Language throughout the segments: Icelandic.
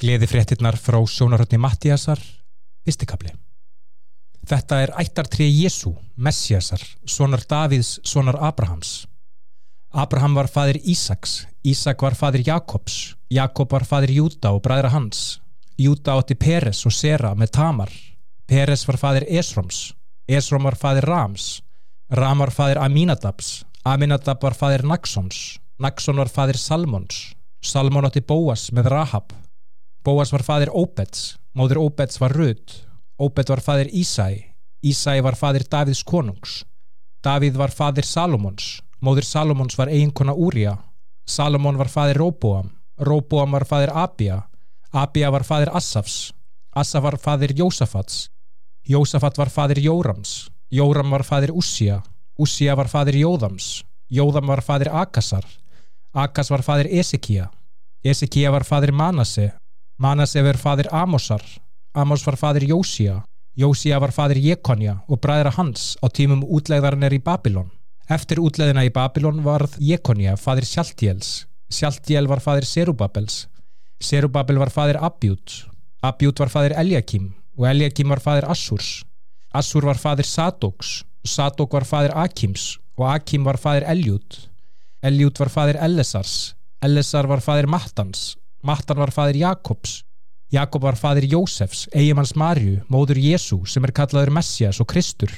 Gleði fréttinnar frá sjónarhörni Mattíasar, fyrstikabli. Þetta er ættartrið Jésu, Messiasar, sonar Davids, sonar Abrahams. Abraham var fadir Ísaks, Ísak var fadir Jakobs, Jakob var fadir Júta og bræðra hans. Júta átti Peres og Sera með Tamar. Peres var fadir Esroms, Esrom var fadir Rams, Ram var fadir Aminadabs, Aminadab var fadir Naxons, Naxon var fadir Salmons, Salmon átti Bóas með Rahab. Bóas var fadir Óbeds, móður Óbeds var Rud, Óbed var fadir Ísæ, Ísæ var fadir Davids konungs, Davíð var fadir Salomons, móður Salomons var eiginkona Úrija, Salomon var fadir Róbóam, Róbóam var fadir Abia, Abia var fadir Assafs, Assaf var fadir Jósafats, Jósafat var fadir Jórams, Jóram var fadir Ússija, Ússija var fadir Jóðams, Jóðam var fadir Akasar, Akas var fadir Esekía, Esekía var fadir Manase, Manase var fadir Amosar, Amos var fadir Jósía, Jósía var fadir Jekonja og bræðra hans á tímum útlegðarnir í Babilón. Eftir útlegðina í Babilón varð Jekonja fadir Sjaltjéls, Sjaltjél var fadir Serubabels, Serubabel var fadir Abjút, Abjút var fadir Eljakim og Eljakim var fadir Assurs, Assur var fadir Sadóks, Sadók var fadir Akims og Akim var fadir Eljút, Eljút var fadir Ellesars, Ellesar var fadir Mattans, Mattan var fadir Jakobs, Jakob var fadir Jósefs, eigimanns Marju, móður Jésu sem er kallaður Messias og Kristur.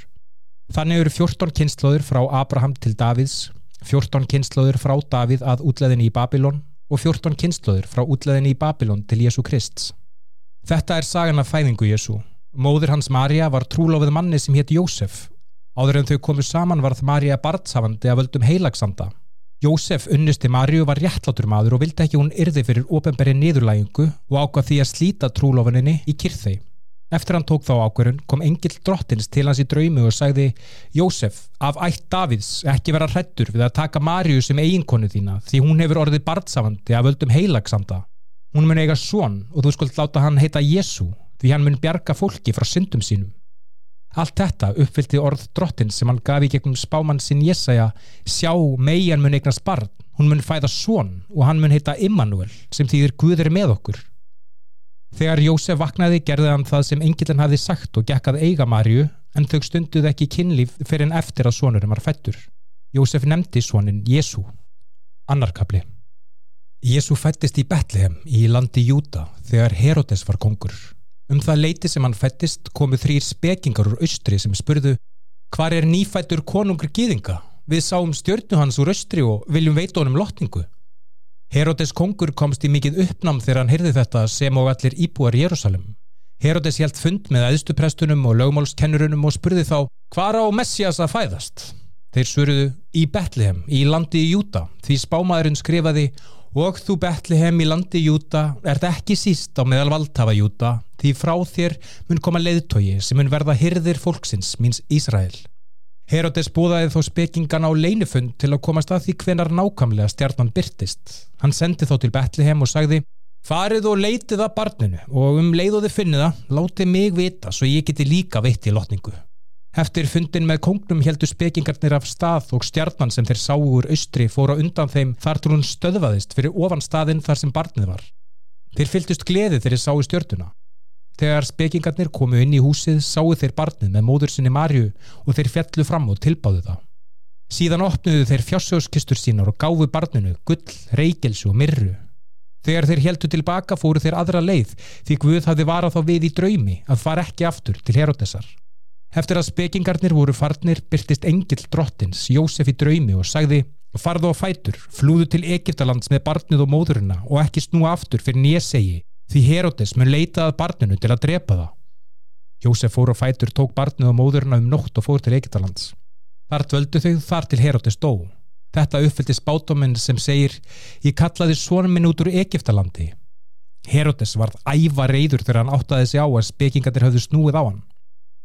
Þannig eru 14 kynnslóður frá Abraham til Davids, 14 kynnslóður frá David að útleðinni í Babilón og 14 kynnslóður frá útleðinni í Babilón til Jésu Krist. Þetta er sagan af fæðingu Jésu. Móður hans Marja var trúlofið manni sem hétt Jósef. Áður en þau komu saman varð Marja barnsafandi að völdum heilagsanda. Jósef unnusti Marju var réttlátur maður og vildi ekki hún yrði fyrir ofenberi niðurlægingu og ákvað því að slíta trúlofuninni í kyrþei. Eftir hann tók þá ákverðun kom engil drottins til hans í draumi og sagði Jósef, af ætt Davids ekki vera hrettur við að taka Marju sem eiginkonu þína því hún hefur orðið barnsafandi að völdum heilagsanda. Hún mun eiga svon og þú skuld láta hann heita Jésu því hann mun bjarga fólki frá syndum sínum. Allt þetta uppfyldi orð drottins sem hann gaf í gegnum spámann sinn Jesaja sjá megin mun eignast barn, hún mun fæða svon og hann mun heita Immanuel sem þýðir Guður með okkur. Þegar Jósef vaknaði gerði hann það sem engilin hafði sagt og gekkað eiga Marju en þau stunduð ekki kynlíf fyrir en eftir að svonurum var fættur. Jósef nefndi svonin Jésu. Annarkabli Jésu fættist í Betlehem í landi Júta þegar Herodes var kongur. Um það leiti sem hann fættist komu þrýr spekingar úr austri sem spurðu Hvar er nýfættur konungur gýðinga? Við sáum stjörnu hans úr austri og viljum veita honum lotningu. Herodes kongur komst í mikið uppnám þegar hann heyrði þetta sem og allir íbúar Jérúsalem. Herodes hjælt fund með aðstuprestunum og lögmálskennurunum og spurði þá Hvar á Messias að fæðast? Þeir svöruðu í Betlehem, í landi í Júta, því spámaðurinn skrifaði Og þú Betlehem í landi Júta ert ekki síst á meðal valdhafa Júta því frá þér mun koma leiðtogi sem mun verða hyrðir fólksins míns Ísrael. Herodes búðaði þó spekingan á leinifund til að komast að því hvenar nákamlega stjarnan byrtist. Hann sendi þó til Betlehem og sagði Farið og leitið að barninu og um leið og þið finnið það, látið mig vita svo ég geti líka veitt í lotningu. Eftir fundin með kongnum heldu spekingarnir af stað og stjarnan sem þeir sáu úr austri fóra undan þeim þar til hún stöðvaðist fyrir ofan staðinn þar sem barnið var. Þeir fylgdust gleði þegar þeir sáu stjörnuna. Þegar spekingarnir komu inn í húsið sáu þeir barnið með móður sinni Marju og þeir fjallu fram og tilbáðu það. Síðan opnuðu þeir fjársjóskistur sínar og gáfu barninu gull, reykjelsu og myrru. Þegar þeir heldu tilbaka fóru þeir aðra leið því Guð hafði varað þá við í draumi að fara ekki aftur til Herodesar. Eftir að spekingarnir voru farnir byrtist engil drottins, Jósef í draumi og sagði farðu á fætur, flúðu til Egiptalands með barnið og móðurina og ekki snúa aftur fyrir nýjasegi því Herodes mun leitað barninu til að drepa það. Jósef fór á fætur, tók barnið og móðurina um nótt og fór til Egiptalands. Þar dvöldu þau þar til Herodes dó. Þetta uppfyldi spátuminn sem segir ég kallaði svonum minn út úr Egiptalandi. Herodes varð æfa reyður þegar hann áttaði sig á að spekingarnir höfðu snúið á hann.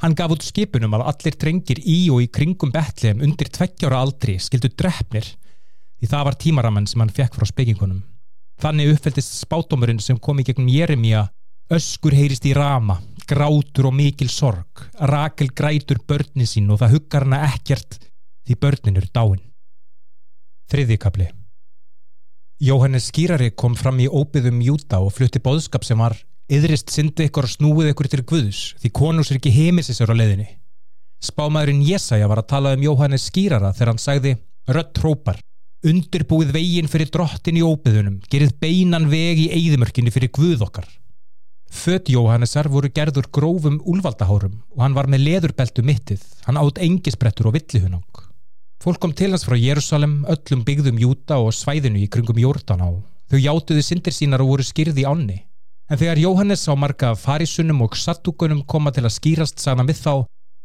Hann gaf út skipunum að allir drengir í og í kringum Betlehem undir tveggjára aldri skildu drefnir því það var tímaramann sem hann fekk frá spekingunum. Þannig uppfældist spátumurinn sem kom í gegnum Jeremia öskur heyrist í rama, grátur og mikil sorg, rakel grætur börni sín og það huggar hana ekkert því börnin eru dáin. Þriðikabli Jóhannes skýrari kom fram í óbyðum Júta og flutti bóðskap sem var yðrist syndi ykkur og snúið ykkur til Guðus því konus er ekki heimisisur á leiðinni. Spámaðurinn Jesaja var að tala um Jóhannes skýrara þegar hann sagði Rött hrópar, undirbúið veginn fyrir drottin í óbyðunum, gerið beinan veg í eigðimörkinni fyrir Guð okkar. Född Jóhannesar voru gerður grófum úlvaldahárum og hann var með leðurbeltu mittið, hann átt engisbrettur og villihunang. Fólk kom til hans frá Jérúsalem, öllum byggðum Júta og svæðinu í kringum Jórdan á. Þau játuðu syndir sínar og voru skýrði í ánni. En þegar Jóhannes á marga farisunum og sattugunum koma til að skýrast sagna við þá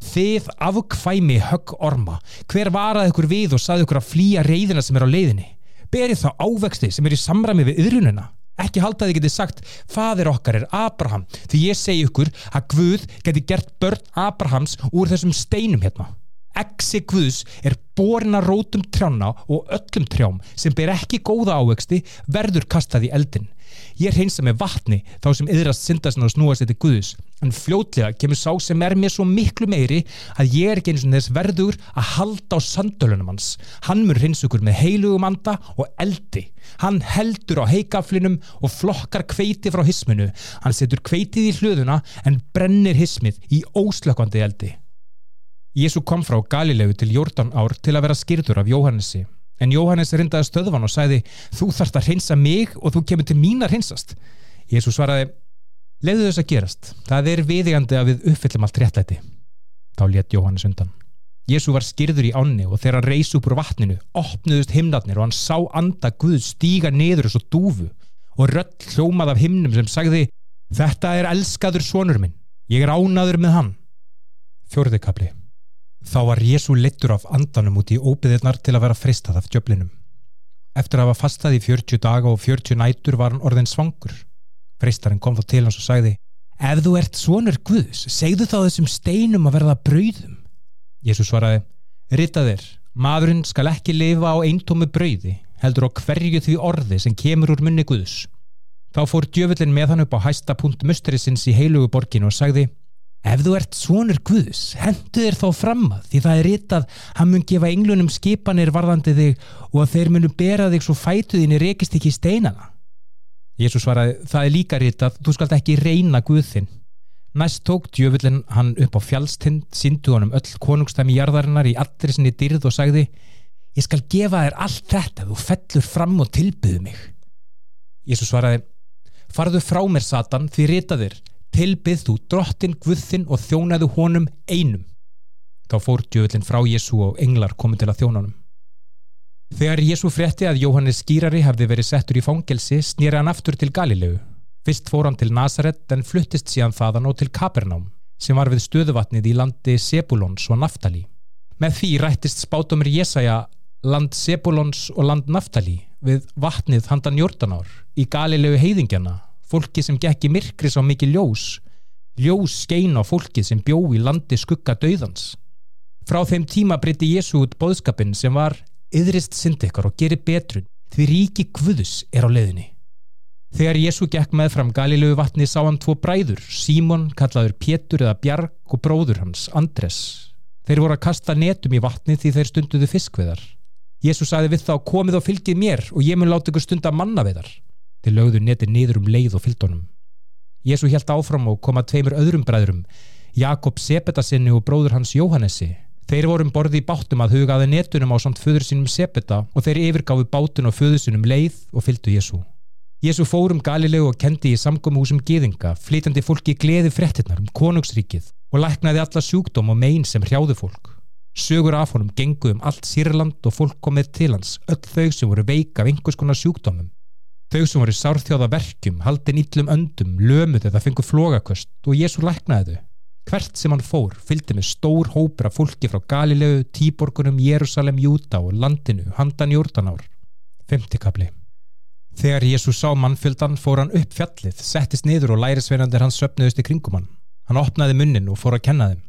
Þið afkvæmi högg orma, hver varað ykkur við og saði ykkur að flýja reyðina sem er á leiðinni? Berið þá ávexti sem er í samræmi við yðrununa? Ekki halda þið getið sagt, fadir okkar er Abraham, því ég segi ykkur að Guð geti gert börn Abrahams úr þessum steinum hérna. Exi Guðs er borin að rótum trjána og öllum trjám sem ber ekki góða ávexti verður kastað í eldin. Ég reynsa með vatni þá sem yðrast syndasn og snúast þetta Guðs en fljótlega kemur sá sem er mér svo miklu meiri að ég er ekki eins og þess verður að halda á sandölunum hans. Hann mur reyns ykkur með heilugum anda og eldi. Hann heldur á heikaflinum og flokkar kveiti frá hisminu. Hann setur kveitið í hlöðuna en brennir hismið í óslökkandi eldi. Jésu kom frá Galilegu til Jórdan ár til að vera skýrður af Jóhannesi en Jóhannes rindaði stöðvan og sæði þú þarfst að hreinsa mig og þú kemur til mín að hreinsast. Jésu svaraði leiðu þess að gerast. Það er viðigandi að við uppfyllum allt réttlæti. Þá létt Jóhannes undan. Jésu var skýrður í ánni og þegar hann reys upp úr vatninu opnuðust himnatnir og hann sá anda Guð stíga niður og svo dúfu og röll hljómað af himnum sem sagði þetta er elskaður sonur minn. Ég er ánaður með hann. Fjórðikabli Þá var Jésu leittur af andanum út í óbyðirnar til að vera fristað af djöflinum. Eftir að hafa fastað í 40 daga og 40 nætur var hann orðin svangur. Freistarinn kom þá til hans og sagði Ef þú ert svonur Guðs, segðu þá þessum steinum að verða brauðum. Jésu svaraði Rittaðir, maðurinn skal ekki lifa á eintómi brauði, heldur á hverju því orði sem kemur úr munni Guðs. Þá fór djöfullin með hann upp á hæsta punkt musterisins í heilugu borginu og sagði Ef þú ert svonur Guðs, hendu þér þá fram að því það er ritað hann mun gefa englunum skipanir varðandi þig og að þeir munu bera þig svo fætuðinni rekist ekki í steinana. Jésús svaraði, það er líka ritað, þú skalt ekki reyna Guðinn. Næst tók djöfullin hann upp á fjálstind, syndu honum öll konungstæmi jarðarinnar í allri sinni dyrð og sagði, ég skal gefa þér allt þetta, þú fellur fram og tilbyðu mig. Jésús svaraði, farðu frá mér Satan því ritaðir, tilbyð þú drottin Guðinn og þjónaðu honum einum. Þá fór djöðlinn frá Jésu og englar komið til að þjónanum. Þegar Jésu frétti að Jóhannes skýrari hefði verið settur í fangelsi snýri hann aftur til Galilegu. Fyrst fór hann til Nazaret en fluttist síðan þaðan og til Kapernám sem var við stöðuvatnið í landi Sebulons og Naftali. Með því rættist spátumir Jésaja land Sebulons og land Naftali við vatnið handan Jórdanár í Galilegu heiðingjana fólki sem gekk í myrkri sá mikið ljós. Ljós skein á fólki sem bjó í landi skugga döðans frá þeim tíma breyti Jésu út boðskapin sem var yðrist syndikar og gerir betrun. Því ríki Guðus er á leðinni þegar Jésu gekk með fram Galilögu vatni sá hann tvo bræður Símon kallaður Pétur eða Bjarg og bróður hans Andres þeir voru að kasta netum í vatni því þeir stunduðu fiskveðar Jésu sagði við þá komið og fylgið mér og ég mun láta ykkur stunda mannaveðar Þeir lögðu neti niður um leið og fylgdónum. Jésu helt áfram og koma tveimur öðrum bræðrum, Jakob Sepetasinni og bróður hans Jóhannesi. Þeir vorum borði í bátum að hugaði netunum á samt föður sínum Sepeta og þeir yfirgáfi bátun og föður sínum leið og fylgdu Jésu. Jésu fórum Galilegu og kendi í samgómhúsum geðinga, flytandi fólki gleði frettinnar um konungsríkið og læknaði alla sjúkdóm og megin sem hrjáðu fólk. Sögur af honum gengu um allt Sýrland og fólk komið til hans, öll þau sem voru veika af einhvers konar sjúkdómum Þau sem voru sárþjóða verkjum, haldin íllum öndum, lömuð eða fengu flogaköst og Jésu læknaði þau. Hvert sem hann fór fylgdi með stór hópur af fólki frá Galilegu, Tíborgunum, Jérúsalem, Júta og landinu, handan Jórdanár. Femtikabli. Þegar Jésu sá mannfjöldan fór hann upp fjallið, settist niður og lærisveinandir hans söpnuðist í kringum hann. Hann opnaði munnin og fór að kenna þeim.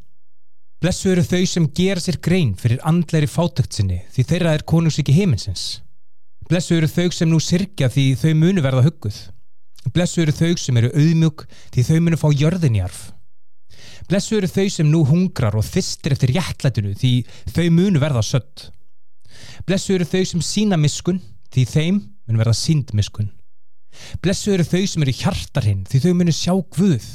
Blessu eru þau sem gera sér grein fyrir andleiri fátökt sinni því þeirra er konungsíki heiminsins. Blessu eru þau sem nú sirkja því þau munu verða hugguð. Blessu eru þau sem eru auðmjúk því þau munu fá jörðinjarf. Blessu eru þau sem nú hungrar og þistir eftir jætlætinu því þau munu verða sött. Blessu eru þau sem sína miskun því þeim mun verða síndmiskun. Blessu eru þau sem eru hjartarhinn því þau munu sjá Guð.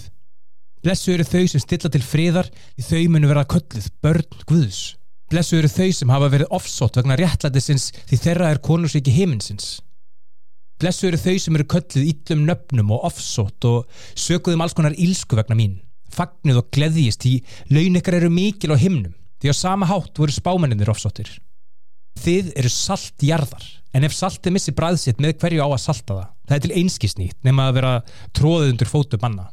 Blessu eru þau sem stilla til friðar því þau munu verða kölluð börn Guðs. Blessu eru þau sem hafa verið offsótt vegna réttlætisins því þeirra er konungsviki heiminsins. Blessu eru þau sem eru kölluð íllum nöfnum og offsótt og sökuðum alls konar ílsku vegna mín. Fagnuð og gleðjist því laun ykkar eru mikil á himnum því á sama hátt voru spámenninir offsóttir. Þið eru saltjarðar en ef saltið missi bræðsitt með hverju á að salta það, það er til einskisnýtt nema að vera tróðið undir fótu manna.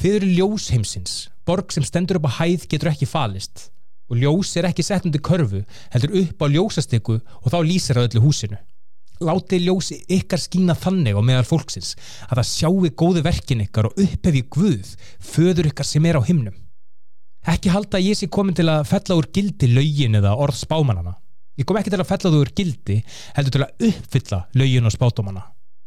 Þið eru ljós heimsins, borg sem stendur upp á hæð getur ekki falist og ljós er ekki sett undir körfu, heldur upp á ljósastikku og þá lýsir það öllu húsinu. Láti ljósi ykkar skína þannig á meðal fólksins að það sjáu góði verkin ykkar og upphefi Guð, föður ykkar sem er á himnum. Ekki halda að ég sé komin til að fella úr gildi laugin eða orð spámanana. Ég kom ekki til að fella þú úr gildi, heldur til að uppfylla laugin og spátumana.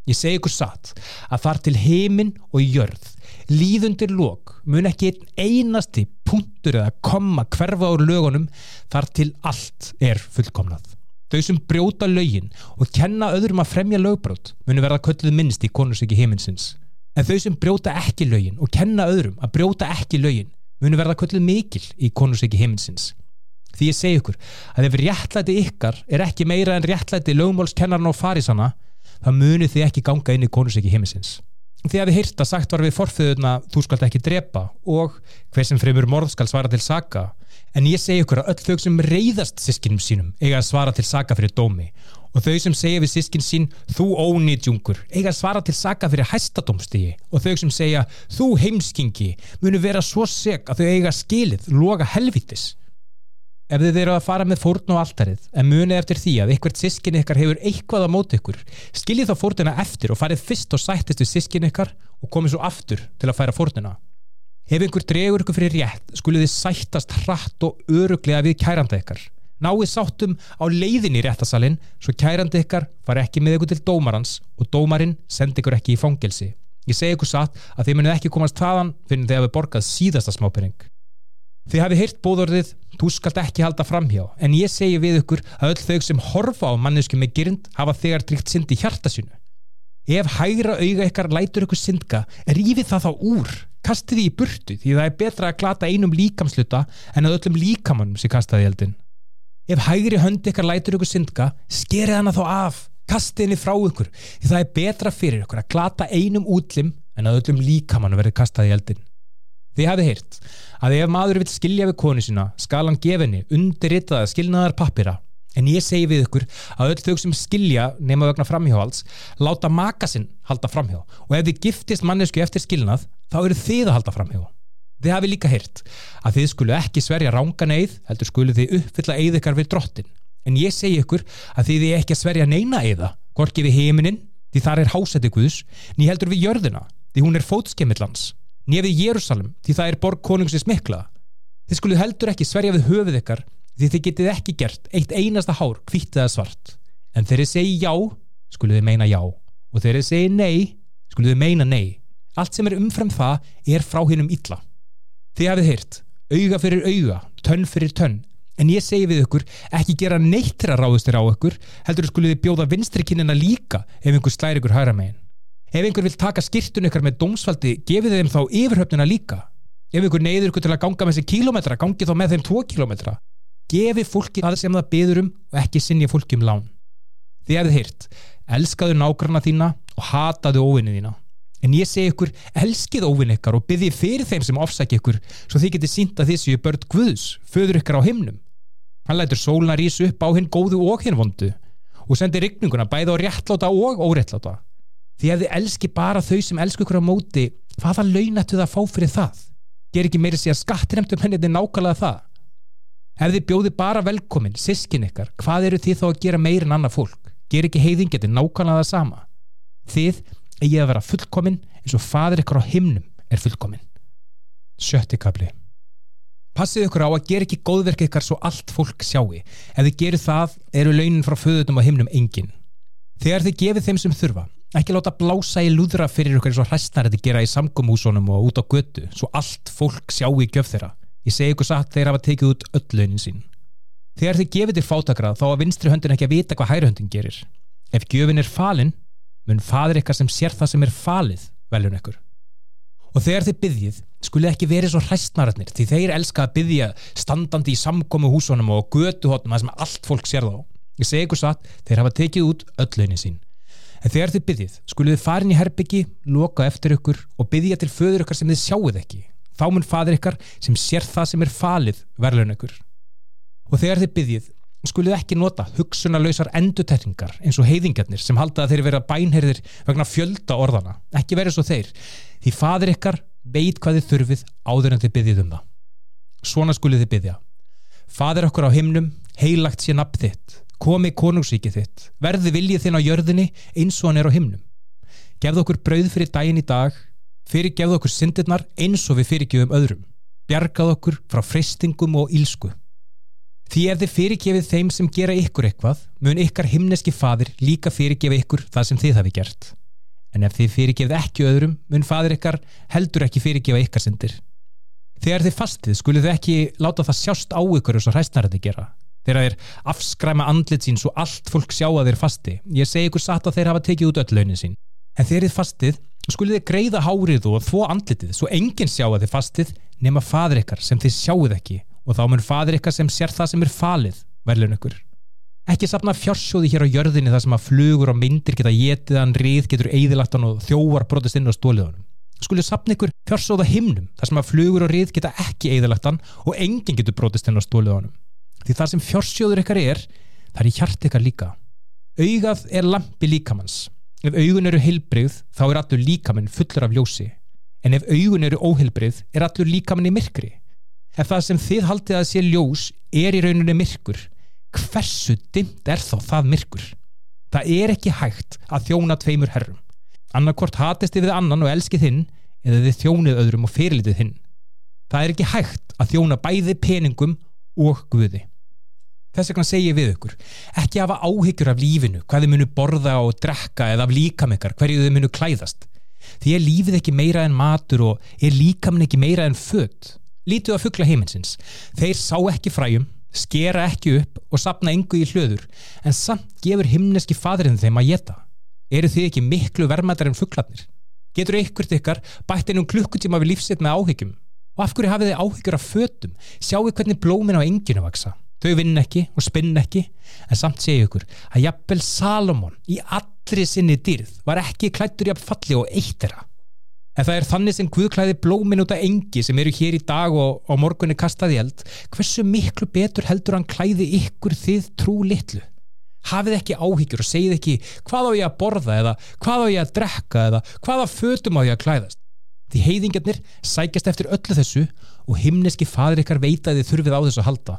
Ég segi ykkur satt að þar til heiminn og jörð, líðundir lók, mun ekki einn einasti punktur eða koma hverfa úr lögunum þar til allt er fullkomnað. Þau sem brjóta laugin og kenna öðrum að fremja lögbrót munu verða kölluð minnst í konusöki heiminsins. En þau sem brjóta ekki laugin og kenna öðrum að brjóta ekki laugin munu verða kölluð mikil í konusöki heiminsins. Því ég segi ykkur að ef réttlæti ykkar er ekki meira en réttlæti lögmálskennarna og farisana þá munu þið ekki ganga inn í konusöki heiminsins. Því að við heyrta sagt var við forföðuna þú skalt ekki drepa og hver sem fremur morð skal svara til saka. En ég segi ykkur að öll þau sem reyðast sískinum sínum eiga að svara til saka fyrir dómi. Og þau sem segja við sískin sín þú ónýtjungur eiga að svara til saka fyrir hæstadómstígi og þau sem segja þú heimskingi munu vera svo seg að þau eiga skilið loga helvitis Ef þið eru að fara með fórn og alltarið en munið eftir því að ykkert sískin ykkar hefur eitthvað á móti ykkur, skiljið þá fórnina eftir og farið fyrst og sættist við sískin ykkar og komið svo aftur til að færa fórnina. Ef einhver dregur ykkur fyrir rétt, skulið þið sættast hratt og öruglega við kæranda ykkar. Náið sáttum á leiðin í réttasalinn svo kæranda ykkar fari ekki með ykkur til dómarans og dómarinn sendi ykkur ekki í fangelsi. Ég segi ykkur satt að þið munið ekki komast þaðan Þið hafi heyrt bóðorðið, þú skalt ekki halda framhjá, en ég segi við ykkur að öll þau sem horfa á mannesku með gyrnd hafa þegar dríkt synd í hjarta sínu. Ef hægra auga ykkar lætur ykkur syndga, rífið það þá úr, kastið því í burtu því það er betra að glata einum líkamsluta en að öllum líkamannum sé kastaði eldin. Ef hægri hönd ykkar lætur ykkur syndga, skerið hana þá af, kastið henni frá ykkur því það er betra fyrir ykkur að glata einum útlim en að öllum líkamannum verði kastaði eldin. Þið hafið heyrt að ef maður vil skilja við konu sína skal hann gefinni undirritaða skilnaðar pappira en ég segi við ykkur að öll þau sem skilja nema vegna framhjóhalds láta maka sinn halda framhjó og ef þið giftist mannesku eftir skilnað þá eru þið að halda framhjó. Þið hafið líka heyrt að þið skulu ekki sverja rángan eið heldur skulu þið uppfylla eið ykkar við drottin. En ég segi ykkur að þið er ekki að sverja neina eiða gorki við heiminin því þar er hásæti Guðs ný heldur við jörðina því hún er fótskemillans nefið Jérúsalem því það er borg konungsins mikla. Þið skuluð heldur ekki sverja við höfuð ykkar því þið getið ekki gert eitt einasta hár kvitt eða svart. En þegar þið segi já skuluð þið meina já. Og þegar þið segi nei skuluð þið meina nei. Allt sem er umfram það er frá hinnum illa. Þið hafið heyrt auga fyrir auga, tönn fyrir tönn. En ég segi við ykkur ekki gera neitt til að ráðast þér á ykkur heldur skuluð þið bjóða vinstri kynina líka ef einhver slæri ykkur hæra megin Ef einhver vil taka skirtun ykkar með dómsfaldi, gefið þeim þá yfirhöfnuna líka. Ef einhver neyður ykkur til að ganga með þessi kílometra, gangi þá með þeim tvo kílometra. Gefi fólki það sem það beður um og ekki sinni fólki um lán. Þið hefðið hýrt, elskaðu nágranna þína og hataðu óvinni þína. En ég segi ykkur, elskið óvinn ykkar og byggði fyrir þeim sem ofsækja ykkur svo þið getið sínt að þessu börn Guðs, föður ykkar á himnum. Hann lætur sóluna rísu upp á hinn góðu og hinn vondu og sendir rigninguna bæði á réttláta og óréttláta því ef þið elski bara þau sem elsku ykkur á móti hvaða launættu það að fá fyrir það? Ger ekki meiri sig að skattinemtum henni þetta er nákvæmlega það? Ef þið bjóði bara velkomin, sískin ykkar hvað eru þið þá að gera meir en annað fólk? Ger ekki heiðing, þetta er nákvæmlega það sama. Þið eigi að vera fullkomin eins og fadir ykkur á himnum er fullkomin sjötti kapli passið ykkur á að gera ekki góðverk ykkar svo allt fólk sjáu ef þið gerir það eru launin frá föðutum á himnum engin. Þegar þið gefið þeim sem þurfa ekki láta blása í lúðra fyrir ykkur eins og hræstnar þetta gera í samgómúsunum og út á götu svo allt fólk sjá í gjöf þeirra ég segi ykkur satt þeir hafa tekið út öll launin sín þegar þið gefið þér fátakrað þá að vinstri höndin ekki að vita hvað hæri höndin gerir Ef gjöfin er falin, mun fadir ykkar sem sér það sem er falið veljun ykkur. Og þegar þið byggjið, skulið ekki verið svo hræstnararnir því þeir elska að byggja standandi í samkomi húsunum og götuhotnum að sem allt fólk sér þá. Ég segi ykkur satt, þeir hafa tekið út öll launin sín. En þegar þið byggjið, skulið þið farin í herbyggi, loka eftir ykkur og byggja til föður ykkar sem þið sjáuð ekki. Þá mun fadir ykkar sem sér það sem er falið verðlun ykkur. Og þegar þið byggjið, skulið ekki nota hugsunarlausar endutekningar eins og heiðingarnir sem halda að þeir vera bænherðir vegna fjölda orðana, ekki verið svo þeir. Því fadir ykkar veit hvað þið þurfið áður en þið byggjið um það. Svona skulið þið byggja fadir okkur á himnum, heilagt sé nafn þitt komi konungsríkið þitt verði viljið þinn á jörðinni eins og hann er á himnum gefðu okkur brauð fyrir daginn í dag fyrirgefðu okkur syndirnar eins og við fyrirgefum öðrum bjargað okkur frá fristingum og ílsku Því ef þið fyrirgefið þeim sem gera ykkur eitthvað, mun ykkar himneski fadir líka fyrirgefa ykkur það sem þið hafi gert. En ef þið fyrirgefið ekki öðrum, mun fadir ykkar heldur ekki fyrirgefa ykkar syndir. Þegar þið fastið, skulið þið ekki láta það sjást á ykkur eins og hræstnarði gera. Þegar þeir afskræma andlit sín svo allt fólk sjá að þeir fasti. Ég segi ykkur satt að þeir hafa tekið út öll launin sín. En þegar þið fastið, skulið þið greiða hárið og þvó andlitið svo enginn sjá að þið fastið nema fadir ykkar sem þið sjáuð ekki og þá mun fadir ykkar sem sér það sem er falið verðlun ykkur. Ekki sapna fjársjóði hér á jörðinni þar sem að flugur og myndir geta getið hann, rið getur eðilagt hann og þjóvar brotist inn á stóliðunum. Skulið sapna ykkur fjársjóða himnum þar sem að flugur og rið geta ekki eðilagt hann og enginn getur brotist inn á stóliðunum. Því þar sem fjársjóður ykkar er, það er í hjart ykkar líka. Augað er lampi líkamanns. Ef augun eru heilbreyð þá er allur líkamann fullur af ljósi. En ef augun eru óheilbreyð er allur líkamann í myrkri ef það sem þið haldið að sé ljós er í rauninni myrkur hversu dimt er þá það myrkur það er ekki hægt að þjóna tveimur herrum annarkort hatist þið við annan og elskið hinn eða þið þjónið öðrum og fyrirlitið hinn það er ekki hægt að þjóna bæði peningum og guði þess vegna segi ég við ykkur ekki hafa áhyggjur af lífinu hvað þið munu borða og drekka eða af líkamekkar hverju þið munu klæðast því er lífið ekki meira en matur og er líkamin ekki meira en född Lítið á fuggla heiminsins. Þeir sá ekki fræjum, skera ekki upp og sapna yngu í hlöður, en samt gefur himneski fadurinn þeim að geta. Eru þið ekki miklu vermaðar en fugglarnir? Getur ykkurt ykkar bætt einum klukkutíma við lífsitt með áhyggjum? Og af hverju hafið þið áhyggjur af fötum? Sjáu hvernig blómin á enginu vaksa. Þau vinn ekki og spinn ekki, en samt segju ykkur að jafnvel Salomon í allri sinni dýrð var ekki klættur jafn falli og eitt þeirra. En það er þannig sem Guðklæði blómin út af engi sem eru hér í dag og á morgunni kastaði eld, hversu miklu betur heldur hann klæði ykkur þið trú litlu? Hafið ekki áhyggjur og segið ekki hvað á ég að borða eða hvað á ég að drekka eða hvaða fötum á ég að klæðast. Því heiðingarnir sækjast eftir öllu þessu og himneski fadur ykkar veita þið þurfið á þessu halda.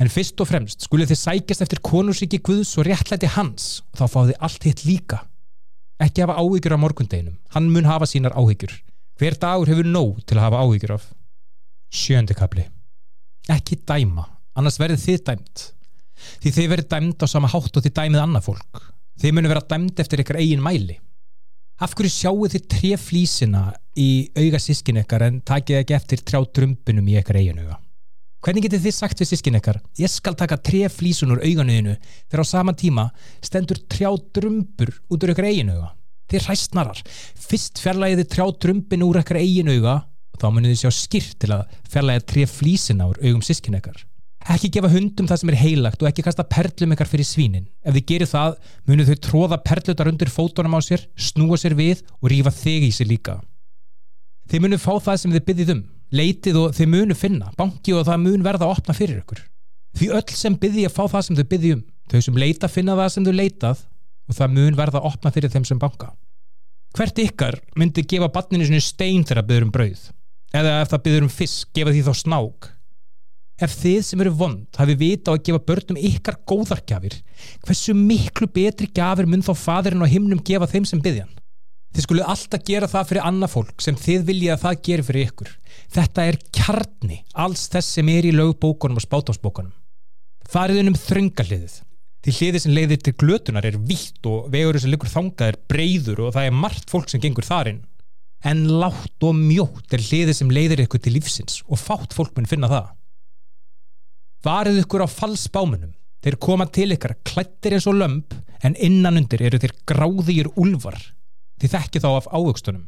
En fyrst og fremst skulið þið sækjast eftir konusíki Guðs og réttlæti hans og þá fáið þið allt hitt líka. Ekki hafa áhyggjur af morgundeginum hann mun hafa sínar áhyggjur. Hver dagur hefur nóg til að hafa áhyggjur af. Sjöndikabli ekki dæma, annars verður þið dæmt því þið verður dæmt á sama hátt og þið dæmið annað fólk. Þið munir vera dæmt eftir ykkar eigin mæli. Af hverju sjáu þið tre flísina í auga sískin ykkar en takið ekki eftir trjá Hvernig getið þið sagt við sískin ykkar, ég skal taka tre flísun úr auganuðinu þegar á sama tíma stendur trjá drumbur út úr ykkar eiginauga? Þið ræstnarar, fyrst fjarlægiði trjá drumbin úr ykkar eiginauga og þá munið þið sjá skýrt til að fjarlægið tre flísina úr augum sískin ykkar. Ekki gefa hundum það sem er heilagt og ekki kasta perlum ykkar fyrir svínin. Ef þið gerir það, munið þau tróða perlutar undir fótunum á sér, snúa sér við og rífa þig í sig líka. Þið munið fá það sem þið byggðið um leitið og þið munu finna banki og það mun verða að opna fyrir ykkur. Því öll sem byrði að fá það sem þau byrði um. Þau sem leita finna það sem þau leitað og það mun verða að opna fyrir þeim sem banka. Hvert ykkar myndi gefa batninu sinu stein þegar það byrður um brauð? Eða ef það byrður um fisk gefa því þá snák? Ef þið sem eru vond hafi vita á að gefa börnum ykkar góðargjafir hversu miklu betri gjafir mun þá fadurinn og himnum gefa þeim sem byrðjan Þið skulle alltaf gera það fyrir annað fólk sem þið viljið að það gerir fyrir ykkur. Þetta er kjarni alls þess sem er í lögbókunum og spátámsbókunum. Farið um þröngaliðið. Því hliðið sem leiðir til glötunar er vitt og vegurinn sem liggur þangað er breyður og það er margt fólk sem gengur þarinn. En látt og mjótt er hliðið sem leiðir ykkur til lífsins og fátt fólk mun finna það. Varið ykkur á falsbámunum Þeir koma til ykkar klættir eins og lömp en innan undir eru þeir gráðýr úlvar. Þið þekki þá af ávöxtunum.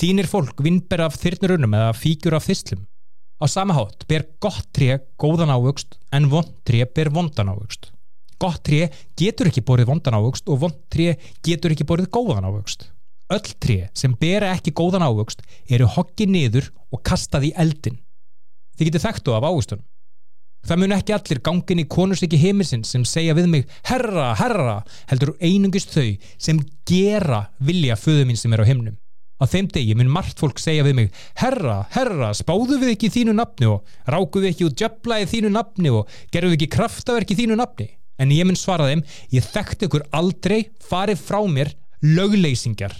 Týnir fólk vinnber af þyrnurunum eða fíkjur af þyslum. Á sama hátt ber gott tré góðan ávöxt en vond tré ber vondan ávöxt. Gott tré getur ekki borðið vondan ávöxt og vond tré getur ekki borðið góðan ávöxt. Öll tré sem bera ekki góðan ávöxt eru hokkið niður og kastað í eldin. Þið getur þekktu af ávöxtunum. Það mun ekki allir gangin í konusleiki heimilsinn sem segja við mig herra, herra, heldur einungist þau sem gera vilja föðu mín sem er á himnum. Á þeim degi mun margt fólk segja við mig herra, herra, spáðu við ekki þínu nafni og ráku við ekki út í þínu nafni og gerðu við ekki kraftaverk í þínu nafni. En ég mun svara þeim, ég þekkt ykkur aldrei farið frá mér lögleysingjar.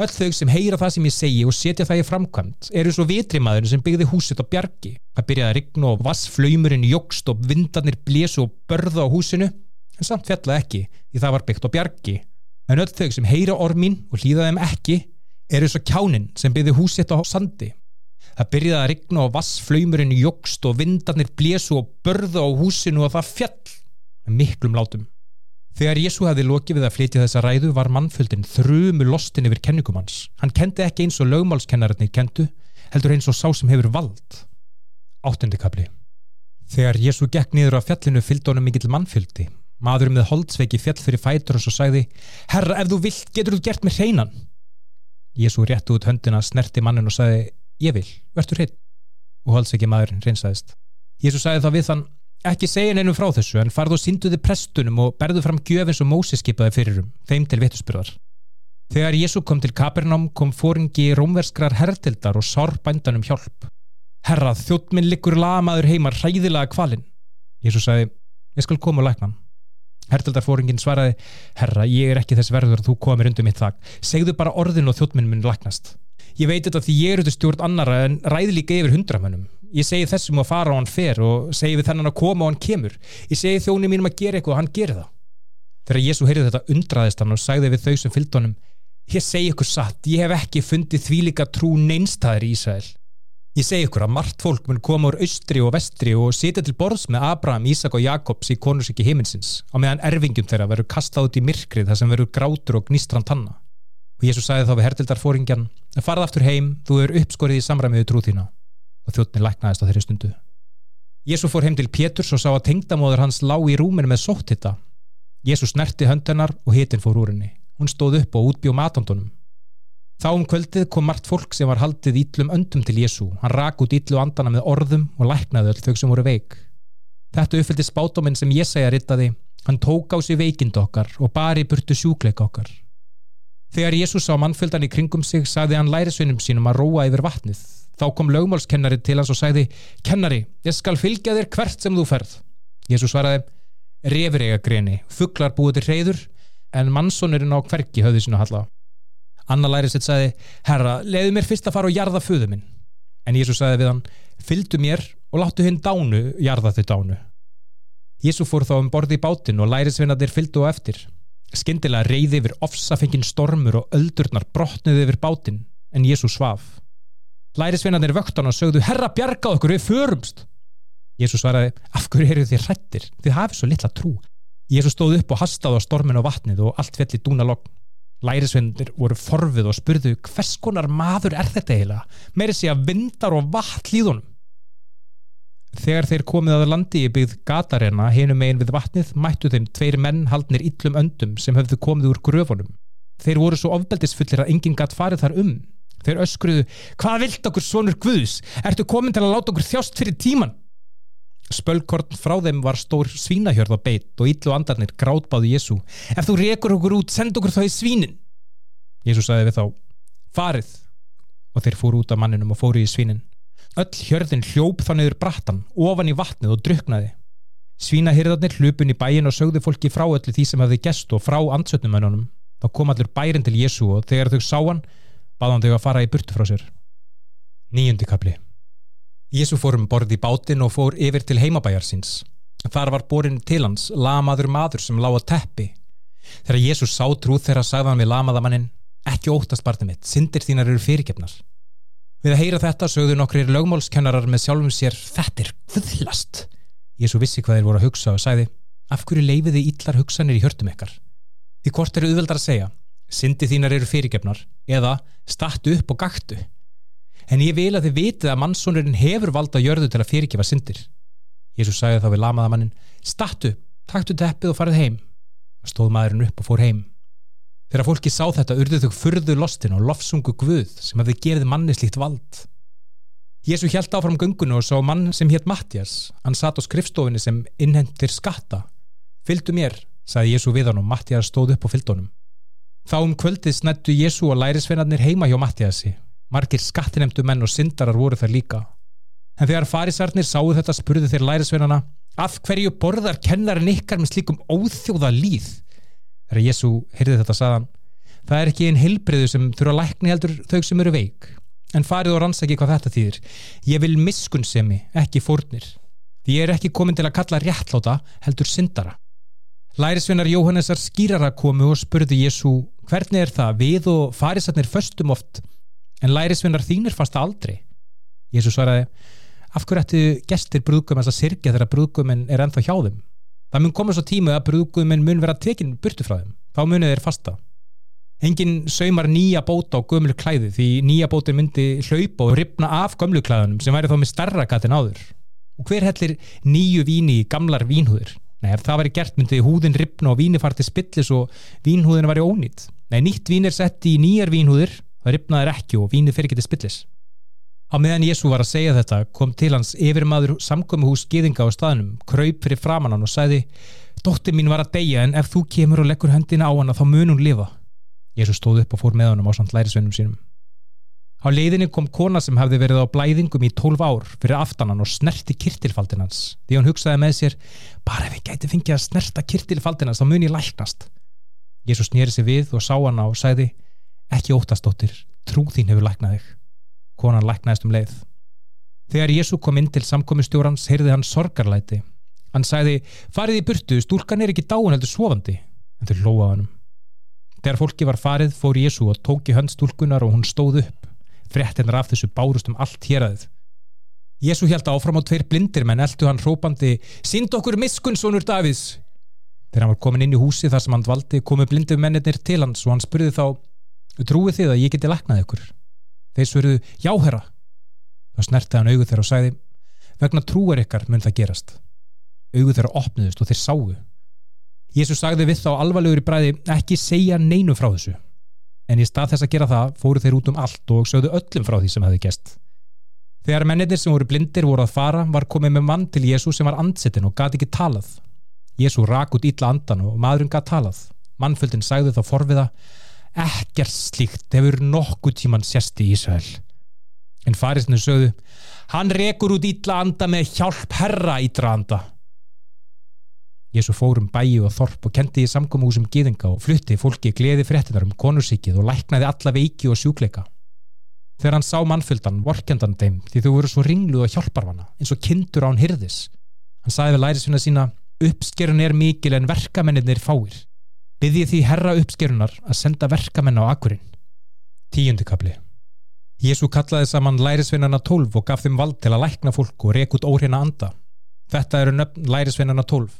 Öll þau sem heyra það sem ég segi og setja það í framkvæmt eru svo vitrimaðurinn sem byggði húsit á bjargi. Það byrjaði að rigna og vassflaumurinn jógst og vindarnir blésu og börða á húsinu, en samt fjallaði ekki því það var byggt á bjargi. En öll þau sem heyra ormin og hlýða þeim ekki eru svo kjánin sem byggði húsit á sandi. Það byrjaði að rigna og vassflaumurinn jógst og vindarnir blésu og börða á húsinu og það fjall með miklum látum. Þegar Jésu hefði lokið við að flytja þessa ræðu var mannfjöldin þrjumu lostin yfir kenningum hans. Hann kendi ekki eins og lögmálskennararnir kendu, heldur eins og sá sem hefur vald. Áttundikabli Þegar Jésu gekk niður á fjallinu fylgd honum mikill mannfjöldi. Maður með holdsveiki fjall fyrir fætur og svo sagði Herra, ef þú vilt, getur þú gert mér hreinan? Jésu rétti út höndina, snerti mannin og sagði Ég vil, verður hrein? Og holdsveiki maðurinn hreinsaðist. Jésu sagði þá við þann Ekki segja neinum frá þessu en farðu og sínduði prestunum og berðu fram gjöfins og Mósis skipaði fyrirum, þeim til vittusbyrðar. Þegar Jésu kom til Kapernám kom fóringi rómverskrar hertildar og sár bændanum hjálp. Herra, þjóttminn liggur lamaður heimar hræðilega kvalinn. Jésu sagði, ég skal koma og lækna hann. Hertildarfóringin svaraði, herra, ég er ekki þess verður að þú komir undir mitt þak. Segðu bara orðin og þjóttminn minn læknast. Ég veit þetta því ég eru til stjórn annara en ræði líka yfir hundramönnum ég segi þessum að fara og hann fer og segi við þennan að koma og hann kemur ég segi þjónum mínum að gera eitthvað og hann gerir það þegar Jésu heyrði þetta undraðist hann og sagði við þau sem fylgd honum ég segi ykkur satt, ég hef ekki fundið þvílika trú neinstæðir í Ísæl ég segi ykkur að margt fólk mun koma úr austri og vestri og sitja til borðs með Abraham, Ísak og Jakobs í konusiki heiminsins á meðan erfingum þeirra verður kastað út í myrkrið þar sem verður grátur og gnistran tanna og Jésu sagði þá við hertildarfóringjan farð aftur heim, þú er uppskorið í samræmiðu trú þína og þjóttni læknaðist á þeirri stundu. Jésu fór heim til Péturs og sá að tengdamóður hans lág í rúminu með sótthitta. Jésu snerti höndennar og hitin fór úr henni. Hún stóð upp og útbjó matandunum. Þá um kvöldið kom margt fólk sem var haldið íllum öndum til Jésu. Hann rak út íllu andana með orðum og læknaði öll þau sem voru veik. Þetta uppfyldi spátuminn sem Jésaja rittaði. Hann tók á sig veikind okkar og bari burtu sjúkleik okkar. Þegar Jésu sá mannfjöldan í kringum sig sagði hann lærisveinum sínum að róa yfir vatnið. Þá kom lögmálskennari til hans og sagði Kennari, ég skal fylgja þér hvert sem þú ferð. Jésús svaraði Refur eiga greni, fugglar búið til reyður en mannsonurinn á hverki höfði sinu halla. Anna lærið sitt sagði Herra, leiðu mér fyrst að fara og jarða föðu minn. En Jésús sagði við hann Fyldu mér og láttu hinn dánu jarða þau dánu. Jésú fór þá um borði í bátinn og lærisvinnadir fyldu á eftir. Skindilega reyði yfir ofsafengin stormur og öldurnar brotnuði yfir bátinn en Jésús svaf. Lærisveinarnir vöktan og sögðu Herra bjarga okkur, við förumst Jésús svaraði, af hverju eru þið hrættir? Þið hafið svo litla trú Jésús stóð upp og hastaði á stormin og vatnið og allt fell í dúna logn Lærisveinarnir voru forfið og spurðu hvers konar maður er þetta eiginlega? Meiri sé að vindar og vatn líðunum Þegar þeir komið að landi í byggð Gatarena hinum megin við vatnið mættu þeim tveir menn haldnir yllum öndum sem höfðu komið úr gröfunum. Þeir voru svo ofbeldisfullir að enginn gatt farið þar um Þeir öskruðu, hvað vilt okkur svonur Guðs? Ertu komin til að láta okkur þjást fyrir tíman? Spölkorn frá þeim var stór svínahjörð á beitt og yllu andarnir grátbáðu Jésu. Ef þú rekur okkur út, send okkur þá í svínin. Jésu sagði við þá, farið. Og þeir fóru út af manninum og fóru í svínin. Öll hjörðin hljóp þá niður brattan, ofan í vatnið og druknaði. Svínahyrðarnir hlupun í bæin og sögðu fólki frá öllu því sem hefði gest og frá ansötnumönunum. Þá kom allir bærin til Jésu og þegar þau sá hann baðan þau að fara í burtu frá sér. Níundi kapli Jésu fór um borð í bátinn og fór yfir til heimabæjar síns. Þar var borin til hans lamaður maður sem lág á teppi. Þegar Jésu sá trúð þeirra sagðan við lamaðamannin ekki óttast barnið mitt, syndir þínar eru fyrirgefnar. Við að heyra þetta sögðu nokkrir lögmálskennarar með sjálfum sér þetta er hvudlast. Jésu vissi hvað þeir voru að hugsa og sagði Af hverju leifið þið illar hugsanir í hjörtum ykkar? Því hvort eru auðveldar að segja, syndi þínar eru fyrirgefnar, eða stattu upp og gaktu. En ég vil að þið vitið að mannsónurinn hefur valda jörðu til að fyrirgefa syndir. Jésús sagði þá við lamaða mannin, stattu, taktu teppið og farið heim. Stóð maðurinn upp og fór heim. Þegar fólki sá þetta urðu þau furðu lostin og lofsungu guð sem hefði gerði manni slíkt vald. Jésu hjælt áfram göngunni og sá mann sem hétt Mattias. Hann satt á skrifstofinni sem innhendir skatta. Fyldu mér, sagði Jésu við hann og Mattias stóð upp á fyldunum. Þá um kvöldið snættu Jésu og lærisveinarnir heima hjá Mattiasi. Margir skattinemdu menn og syndarar voru þær líka. En þegar farisarnir sáu þetta spurðu þeir lærisveinarna af hverju borðar kennarinn ykkar með slíkum óþjóða líð? Þegar Jésu heyrði þetta saðan það er ekki einn heilbriðu sem þurfa að lækni heldur þau sem eru veik. En farið og rannsaki hvað þetta þýðir. Ég vil miskunnsemi, ekki fórnir. Því ég er ekki komin til að kalla réttláta heldur syndara. Lærisvinnar Jóhannesar skýrara komu og spurði Jésu hvernig er það? Við og farisarnir föstum oft en lærisvinnar þínir fasta aldrei Jésu svaraði af hverju ættu gestir brúðgum að sirkja þegar brúðgumin er ennþá hjá þeim Það mun koma svo tímu að brúðguminn mun vera tekin burtu frá þeim. Þá munið þeir fasta. Engin saumar nýja bóta á gömlu klæði því nýja bótin myndi hlaupa og ripna af gömlu klæðunum sem væri þá með starra katin áður. Og hver hellir nýju víni í gamlar vínhúður? Nei, ef það væri gert myndi húðin ripna og víni farti spillis og vínhúðin væri ónýtt. Nei, nýtt vín er sett í nýjar vínhúður, það ripnaður ekki og víni fyrir getið spillis. Á meðan Jésu var að segja þetta kom til hans yfirmaður samkomiðhús geðinga á staðnum, kraup fyrir framannan og sagði Dóttir mín var að deyja en ef þú kemur og leggur höndina á hana þá mun hún lifa. Jésu stóð upp og fór með honum á samt lærisvennum sínum. Á leiðinni kom kona sem hafði verið á blæðingum í tólf ár fyrir aftanan og snerti kirtilfaldin hans. Því hann hugsaði með sér, bara ef ég gæti fengið að snerta kirtilfaldin hans þá mun ég læknast. Jésu snýri sig við og sá hana og sagði, ekki óttastóttir, trú þín hefur læknað þig konan læknaðist um leið. Þegar Jésu kom inn til samkomistjórans heyrði hann sorgarlæti. Hann sæði, farið í burtu, stúlkan er ekki dáin heldur svofandi, en þau hlóaði hann. Þegar fólki var farið fór Jésu og tók í hönd stúlkunar og hún stóð upp. Frettinnar af þessu bárust um allt héræðið. Jésu held áfram á tveir blindir menn eldu hann hrópandi, Sind okkur miskun, sonur Davids! Þegar hann var komin inn í húsi þar sem hann valdi komu blindu mennir til hans og hann spurði þá, trúið þið að ég geti laknað ykkur? Þeir svöruðu, já herra. Þá snerti hann augu þeirra og sagði, vegna trúar ykkar mun það gerast. Augu þeirra opniðust og þeir sáu. Jésús sagði við þá alvarlegur í bræði, ekki segja neinu frá þessu. En í stað þess að gera það fóru þeir út um allt og sögðu öllum frá því sem hefði gest. Þegar mennir sem voru blindir voru að fara var komið með mann til Jésús sem var andsetin og gati ekki talað. Jésú rak út ítla andan og maðurinn gati talað. Mannföldin sagði þá forviða ekkert slíkt hefur nokkuð tíman sérst í Ísrael. En farisnir sögðu hann rekur út ítla anda með hjálp herra ítra anda. Jésu fórum bæi og þorp og kendi í samkómuhúsum gýðinga og flutti fólki gleði fréttinar um konursíkið og læknaði alla veiki og sjúkleika. Þegar hann sá mannfyldan vorkendan þeim því þau voru svo ringluð og hjálparvana eins og kindur án hyrðis hann sagði við lærisvinna sína uppskerun er mikil en verkamennir fáir byggði því herra uppskerunar að senda verkamenn á akkurinn. Tíundikabli Jésu kallaði saman lærisveinarna tólf og gaf þeim vald til að lækna fólk og rek út óhrina anda. Þetta eru nöfn lærisveinarna tólf.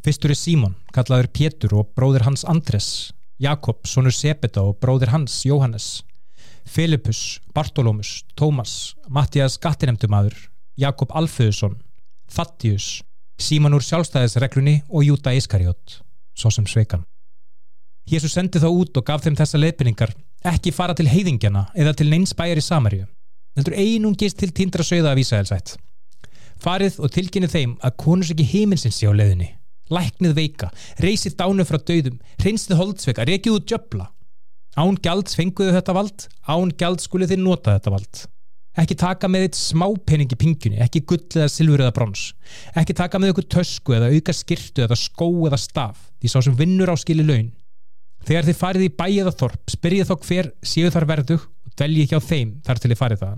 Fyrstur er Símon, kallaður Pétur og bróðir hans Andres, Jakob, sonur Sebeta og bróðir hans Jóhannes, Filipus, Bartolómus, Tómas, Mattias Gattinemdumadur, Jakob Alföðusson, Þattius, Símon úr sjálfstæðisreglunni og Júta Ískarjót, svo sem sveikan. Jésu sendi þá út og gaf þeim þessa leiðbynningar ekki fara til heiðingjana eða til neins bæjar í Samaríu heldur einungist til tindra sögða af Ísæðelsætt farið og tilkynni þeim að konus ekki heiminsins sé á leiðinni. Læknið veika, reysið dánu frá döðum hreinsið holdsveika, rekið út jöfla án gjalds fenguðu þetta vald án gjalds skulið þið nota þetta vald. Ekki taka með eitt smá pening í pingjunni ekki gull eða silfur eða brons. Ekki taka með ykkur tösku eða auka skirtu eða skó eða staf því sá sem vinnur á skili laun Þegar þið farið í bæið að þorp, spyrjið þá hver séu þar verðug og dvelji ekki á þeim þar til þið farið það.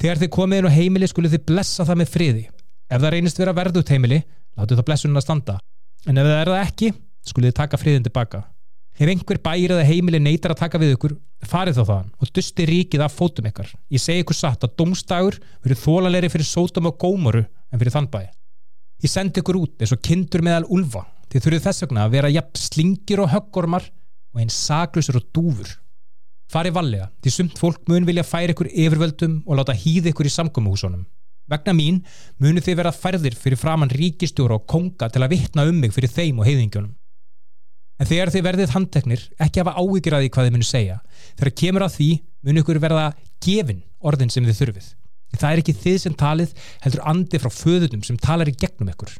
Þegar þið komið inn á heimili skulið þið blessa það með friði. Ef það reynist vera verðugt heimili, látið þá blessunum að standa. En ef það er það ekki, skulið þið taka friðin tilbaka. Ef einhver bæir eða heimili neytar að taka við ykkur, farið þá þaðan og dusti ríkið af fótum ykkar. Ég segi ykkur satt að domstagur verið þólalegri fyrir sótum og gómoru en fyrir þann bæ. Ég sendi ykkur út eins og kindur meðal úlfa þið þurfið þess vegna að vera jafn slingir og höggormar og einn saklusur og dúfur. Farið vallega, því sumt fólk mun vilja færa ykkur yfirvöldum og láta hýða ykkur í samgómuhúsunum. Vegna mín munu þið vera færðir fyrir framann ríkistjóra og konga til að vittna um mig fyrir þeim og heiðingjunum. En þegar þið verðið handteknir, ekki hafa áhyggjur að því hvað þið munu segja. Þegar kemur að því, munu ykkur verða gefin orðin sem þið þurfið. Það er ekki þið sem talið, heldur andi frá föðunum sem talar í gegnum ykkur.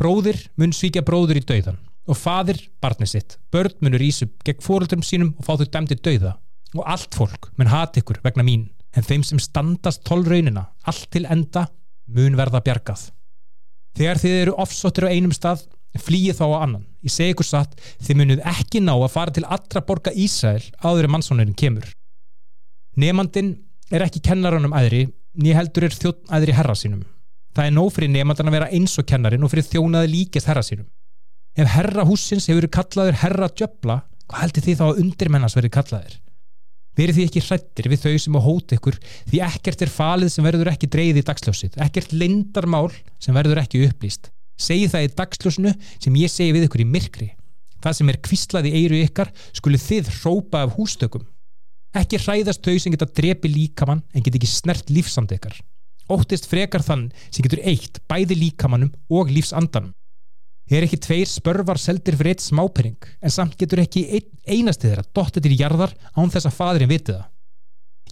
Bróðir mun svíkja bróður í dauðan og fadir barnið sitt. Börn munur ísu gegn fóröldrum sínum og fá þau dæmdi dauða. Og allt fólk mun hati ykkur vegna mín, en þeim sem standast tólraunina, allt til enda, mun verða bjargað. Þegar þið eru offsóttir á einum stað, flýið þá á annan. Ég segi ykkur satt, þið munuð ekki ná að fara til allra borga Ísæl áður en mannsónurinn kemur. Nefandin er ekki kennaranum æðri, ný heldur er þjótt æðri herra sínum. Það er nóg fyrir nefndan að vera eins og kennarin og fyrir þjónaði líkist herra sínum. Ef herra húsins hefur kallaður herra djöbla, hvað heldur þið þá að undirmennast verið kallaðir? Verið því ekki hrættir við þau sem á hóti ykkur því ekkert er falið sem verður ekki dreyðið í dagsljósið, ekkert lindarmál sem verður ekki upplýst. Segji það í dagsljósinu sem ég segi við ykkur í myrkri. Það sem er kvíslað í eiru ykkar skuli þið hrópa af hústökum. Ekki hræðast þau sem geta drepi líkamann en get ekki snert lífsand ykkar. Óttist frekar þann sem getur eitt bæði líkamannum og lífsandanum. Ég er ekki tveir spörvar seldir fyrir eitt smápering en samt getur ekki ein, einasti þeirra dottir til jarðar án þess að fadurinn viti það.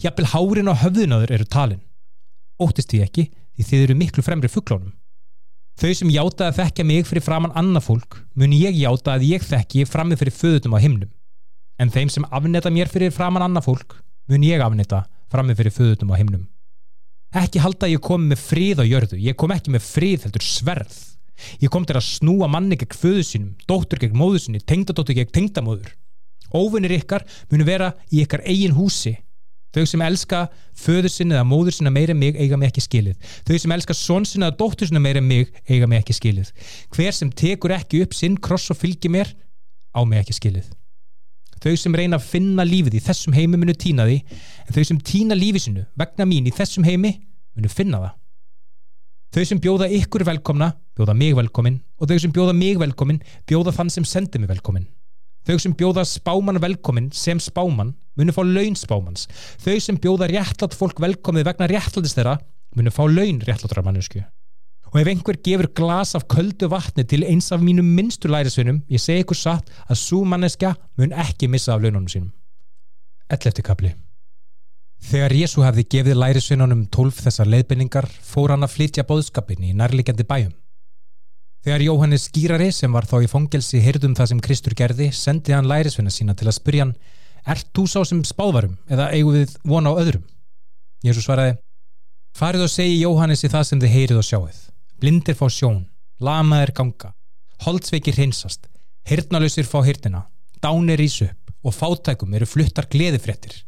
Jafnvel hárin á höfðunadur eru talin. Óttist því ekki því þið eru miklu fremri fugglónum. Þau sem játa að þekkja mig fyrir framann annað fólk mun ég játa að ég þekki frammi fyrir föðutum á himnum. En þeim sem afneta mér fyrir framann annað fólk mun ég afneta frammi fyrir föðutum á himnum. Ekki halda að ég kom með frið á jörðu, ég kom ekki með frið heldur sverð. Ég kom til að snúa manni gegn föðu sínum, dóttur gegn móðu sinni, tengdadóttur gegn tengdamóður. Óvinnir ykkar munu vera í ykkar eigin húsi. Þau sem elska föðu sinni eða móður sinna meira mig eiga mig ekki skilið. Þau sem elska són sinna eða dóttur sinna meira mig eiga mig ekki skilið. Hver sem tekur ekki upp sinn kross og fylgir mér á mig ekki skilið. Þau sem reyna að finna lífið í þessum heimi munu týna því en þau sem týna lífið sinu vegna mín í þessum heimi munu finna það. Þau sem bjóða ykkur velkomna, bjóða mig velkomin og þau sem bjóða mig velkomin, bjóða þann sem sendi mig velkomin. Þau sem bjóða spáman velkomin sem spáman munu fá laun spámans. Þau sem bjóða réttlátt fólk velkomið vegna réttlætist þeirra munu fá laun réttláttra mannesku. Og ef einhver gefur glas af köldu vatni til eins af mínum minnstur lærisvinum, ég segi ykkur satt að svo manneska mun ekki missa af laununum sínum. Ellefti kapli. Þegar Jésu hefði gefið lærisvinnunum tólf þessar leiðbynningar fór hann að flytja bóðskapin í nærlegjandi bæjum. Þegar Jóhannes skýrari sem var þá í fongelsi heyrðum það sem Kristur gerði sendi hann lærisvinna sína til að spyrja hann Ert þú sá sem spáðvarum eða eigum við vona á öðrum? Jésu svaraði Farið og segi Jóhannes í það sem þið heyrið og sjáuð. Blindir fá sjón, lamaðir ganga, holdsveikir hreinsast, hirtnalösir fá hirtina, dánir ís upp og fátækum eru fluttar gleðifréttir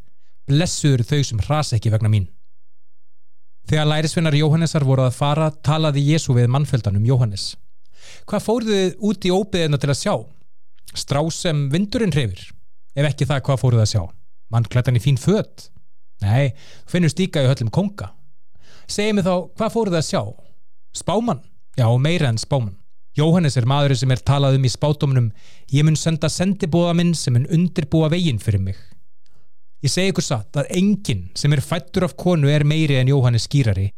blessuður þau sem hrasa ekki vegna mín. Þegar lærisvinnar Jóhannesar voru að fara talaði Jésu við mannfjöldanum Jóhannes. Hvað fóruð þið út í óbyðina til að sjá? Strá sem vindurinn hrefir? Ef ekki það, hvað fóruð þið að sjá? Mannklættan í fín född? Nei, finnur stíka í höllum konga. Segið mig þá, hvað fóruð þið að sjá? Spáman? Já, meira en spáman. Jóhannes er maðurinn sem er talað um í spátumnum Ég mun senda sendibóða minn sem mun undirbúa veginn fyrir mig. Ég segi ykkur satt að enginn sem er fættur af konu er meiri en Jóhannes skýrari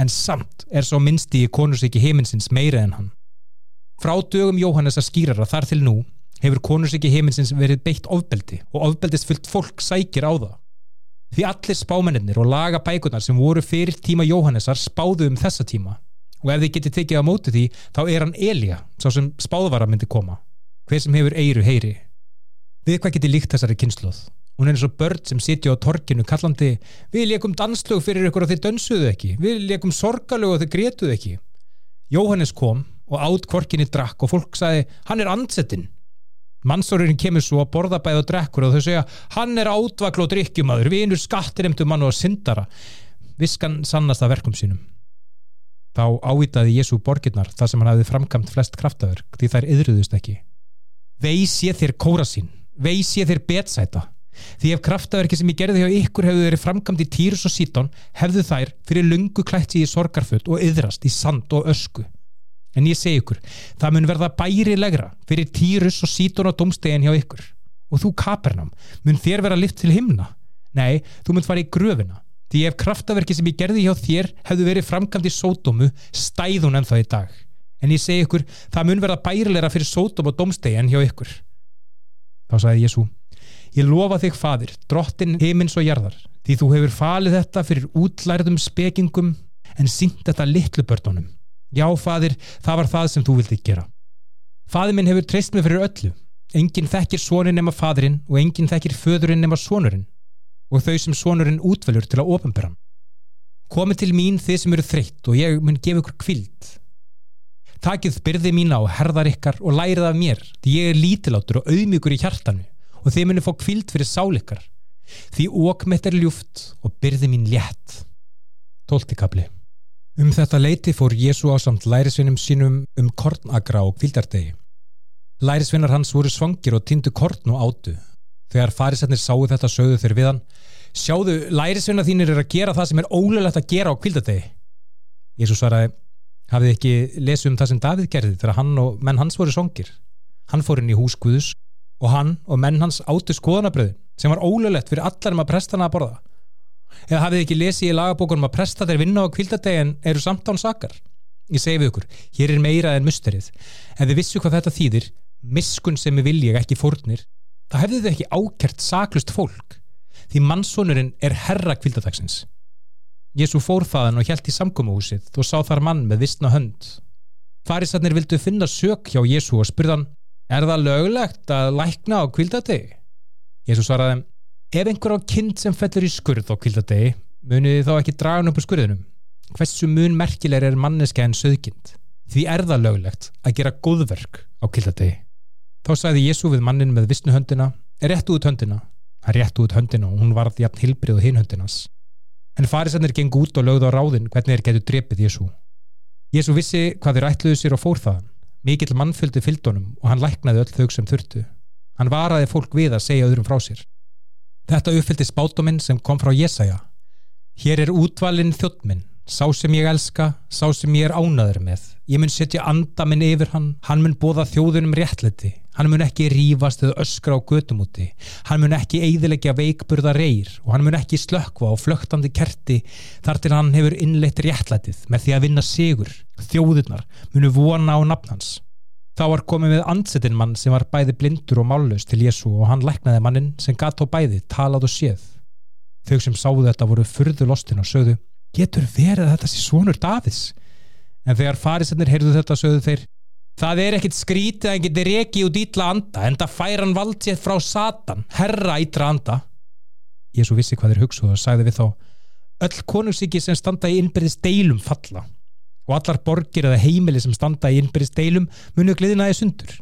en samt er svo minnsti í konusíki heiminsins meiri en hann. Frá dögum Jóhannes að skýrara þar til nú hefur konusíki heiminsins verið beitt ofbeldi og ofbeldisfullt fólk sækir á það. Því allir spámennir og laga bækunar sem voru fyrir tíma Jóhannesar spáðu um þessa tíma og ef þið getið tekið á móti því þá er hann Elja, sá sem spáðvara myndi koma. Hver sem hefur eiru heyri. Við hvað getið líkt þessari kynsluð? Hún er eins og börn sem sitja á torkinu kallandi Við leikum danslög fyrir ykkur og þið dönsuðu ekki. Við leikum sorgalög og þið gretuðu ekki. Jóhannes kom og átt kvorkinni drakk og fólk sagði Hann er ansettinn Mannsórurinn kemur svo að borða bæð og drekkur og þau segja Hann er átvakl og drikkjumadur Vinur skattinemtu mann og syndara. Viskan sannast að verkum sínum. Þá ávitaði Jésu borgirnar þar sem hann hafði framkamt flest kraftaverk því þær yðruðust ekki. Veis ég þér kóra sín Veis ég þér betsæta Því ef kraftaverki sem ég gerði hjá ykkur hefðu verið framkvæmt í Týrus og Sítón hefðu þær fyrir lungu klætt í sorgarfull og yðrast í sand og ösku. En ég segi ykkur, það mun verða bærilegra fyrir Týrus og Sítón og domstegin hjá ykkur. Og þú Kapernam, mun þér vera lift til himna? Nei, þú mun fara í gröfina. Því ef kraftaverki sem ég gerði hjá þér hefðu verið framkvæmt í sódómu, stæðun en það í dag. En ég segi ykkur, það mun verða bærilegra fyrir sódóm og domstegin hjá ykkur. Þá sagði Jésu, ég lofa þig fadir, drottin heimins og jarðar, því þú hefur falið þetta fyrir útlærðum spekingum en sínt þetta litlu börnunum. Já, fadir, það var það sem þú vildi gera. Fadir minn hefur treyst mig fyrir öllu. Engin þekkir sonin nema fadirinn og engin þekkir föðurinn nema sonurinn og þau sem sonurinn útvelur til að ofinbera hann. Komið til mín þið sem eru þreytt og ég mun gefa ykkur kvild. Takið byrði mína og herðar ykkar og lærið af mér því ég er lítilátur og auðmjögur í hjartanu og þið munu fá kvild fyrir sáleikar. Því ókmett er ljúft og byrði mín létt. Tóltikabli Um þetta leiti fór Jésu á samt lærisvinnum sínum um kornagra og kvildardegi. Lærisvinnar hans voru svangir og tindu korn og átu. Þegar farisætnir sáu þetta sögðu þeir við hann Sjáðu, lærisvinnar þínir er að gera það sem er ólulegt að gera á kvildardegi. Jésu svaraði Hafið ekki lesið um það sem Davíð gerði þegar hann og menn hans voru svangir. Hann fór inn í hús Guðus og hann og menn hans átu skoðanabröðin sem var ólulegt fyrir allar um að prestana að borða. Eða hafið ekki lesið í lagabókunum að presta þeir vinna á kvildadegin eru samt án sakar? Ég segi við ykkur, hér er meira en musterið. Ef þið vissu hvað þetta þýðir miskun sem við viljið ekki fórnir þá hefðu þið ekki ákert saklust fólk því mannsónurinn er herra kvildadagsins Jésu fór þaðan og hjælt í samkómuhúsið og sá þar mann með vissna hönd. Farisarnir vildu finna sök hjá Jésu og spurðan er það löglegt að lækna á kvildadegi? Jésu svaraði Ef einhver á kind sem fellur í skurð á kvildadegi, munið þið þá ekki draga hann upp úr skurðinum? Hversu mun merkilegur er manneska en söðkind? Því er það löglegt að gera góðverk á kvildadegi. Þá sagði Jésu við mannin með vissnu höndina, er rétt út höndina. Hann rétt út höndina og hún varð jafn hilbrið og hinn höndinas. En farisannir geng út og lögðu á ráðin hvernig þeir getur drepið Jésu. Jésu vissi hvað þeir ætluðu sér og fór þaðan. Mikill mannfylgdi fylgdónum og hann læknaði öll þau sem þurftu. Hann varaði fólk við að segja öðrum frá sér. Þetta uppfyldi spátuminn sem kom frá Jesaja. Hér er útvalinn þjóttminn, sá sem ég elska, sá sem ég er ánaður með. Ég mun setja anda minn yfir hann, hann mun bóða þjóðunum réttleiti, hann mun ekki rífast eða öskra á götumúti, hann mun ekki eiðilegja veikburða reyr og hann mun ekki slökkva á flögtandi kerti þar til hann hefur innleitt réttleitið með því að vinna sigur. Þjóðunar munu vona á nafnans. Þá var komið við ansettinn mann sem var bæði blindur og mállus til Jésu og hann læknaði mannin sem gatt á bæði, talað og séð. Þau sem sáðu þetta voru fyrðu lostin og sögðu, getur verið þetta sé svonur Davids? En þegar farisennir heyrðu þetta sögðu þeir, það er ekkit skrítið að hann geti reki út ítla anda en það fær hann valdsétt frá Satan, herra ítra anda. Jésu vissi hvað þeir hugsuðu og sagði við þá, öll konungsíki sem standa í innbyrðis deilum falla og allar borgir eða heimili sem standa í innbyrjast deilum munu gliðinaði sundur.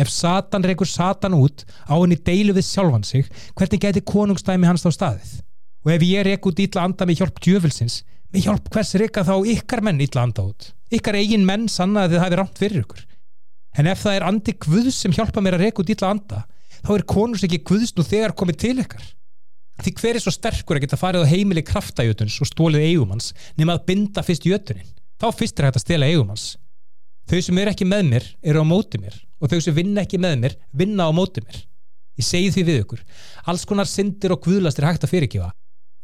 Ef Satan reykur Satan út á henni deilu við sjálfan sig, hvernig geti konungstæmi hans á staðið? Og ef ég reyk út ítla anda með hjálp djöfelsins, með hjálp hvers reyka þá ykkar menn ítla anda út? Ykkar eigin menn sanna að þið hafi rámt fyrir ykkur. En ef það er andi Guðs sem hjálpa mér að reyka út ítla anda, þá er konungs ekki Guðs nú þegar komið til ykkar. Því hver er svo sterkur að geta farið á heimili kraftajötuns og stólið eigumans nema að binda fyrst jötunin? þá fyrst er hægt að stela eigum hans þau sem er ekki með mér eru á móti mér og þau sem vinna ekki með mér vinna á móti mér ég segi því við ykkur alls konar syndir og guðlast er hægt að fyrirgefa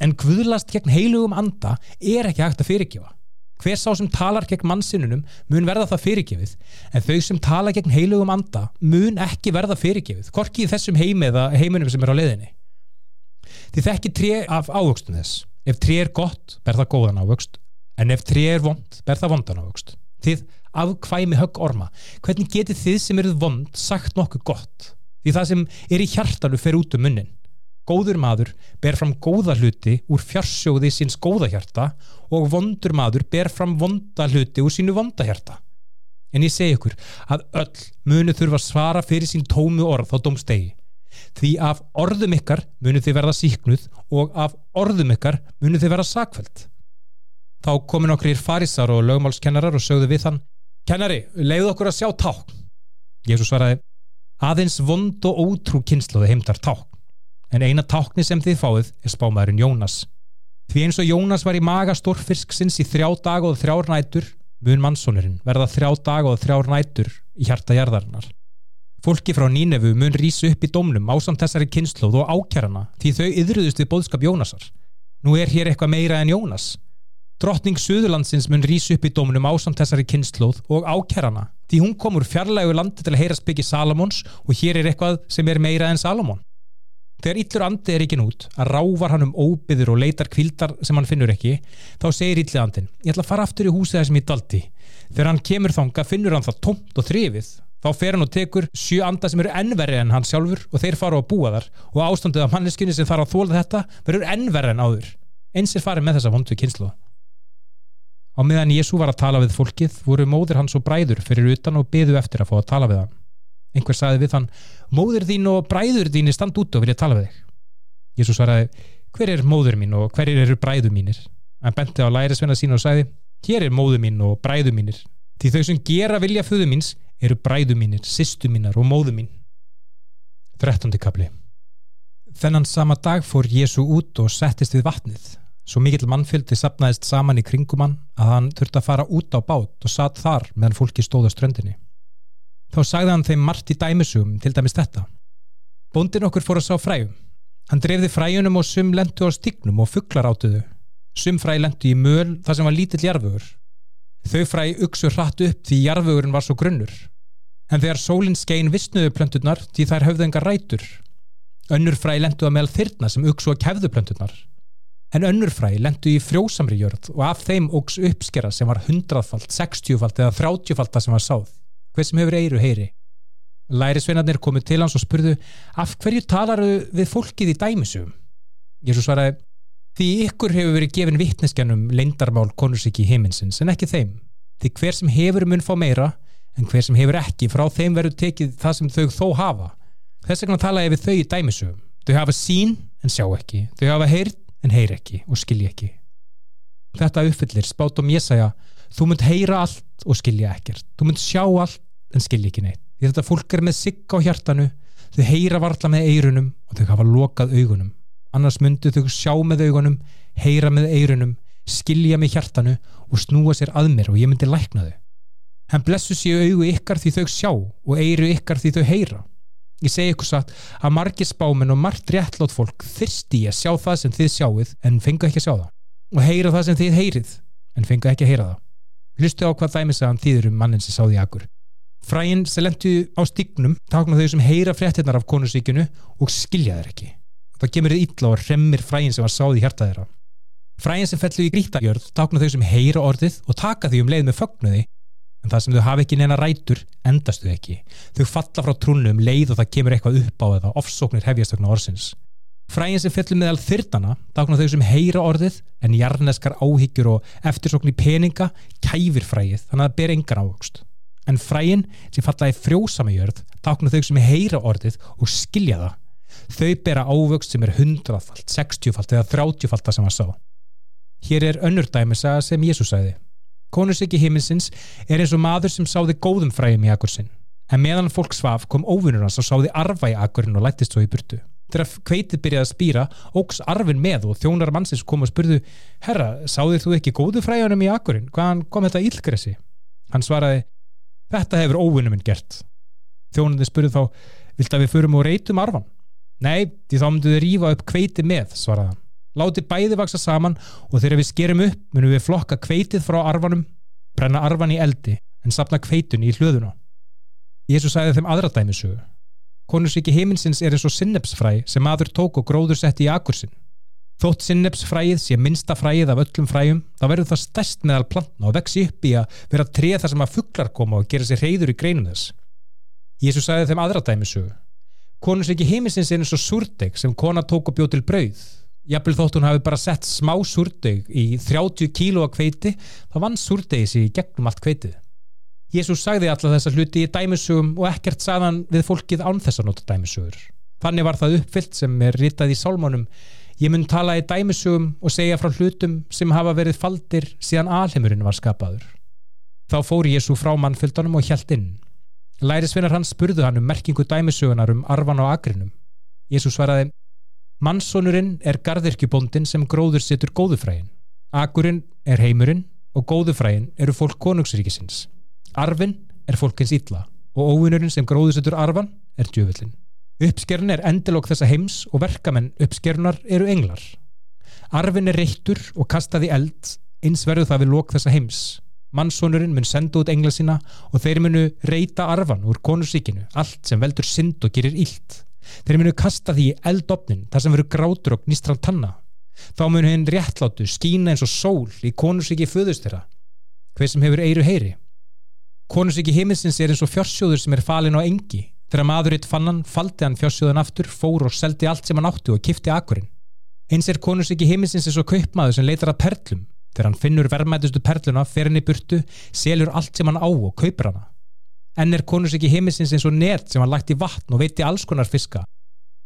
en guðlast gegn heilugum anda er ekki hægt að fyrirgefa hver sá sem talar gegn mannsinnunum mun verða það fyrirgefið en þau sem tala gegn heilugum anda mun ekki verða fyrirgefið hvorki í þessum heimi eða heiminum sem er á leðinni því þekki tré af ávöxtum þess ef tré er gott ber það góðan ávöxt en ef tré er vond, ber það vondan ávöxt. Þið afkvæmi högg orma. Hvernig getið þið sem eruð vond sagt nokkuð gott? Því það sem er í hjartanu fer út um munnin. Góður maður ber fram góða hluti úr fjarsjóði síns góða hjarta og vondur maður ber fram vonda hluti úr sínu vonda hjarta. En ég segi ykkur að öll munu þurfa svara fyrir sín tómu orð á domstegi. Því af orðum ykkar munu þið verða síknuð og af orðum ykkar munu þið verða sakveld. Þá komin okkur ír farisar og lögmálskennarar og sögðu við hann Kennari, leiðu okkur að sjá ták Jésús svaraði Aðeins vond og ótrú kynsluði heimtar ták En eina tákni sem þið fáið er spámaðurinn Jónas Því eins og Jónas var í maga stórfisksins í þrjá dag og þrjár nætur mun mannsónurinn verða þrjá dag og þrjár nætur í hjarta jarðarinnar. Fólki frá Nínefu mun rýsa upp í domnum ásamt þessari kynnslóð og ákjærana því þau yðruðust við bóðskap Jónasar. Nú er hér eitthvað meira en Jónas. Drottning Suðurlandsins mun rýsa upp í domnum ásamt þessari kynnslóð og ákjærana því hún komur fjarlægu landi til að heyra spiki Salamons og hér er eitthvað sem er meira en Salamon. Þegar yllur andi er ekki nút að rávar hann um óbyður og leitar kvildar sem hann finnur ekki, þá segir yllið andin ég ætla að fara aftur í húsið þessum ég daldi. Þegar hann kemur þanga finnur hann það tómt og þrifið. Þá fer hann og tekur sjö anda sem eru ennverri en hann sjálfur og þeir fara að búa þar og ástandið af manneskinni sem þarf að þóla þetta verður ennverri en áður. Eins er farið með þessa vondu kynslu. Á meðan Jésu var að tala við fólkið voru móðir hans og bræður fyrir utan og byðu eftir að fá að tala við hann. Einhver saði við hann, móður þín og bræður þín er stand út og vilja tala við þig. Jésús svaraði, hver er móður mín og hver eru bræður mínir? Hann benti á lærisvenna sín og sagði, hér er móður mín og bræður mínir. Því þau sem gera vilja föðu míns eru bræður mínir, sýstu mínar og móður mín. 13. kapli Þennan sama dag fór Jésu út og settist við vatnið. Svo mikill mannfylgdi sapnaðist saman í kringum hann að hann þurfti að fara út á bát og satt þar meðan fólki stóða ströndinni. Þá sagði hann þeim margt í dæmisugum, til dæmis þetta. Bóndin okkur fór að sá fræjum. Hann drefði fræjunum og sum lendu á stignum og fugglar átuðu. Sum fræj lendu í möl þar sem var lítill jarfugur. Þau fræj uksu hratt upp því jarfugurinn var svo grunnur. En þegar sólinn skein vissnuðu plönturnar því þær höfðu enga rætur. Önnur fræj lendu að meðal þyrna sem uksu að kefðu plönturnar. En önnur fræj lendu í frjósamri jörð og af þeim ógs uppskera sem var hundraðfalt, sextjúfalt eða þrátjúfalt það sem var sáð hver sem hefur eiru heyri. Lærisveinarnir komið til hans og spurðu af hverju talar við fólkið í dæmisum Jésu svaraði því ykkur hefur verið gefin vittneskjanum leindarmál konursiki heiminsins en ekki þeim. Því hver sem hefur mun fá meira en hver sem hefur ekki frá þeim verður tekið það sem þau þó hafa. Þess vegna tala ég við þau í dæmisum þau hafa sín en sjá ekki. Þau hafa heyrt en heyr ekki og skilji ekki. Þetta uppfyllir spátum segja þú munt heyra allt og skilja ekkert. Þú munt sjá allt en skilja ekki neitt. Því þetta fólk er með sigg á hjartanu þau heyra varla með eirunum og þau hafa lokað augunum. Annars myndu þau sjá með augunum heyra með eirunum skilja með hjartanu og snúa sér að mér og ég myndi lækna þau. Hann blessu séu augu ykkar því þau sjá og eiru ykkar því þau heyra. Ég segi ykkur satt að margir spámen og margt réttlót fólk þyrsti að sjá það sem þið sjáuð en fengu ekki að sjá það. Og heyra það sem þið heyrið en fengu ekki að heyra það Hlustu á hvað dæmisaðan þýður um mannin sem sáði agur. Fræinn sem lendu á stignum takna þau sem heyra fréttinnar af konusíkinu og skilja þeir ekki. Það kemur þið ítla og remmir fræinn sem var sáði í hjarta þeirra. Fræinn sem fellu í grítagjörð takna þau sem heyra orðið og taka því um leið með fögnuði en það sem þau hafi ekki neina rætur endast þau ekki. Þau falla frá trúnu um leið og það kemur eitthvað upp á eða ofsóknir hefjastökna orðsins. Frægin sem fellur meðal þyrtana dákna þau sem heyra orðið en jarneskar áhyggjur og eftirsokn í peninga kæfir frægið þannig að það ber engan ávöxt. En frægin sem falla í frjósami jörð dákna þau sem heyra orðið og skilja það. Þau bera ávöxt sem er hundrafalt, sextjúfalt eða þrátjúfalt það sem það sá. Hér er önnur dæmisa sem Jésús sæði. Konusiki heiminsins er eins og maður sem sáði góðum frægum í akkur sinn. En meðan fólk svaf kom óvinnur hans og sáði arfa í akkurinn og lættist svo í burtu. Þegar kveitið byrjaði að spýra, ógs arfin með og þjónar mannsins kom og spurðu Herra, sáðir þú ekki góðu fræðunum í akkurinn? Hvaðan kom þetta ílgressi? Hann svaraði, þetta hefur óvinnum minn gert. Þjónandi spurðu þá, vilt að við förum og reytum arfan? Nei, því þá myndu þið rífa upp kveitið með, svaraði hann. Láti bæði vaksa saman og þegar við skerum upp munum við flokka kveitið frá arfanum, brenna arfan í eldi en sapna kveitun í hlöðuna. Jésu sagði þeim aðra Konusríki heiminsins er eins og sinnepsfræ sem maður tók og gróður sett í akursinn. Þótt sinnepsfræið sé minsta fræið af öllum fræjum, þá verður það stærst meðal plantna og vexi upp í að vera treð þar sem að fugglar koma og gera sér reyður í greinum þess. Jésu sagði þeim aðra dæmisögu. Konusríki heiminsins er eins og súrdeg sem kona tók og bjóð til brauð. Jafnvel þótt hún hafi bara sett smá súrdeg í 30 kílóa kveiti, þá vann súrdegi sér gegnum allt kveitið. Jésús sagði alla þessa hluti í dæmisugum og ekkert sagðan við fólkið án þess að nota dæmisugur. Þannig var það uppfyllt sem er ritað í sálmánum. Ég mun tala í dæmisugum og segja frá hlutum sem hafa verið faldir síðan alheimurinn var skapaður. Þá fór Jésú frá mannfylgdunum og hjælt inn. Lærisvinnar hans spurðu hann um merkingu dæmisugunar um arfan og agrinum. Jésús svaraði, Mannsónurinn er gardirkjubóndin sem gróður setur góðufrægin. Agurinn er heimurinn og góðufræin eru fólk konungsríkisins. Arfin er fólkins ítla og óvinnurinn sem gróðusettur arfan er djöfullin. Uppskerun er endilokk þessa heims og verkamenn uppskerunar eru englar. Arfin er reittur og kastað í eld, eins verður það við lok þessa heims. Mannsónurinn mun senda út engla sína og þeir munu reita arfan úr konusríkinu, allt sem veldur synd og gerir ílt. Þeir munu kasta því eldopnin þar sem verður grátur og gnistran tanna. Þá mun henn réttlátu skína eins og sól í konusríki föðust þeirra. Hver sem hefur eiru heyri. Konusríki heimilsins er eins og fjársjóður sem er falin á engi. Þegar maðuritt fann hann, faldi hann fjársjóðan aftur, fór og seldi allt sem hann áttu og kifti akkurinn. Eins er konusríki heimilsins eins og kaupmaður sem leitar að perlum. Þegar hann finnur verðmætustu perluna, fer henni burtu, selur allt sem hann á og kaupir hana. Enn er konusríki heimilsins eins og net sem hann lagt í vatn og veiti alls konar fiska.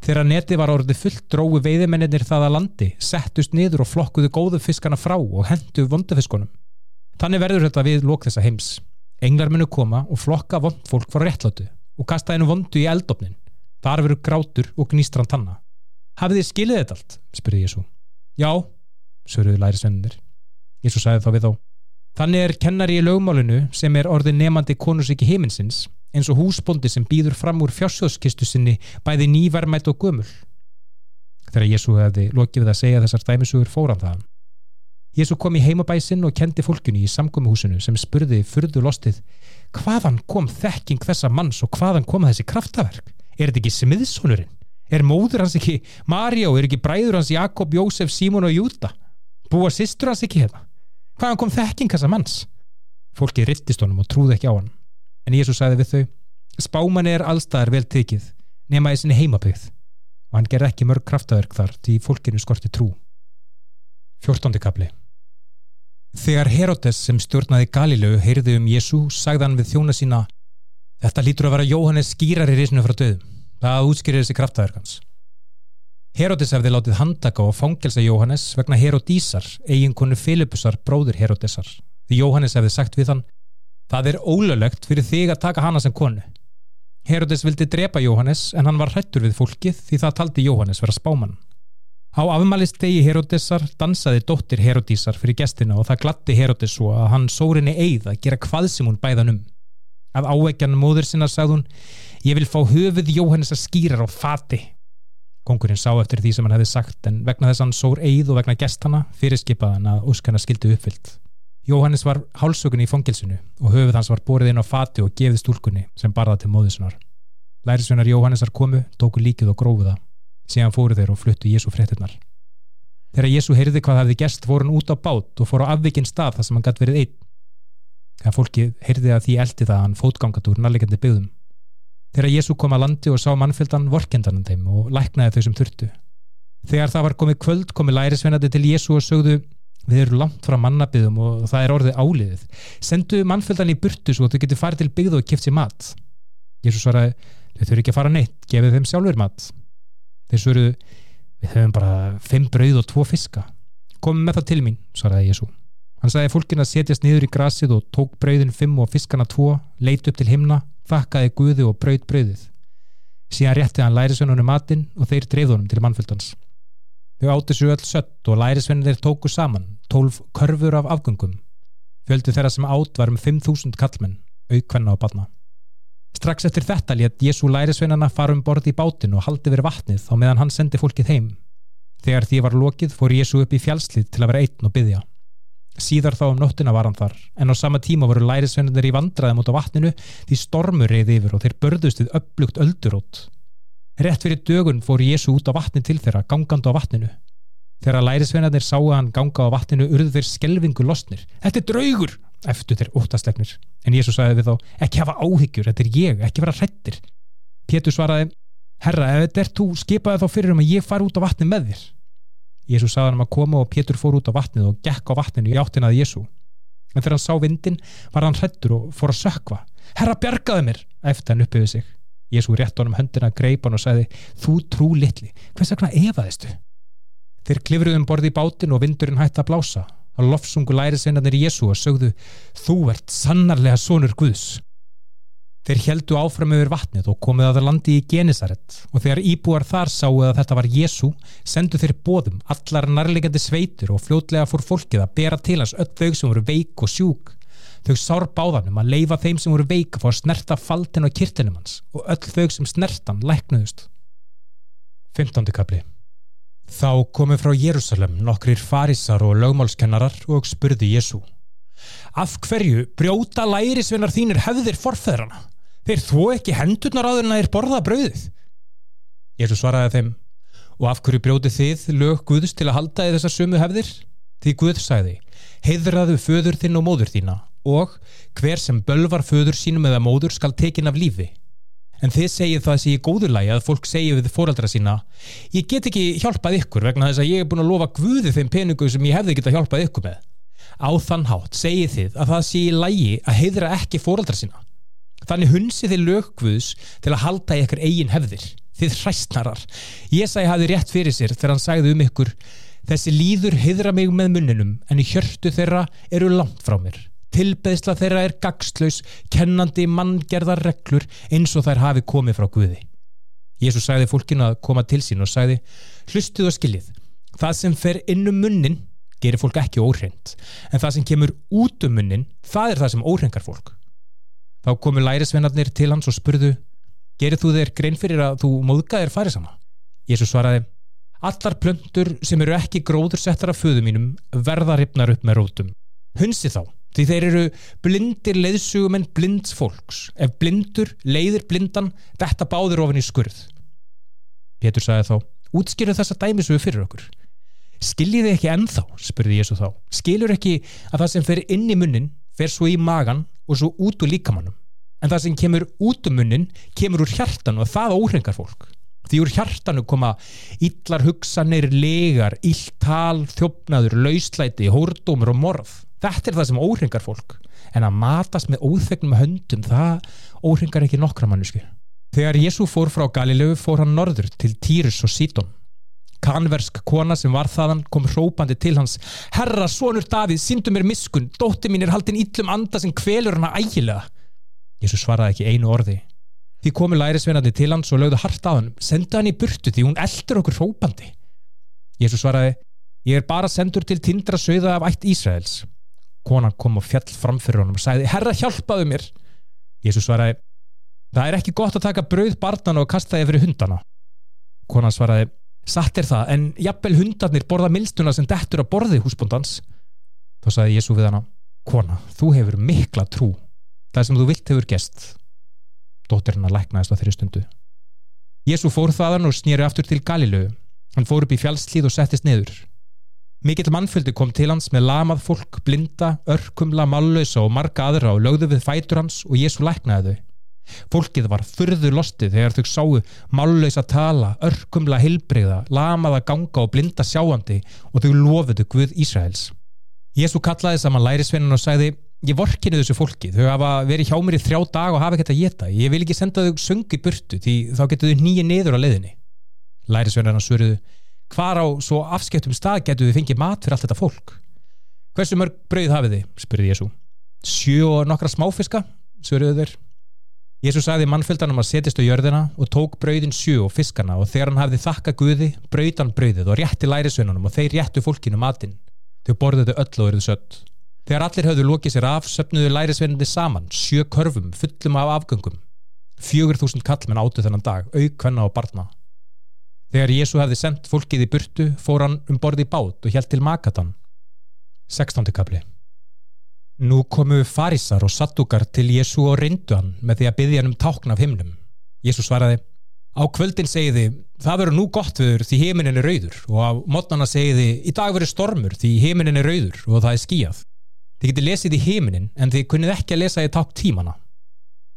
Þegar neti var orðið fullt drói veiðimennir það að landi, settust niður og flokkuðu góðu fiskana frá og hendu vondufiskunum. Þannig verður þetta við lók þessa heims. Englar munu koma og flokka vond fólk frá réttlátu og kasta einu vondu í eldopnin. Þar veru grátur og gnýstran tanna. Hafið þið skilið þetta allt? spurði Jésu. Já, söruðu lærisvennir. Jésu sagði þá við þá. Þannig er kennari í lögmálinu sem er orðið nefandi konusíki heiminsins eins og húsbóndi sem býður fram úr fjársjóðskistu sinni bæði nývarmætt og gömul. Þegar Jésu hefði lokið við að segja þessar dæmisugur fóran þaðan. Jésu kom í heimabæsinn og kendi fólkunni í samkomiðhúsinu sem spurði furðu lostið hvaðan kom þekking þessa manns og hvaðan kom þessi kraftaverk? Er þetta ekki smiðsónurinn? Er móður hans ekki Marja og er ekki bræður hans Jakob, Jósef, Símon og Júta? Búa sýstur hans ekki hérna? Hvaðan kom þekking þessa manns? Fólkið rittist honum og trúði ekki á hann. En Jésu sagði við þau, spámanni er allstaðar vel tekið, nema í sinni heimabögð. Og hann ger ekki mörg kraftaverk þar því fólkinu skorti trú. Fjórtóndi kapli Þegar Herodes sem stjórnaði Galileu heyrði um Jésu, sagði hann við þjóna sína Þetta lítur að vera Jóhannes skýrar í risinu frá döðum. Það útskýrir þessi kraftaverkans. Herodes hefði látið handaka og fangelsa Jóhannes vegna Herodísar, eiginkonu Filipusar, bróður Herodesar. Því Jóhannes hefði sagt við hann Það er ólöglegt fyrir þig að taka hana sem konu. Herodes vildi drepa Jóhannes en hann var hrættur við fólkið því það taldi Jóhannes vera spáman. Á afmælistegi Herodesar dansaði dóttir Herodísar fyrir gestina og það glatti Herodes svo að hann sórinni eigð að gera hvað sem hún bæðan um. Að áveggjan móður sinna sagði hún Ég vil fá höfuð Jóhannes að skýrar á fati. Kongurinn sá eftir því sem hann hefði sagt en vegna þess hann sór eigð og vegna gestana fyrirskipaði hann að úskanna skildi uppfyllt. Jóhannes var hálsökunni í fangilsinu og höfuð hans var borið inn á fati og gefið stúlkunni sem barða til móðusunar. Lærisveinar Jóhannesar komu, tóku líkið og grófuða. Síðan fóru þeir og fluttu Jésu fréttinnar. Þegar Jésu heyrði hvað hefði gest fór hann út á bát og fór á afvikinn stað þar sem hann gætt verið einn. Þegar fólki heyrði að því eldi það hann fótgangat úr nærlegjandi byggðum. Þegar Jésu kom að landi og sá mannfjöldan vorkendanum þeim og læknaði þau sem þurftu. Þegar það var komið kvöld komið lærisveinandi til Jésu og sögðu við erum langt frá mannabyðum og það er orðið áliðið. Sendu mannfjöldan í burtu svo þau getur farið til byggðu og kipt sér mat. Jésu svaraði, þau þurfi ekki að fara neitt, gefið þeim sjálfur mat. Þeir svöruðu, við höfum bara fimm brauð og tvo fiska. Komum með það til mín, svaraði Jésu. Hann sagði fólkin að setjast niður í grasið og tók brauðin fimm og fiskana tvo, leit upp til himna, þakkaði guði og brauð brauðið. Síðan rétti hann lærisvennunum matinn og þeir dreifðunum til mannfjöldans. Þau átti svo öll sött og lærisvennir tóku saman, tólf körfur af afgöngum. Fjöldu þeirra sem átt var um 5.000 kallmenn, aukvenna og badna. Strax eftir þetta létt Jésu lærisveinana fara um borði í bátinn og haldi verið vatnið á meðan hann sendi fólkið heim. Þegar því var lokið fór Jésu upp í fjálslið til að vera einn og byggja. Síðar þá um nóttina var hann þar, en á sama tíma voru lærisveinanir í vandraðum út á vatninu því stormur reyði yfir og þeir börðust við upplugt öldurótt. Rett fyrir dögun fór Jésu út á vatni til þeirra, gangand á vatninu. Þegar lærisveinanir sáu hann ganga á vatninu urðu þeir skelvingu losnir. Þetta er draugur! Eftir þeir óttaslegnir. En Jésús sagði við þá, ekki hafa áhyggjur, þetta er ég, ekki vera hrettir. Pétur svaraði, herra, ef þetta er þú, skipaði þá fyrir um að ég fari út á vatni með þér. Jésús sagði hann að koma og Pétur fór út á vatnið og gekk á vatninu í áttinaði Jésú. En þegar hann sá vindin var hann hrettur og fór að sökva. Herra, bjargaði mér, eftir hann uppið sig. Jésú rétt honum höndina greip hann og sagði, þú trú litli, hvers að að lofsungu lærisveinarnir Jésu og sögðu þú ert sannarlega sonur Guðs Þeir heldu áfram yfir vatnið og komið að það landi í Genesaret og þegar íbúar þar sáu að þetta var Jésu sendu þeir bóðum allar nærlegjandi sveitur og fljótlega fór fólkið að bera til hans öll þau sem voru veik og sjúk. Þau sár báðanum að leifa þeim sem voru veik að fá að snerta faltin og kirtinum hans og öll þau sem snertan læknuðust. 15. kapli Þá komið frá Jérúsalem nokkrir farisar og lögmálskennarar og spurði Jésu Af hverju brjóta lærisvinnar þínir hefðir forfæðrana? Þeir þó ekki hendurnar áður en að þeir borða brauðið. Jésu svaraði þeim og af hverju brjótið þið lög Guðs til að halda í þessar sömu hefðir? Því Guð sæði, heiðraðu föður þinn og móður þína og hver sem bölvar föður sínum eða móður skal tekin af lífi. En þið segið það sem ég góðurlægi að fólk segja við fóraldra sína ég get ekki hjálpað ykkur vegna þess að ég er búin að lofa Guði þeim peningu sem ég hefði geta hjálpað ykkur með. Á þann hátt segið þið að það sé í lægi að heiðra ekki fóraldra sína Þannig hunsi þið lögguðs til að halda í ykkur eigin hefðir. Þið hræstnarar. Jésæ hafi rétt fyrir sér þegar hann sagði um ykkur Þessi líður hyðra mig með munninum en í hjörtu þeirra eru langt frá mér. Tilbeðsla þeirra er gagslaus, kennandi manngerðar reglur eins og þær hafi komið frá Guði. Jésús sagði fólkinu að koma til sín og sagði Hlustuð og skiljið. Það sem fer inn um munnin gerir fólk ekki óhreint en það sem kemur út um munnin það er það sem óhrengar fólk. Þá komu lærisvennarnir til hans og spurðu Gerir þú þeir grein fyrir að þú móðgæðir farið sama? Jésu svaraði Allar plöndur sem eru ekki gróður settar af föðu mínum verða ripnar upp með rótum. Hunsi þá, því þeir eru blindir leiðsugum en blinds fólks. Ef blindur leiðir blindan, þetta báður ofin í skurð. Pétur sagði þá, útskýru þessa dæmisugu fyrir okkur. Skiljið þið ekki ennþá, spurði Jésu þá. Skilur ekki að það sem fer inn í munnin fer svo í magan og svo út úr líkamannum en það sem kemur út um munnin kemur úr hjartanu og það óhrengar fólk því úr hjartanu koma illar hugsanir, legar, illtal þjófnaður, lauslæti, hórdómur og morð þetta er það sem óhrengar fólk. En að matast með óþegnum höndum það óhrengar ekki nokkra mannsku þegar Jésu fór frá Galilegu fór hann norður til Týrus og Sítón kanversk kona sem var þaðan kom hrópandi til hans Herra, sonur Davíð, síndu mér miskun dótti mín er haldin íllum anda sem kvelur hana ægilega. Jésu svaraði ekki einu orði. Því komi lærisveinandi til hans og lögðu hart á hann sendu hann í burtu því hún eldur okkur hrópandi. Jésu svaraði Ég er bara sendur til tindra sögða af ætt Ísraels Konan kom og fjall framfyrir honum og sagði Herra, hjálpaðu mér Jésu svaraði Það er ekki gott að taka brauð barnan og kasta þið fyrir hundana Konan svaraði Satt er það, en jafnvel hundarnir borða milstuna sem dettur að borði húsbóndans. Þá sagði Jésu við hana, Kona, þú hefur mikla trú. Það sem þú vilt hefur gest. Dóttirinn að læknaðist á þeirri stundu. Jésu fór þaðan og snýri aftur til Galilögu. Hann fór upp í fjallslíð og settist niður. Mikill mannföldi kom til hans með lamað fólk, blinda, örkumla, mallausa og marga aðra og lögðu við fætur hans og Jésu læknaði þau. Fólkið var fyrðu lostið þegar þau sáu málulegs að tala, örkumla heilbreyða, lamaða ganga og blinda sjáandi og þau lofuðu Guð Ísraels. Jésu kallaði saman lærisveinin og sagði ég vorkinu þessu fólki, þau hafa verið hjá mér í þrjá dag og hafa ekkert að geta ég vil ekki senda þau sungi burtu því þá getur þau nýja niður á leiðinni. Lærisveinarna svöruðu hvar á svo afskeptum stað getur þau fengið mat fyrir allt þetta fólk? Hversu mörg brauð hafið þið? spurði Jésu. Sjö og nokkra smáfiska, svöruðu þeir Jésús sagði mannfjöldanum að setjast á jörðina og tók brauðin sjö og fiskana og þegar hann hafði þakka Guði, brauðan brauðið og rétti lærisveinunum og þeir réttu fólkinu matinn. Þau borðuðu öll og eruðu sött. Þegar allir hafðu lókið sér af, söpnuðu lærisveinandi saman, sjö körfum, fullum af afgöngum. Fjögur þúsund kallmenn áttu þennan dag, aukvenna og barna. Þegar Jésu hafði sendt fólkið í burtu, fór hann um borði bát og hjælt til Makatan. 16. kapli Nú komu farisar og sattúkar til Jésu og reyndu hann með því að byggja hann um tákn af himnum. Jésu svaraði, á kvöldin segiði, það verður nú gott viður því heiminin er rauður og á mótnana segiði, í dag verður stormur því heiminin er rauður og það er skíjað. Þið getur lesið í heiminin en þið kunnið ekki að lesa í tákn tímana.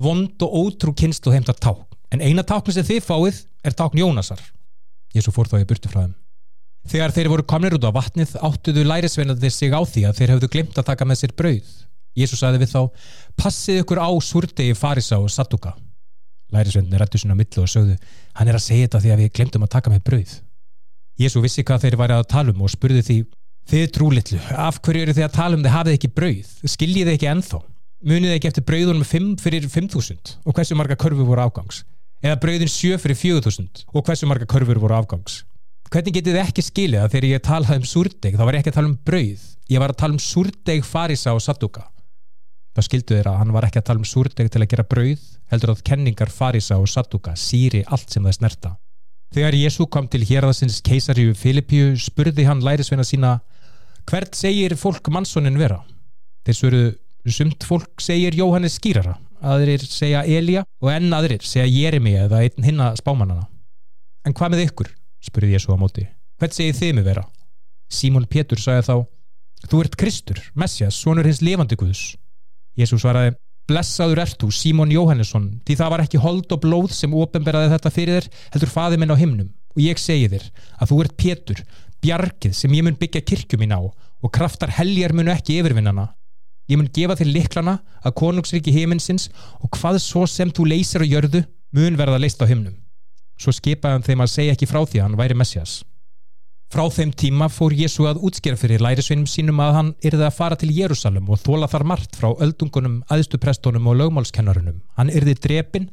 Vond og ótrú kynslu heimtar tákn, en eina tákn sem þið fáið er tákn Jónasar. Jésu fór þá í burtu frá þeim. Þegar þeir voru komnir út á vatnið áttuðu lærisveinandi sig á því að þeir hefðu glemt að taka með sér brauð. Jésús sagði við þá, passið ykkur á súrdegi farisa og sattuka. Lærisveinandi rættu sinna millu og sögðu, hann er að segja þetta því að við glemtum að taka með brauð. Jésú vissi hvað þeir væri að tala um og spurði því, þið trúlittlu, af hverju eru þið að tala um þið hafið ekki brauð? Skiljið ekki enþá? munið ekki eftir brauðunum 5 fyrir 5.000 og hversu marga körfur voru afgangs eða brauðin 7 fyrir 4.000 og hversu marga körfur voru afgangs? Hvernig getið þið ekki skilið að þegar ég talaði um súrdeg þá var ég ekki að tala um brauð ég var að tala um súrdeg farisa og sattuka þá skildu þeirra að hann var ekki að tala um súrdeg til að gera brauð heldur að kenningar farisa og sattuka síri allt sem það snerta. Þegar Jésu kom til hérðasins keisarju Filippiu spurði hann lærisveina sína hvert segir fólk mannssonin vera? Þeir svöruðu sumt fólk segir Jóhannes skýrara aðrir segja Elja og enn aðrir segja Jeremi eða einn hinna spámanana en hvað með ykkur? spurði Jésu á móti. Hvert segir þið með vera? Símón Pétur sagði þá þú ert Kristur, Messias, sonur hins levandi Guðs. Jésu svaraði blessaður ert þú Símón Jóhannesson því það var ekki hold og blóð sem ofinberaði þetta fyrir þér heldur faði minn á himnum. Og ég segi þér að þú ert Pétur bjargið sem ég mun byggja kirkjum mín á og kraftar heljar munu ekki yfirvinnana Ég mun gefa þér liklana að konungsriki heiminsins og hvað svo sem þú leysir á jörðu mun verða leist á himnum. Svo skipaði hann þeim að segja ekki frá því að hann væri Messias. Frá þeim tíma fór Jésu að útskjara fyrir lærisveinum sínum að hann yrði að fara til Jérúsalem og þóla þar margt frá öldungunum, aðstuprestónum og lögmálskennarunum. Hann yrði drepin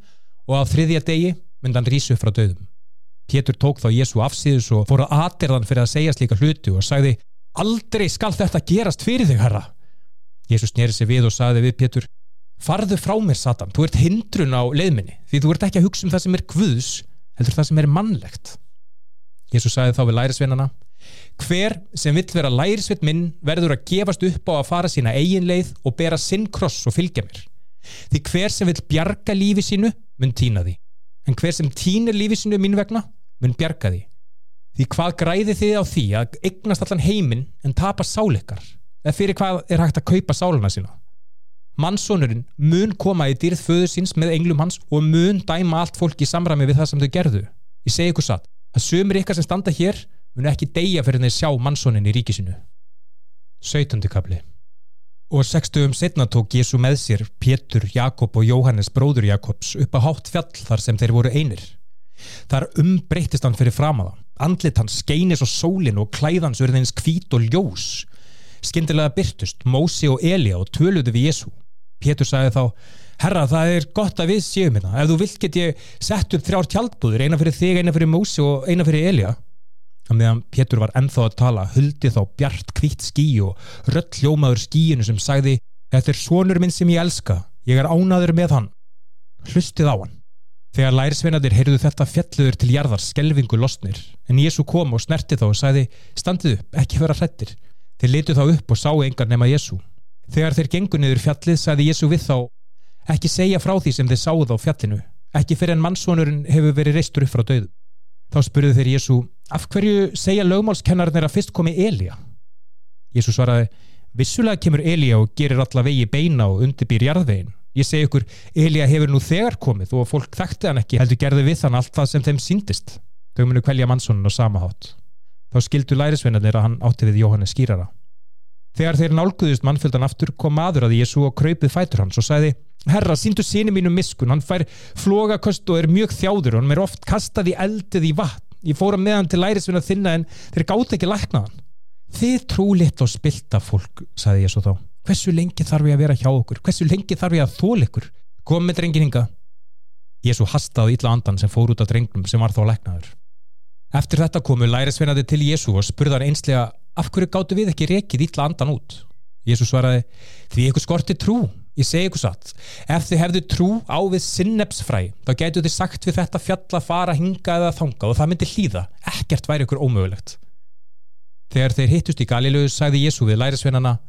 og á þriðja degi myndi hann rísu frá döðum. Pétur tók þá Jésu afsýðus og fór að aðderðan fyrir að segja slíka hlutu og sagði Aldrei skal þetta gerast fyrir þig, herra. Jésús nýrið sig við og saði við Pétur farðu frá mér Satan, þú ert hindrun á leiðminni því þú ert ekki að hugsa um það sem er guðs heldur það sem er mannlegt. Jésús saði þá við lærisveinana hver sem vill vera lærisveinn minn verður að gefast upp á að fara sína eigin leið og bera sinn kross og fylgja mér. Því hver sem vill bjarga lífi sínu mun týna því en hver sem týnir lífi sínu mín vegna mun bjarga því. Því hvað græði þið á því að eignast allan heiminn en tapa sáleikar eða fyrir hvað er hægt að kaupa sáluna sína? Mannsónurinn mun koma í dýrð föður síns með englum hans og mun dæma allt fólk í samræmi við það sem þau gerðu. Ég segi ykkur satt, að sömur ykkar sem standa hér mun ekki deyja fyrir þeir sjá mannsónin í ríkisinu 17. kapli og sextugum setna tók Jésu með sér Pétur, Jakob og Jóhannes bróður Jakobs upp á hátt fjall þar sem þeir voru einir. Þar umbreytist hann fyrir framaða andlit hans skeinis og sólin og klæðans verði eins kvít og ljós Skindilega byrtust Mósi og Elja og töluðu við Jésu. Pétur sagði þá, herra það er gott að við séum hérna. Ef þú vilt get ég sett upp þrjár tjaldbúður, eina fyrir þig, eina fyrir Mósi og eina fyrir Elja. Að meðan Pétur var enþá að tala, huldi þá bjart kvitt skí og röll hljómaður skíinu sem sagði, þetta er svonur minn sem ég elska, ég er ánaður með hann. Hlustið á hann. Þegar lærisveinadir heyrðu þetta fjalluður til jarðar skelvingu losnir, en Jésu kom og snerti þá og sagði, standið upp, ekki vera hrettir. Þeir litu þá upp og sáu engar nema Jésu. Þegar þeir gengu niður fjallið sagði Jésu við þá ekki segja frá því sem þeir sáðu á fjallinu, ekki fyrir en mannsvonurinn hefur verið reistur upp frá döðu. Þá spurðu þeir Jésu, af hverju segja lögmálskennarnir að fyrst komi Elja? Jésu svaraði, vissulega kemur Elja og gerir alla vegi beina og undirbýr jarðvegin. Ég segi ykkur, Elja hefur nú þegar komið og fólk þekkti hann ekki heldur gerði við hann allt það sem þeim síndist. Þau munu kvelja mannsvonin á sama hátt þá skildu lærisveinarnir að hann átti við Jóhannes skýrara. Þegar þeir nálguðist mannfjöldan aftur kom maður að Jésu og kraupið fætur hans og sagði Herra, síndu síni mínu miskun, hann fær flogaköst og er mjög þjáður og hann er oft kastað í eldið í vatn. Ég fóra með hann til lærisveina þinna en þeir gátt ekki læknaðan. Þið trú lit og spilta fólk, sagði Jésu þá. Hversu lengi þarf ég að vera hjá okkur? Hversu lengi þarf ég að þól ykkur? Kom með drengin hinga. Jésu hastaði ítla andan sem fór út af drengnum sem var þá læknaður. Eftir þetta komu lærisveinandi til Jésu og spurðar einslega af hverju gáttu við ekki rekið ítla andan út? Jésu svaraði því ykkur skorti trú, ég segi ykkur satt. Ef þið hefðu trú á við sinnepsfræ þá gætu þið sagt við þetta fjalla fara hinga eða þanga og það myndi hlýða. Ekkert væri ykkur ómögulegt. Þegar þeir hittust í Galilögu sagði Jésu við lærisveinana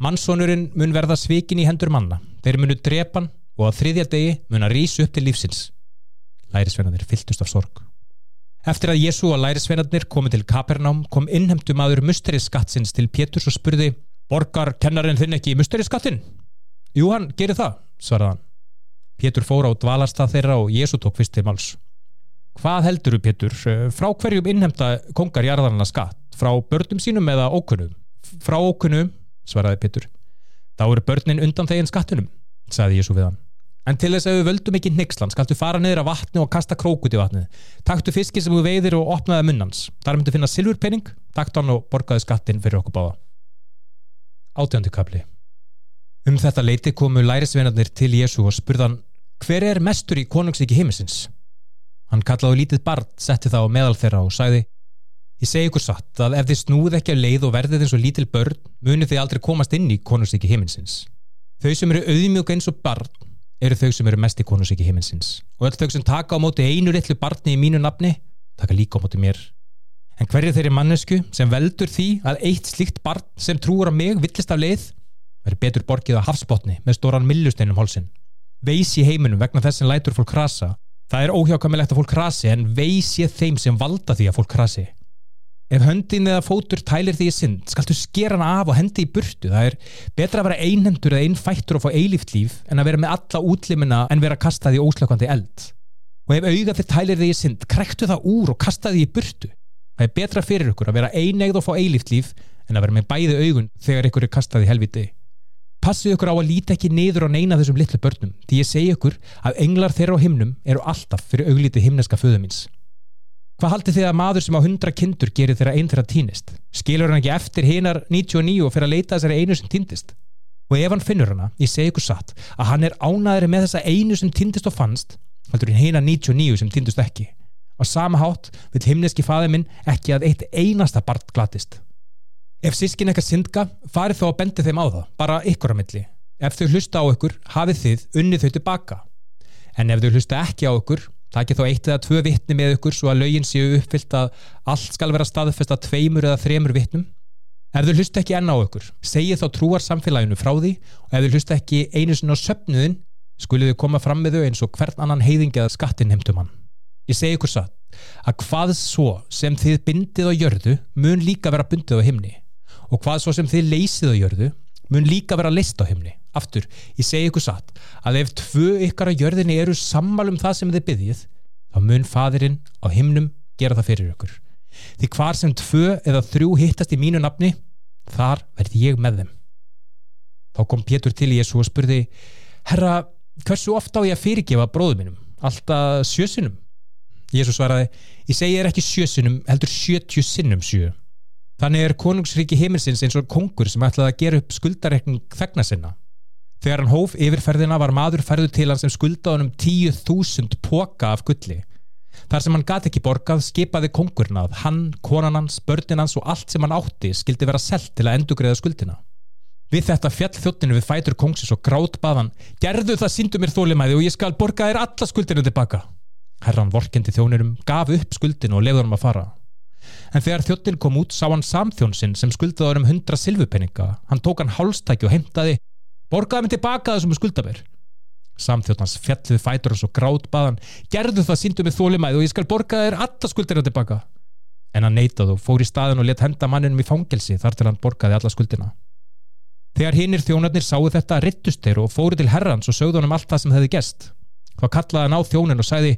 Mannsónurinn mun verða svikin í hendur manna. Þeir munu drepan og á þriðja degi mun að rýsa upp til lífsins. Lærisveinanir fylltust af sorg Eftir að Jésu og lærisveinarnir komið til Kapernám kom innhemdu maður musterisskattsins til Péturs og spurði Borgar kennarinn þinn ekki musterisskattin? Jú, hann gerir það, svaraðan. Pétur fór á dvalastað þeirra og Jésu tók fyrst til máls. Hvað heldur þú Pétur? Frá hverjum innhemda kongar jarðarna skatt? Frá börnum sínum eða ókunnum? Frá ókunnum, svaraði Pétur. Þá eru börnin undan þegin skattunum, sagði Jésu við hann. En til þess að við völdum ekki nixlan skaltu fara niður á vatni og kasta krókut í vatni. Takktu fiski sem þú veiðir og opnaði munnans. Þar myndu finna silfurpenning, takktu hann og borgaði skattin fyrir okkur báða. Átjöndu kapli Um þetta leiti komu lærisveinarnir til Jésu og spurðan hver er mestur í konungsíki himmisins? Hann kallaði lítið barn, setti það á meðal þeirra og sagði Ég segi ykkur satt að ef þið snúð ekki af leið og verðið eins og lítil börn munið þið aldrei komast inn í konungsíki himminsins. Þau sem eru auðmjög eins og barn eru þau sem eru mest í konungsíki himminsins og öll þau sem taka á móti einu litlu barni í mínu nafni taka líka á móti mér. En hverju þeirri mannesku sem veldur því að eitt slikt barn sem trúur á mig villist af leið verður betur borgið á hafsbótni með stóran millusteinum hálsin. Veis í heiminum vegna þess sem lætur fólk krasa. Það er óhjákamilegt að fólk krasi en veis ég þeim sem valda því að fólk krasi. Ef höndin eða fótur tælir því í synd, skaltu skera hana af og hendi í burtu. Það er betra að vera einhendur eða einfættur og fá eilíft líf en að vera með alla útlimina en vera kastað í óslökandi eld. Og ef auga þið tælir því í synd, krektu það úr og kasta því í burtu. Það er betra fyrir ykkur að vera einegð og fá eilíft líf en að vera með bæði augun þegar ykkur er kastað í helviti. Passið ykkur á að líta ekki niður og neina þessum litlu börnum, því ég segi ykkur að englar þeirra á himnum eru alltaf fyrir auglítið himneska föðumins. Hvað haldið þið að maður sem á 100 kindur gerir þeirra einn þeirra týnist? Skilur hann ekki eftir hinar 99 og fyrir að leita þessari einu sem týndist? Og ef hann finnur hana, ég segi ykkur satt, að hann er ánaðri með þessa einu sem týndist og fannst, heldur hinn hinar 99 sem týndist ekki. Á sama hátt vil himneski faði minn ekki að eitt einasta barn glatist. Ef sískin eitthvað syndga, farið þó að bendi þeim á það, bara ykkur á milli. Ef þau hlusta á ykkur, hafið þið unnið þau tilbaka. En ef þau hlusta ekki á ykkur, Takið þó eitt eða tvö vittni með ykkur svo að lögin séu uppfyllt að allt skal vera staðfest að tveimur eða þremur vittnum. Ef þau hlusta ekki enna á ykkur, segið þá trúar samfélaginu frá því og ef þau hlusta ekki einu sinna á söpnuðin, skulið þau koma fram með þau eins og hvern annan heiðingi að skattin heimtum hann. Ég segi ykkur satt að hvað svo sem þið bindið á jörðu mun líka vera bundið á himni og hvað svo sem þið leysið á jörðu mun líka vera list á himni. Aftur, ég segi ykkur satt að ef tvö ykkar á jörðinni eru sammal um það sem þið byggjið þá mun fadirinn á himnum gera það fyrir ykkur. Því hvar sem tvö eða þrjú hittast í mínu nafni þar verði ég með þeim. Þá kom Pétur til Jésu og spurði herra, hversu ofta á ég að fyrirgefa bróðum minnum alltaf sjösunum Jésu svaraði, ég segi er ekki sjösunum heldur sjötju sinnum sjö þannig er konungsríki heimilsins eins og kongur sem ætlaði að gera upp skuldarekning þegna sinna Þegar hann hóf yfirferðina var maður ferðu til hann sem skuldaði um 10.000 póka af gulli. Þar sem hann gati ekki borgað skipaði kongurna að hann, konan hans, börnin hans og allt sem hann átti skildi vera selt til að endugriða skuldina. Við þetta fjall þjóttinu við fætur kongsins og grátt baðan Gerðu það síndu mér þólimæði og ég skal borga þér alla skuldinu tilbaka. Herran vorkendi þjónirum, gaf upp skuldinu og lefði hann að fara. En þegar þjóttin kom út sá hann samþjónsinn sem skuldaði um 100 silfupenninga. Hann tók hann hálstæki og heimtaði borgaði mig tilbaka þessum skuldabér samþjóttans fjallið fætur og svo grátt baðan gerðu það síndu með þólimæð og ég skal borga þér alla skuldina tilbaka. En hann neitað og fór í staðin og let henda manninum í fangelsi þar til hann borgaði alla skuldina. Þegar hinnir þjónarnir sáu þetta rittust þeir og fóru til herrans og sögðu hann um allt það sem hefði gest þá kallaði hann á þjónin og sagði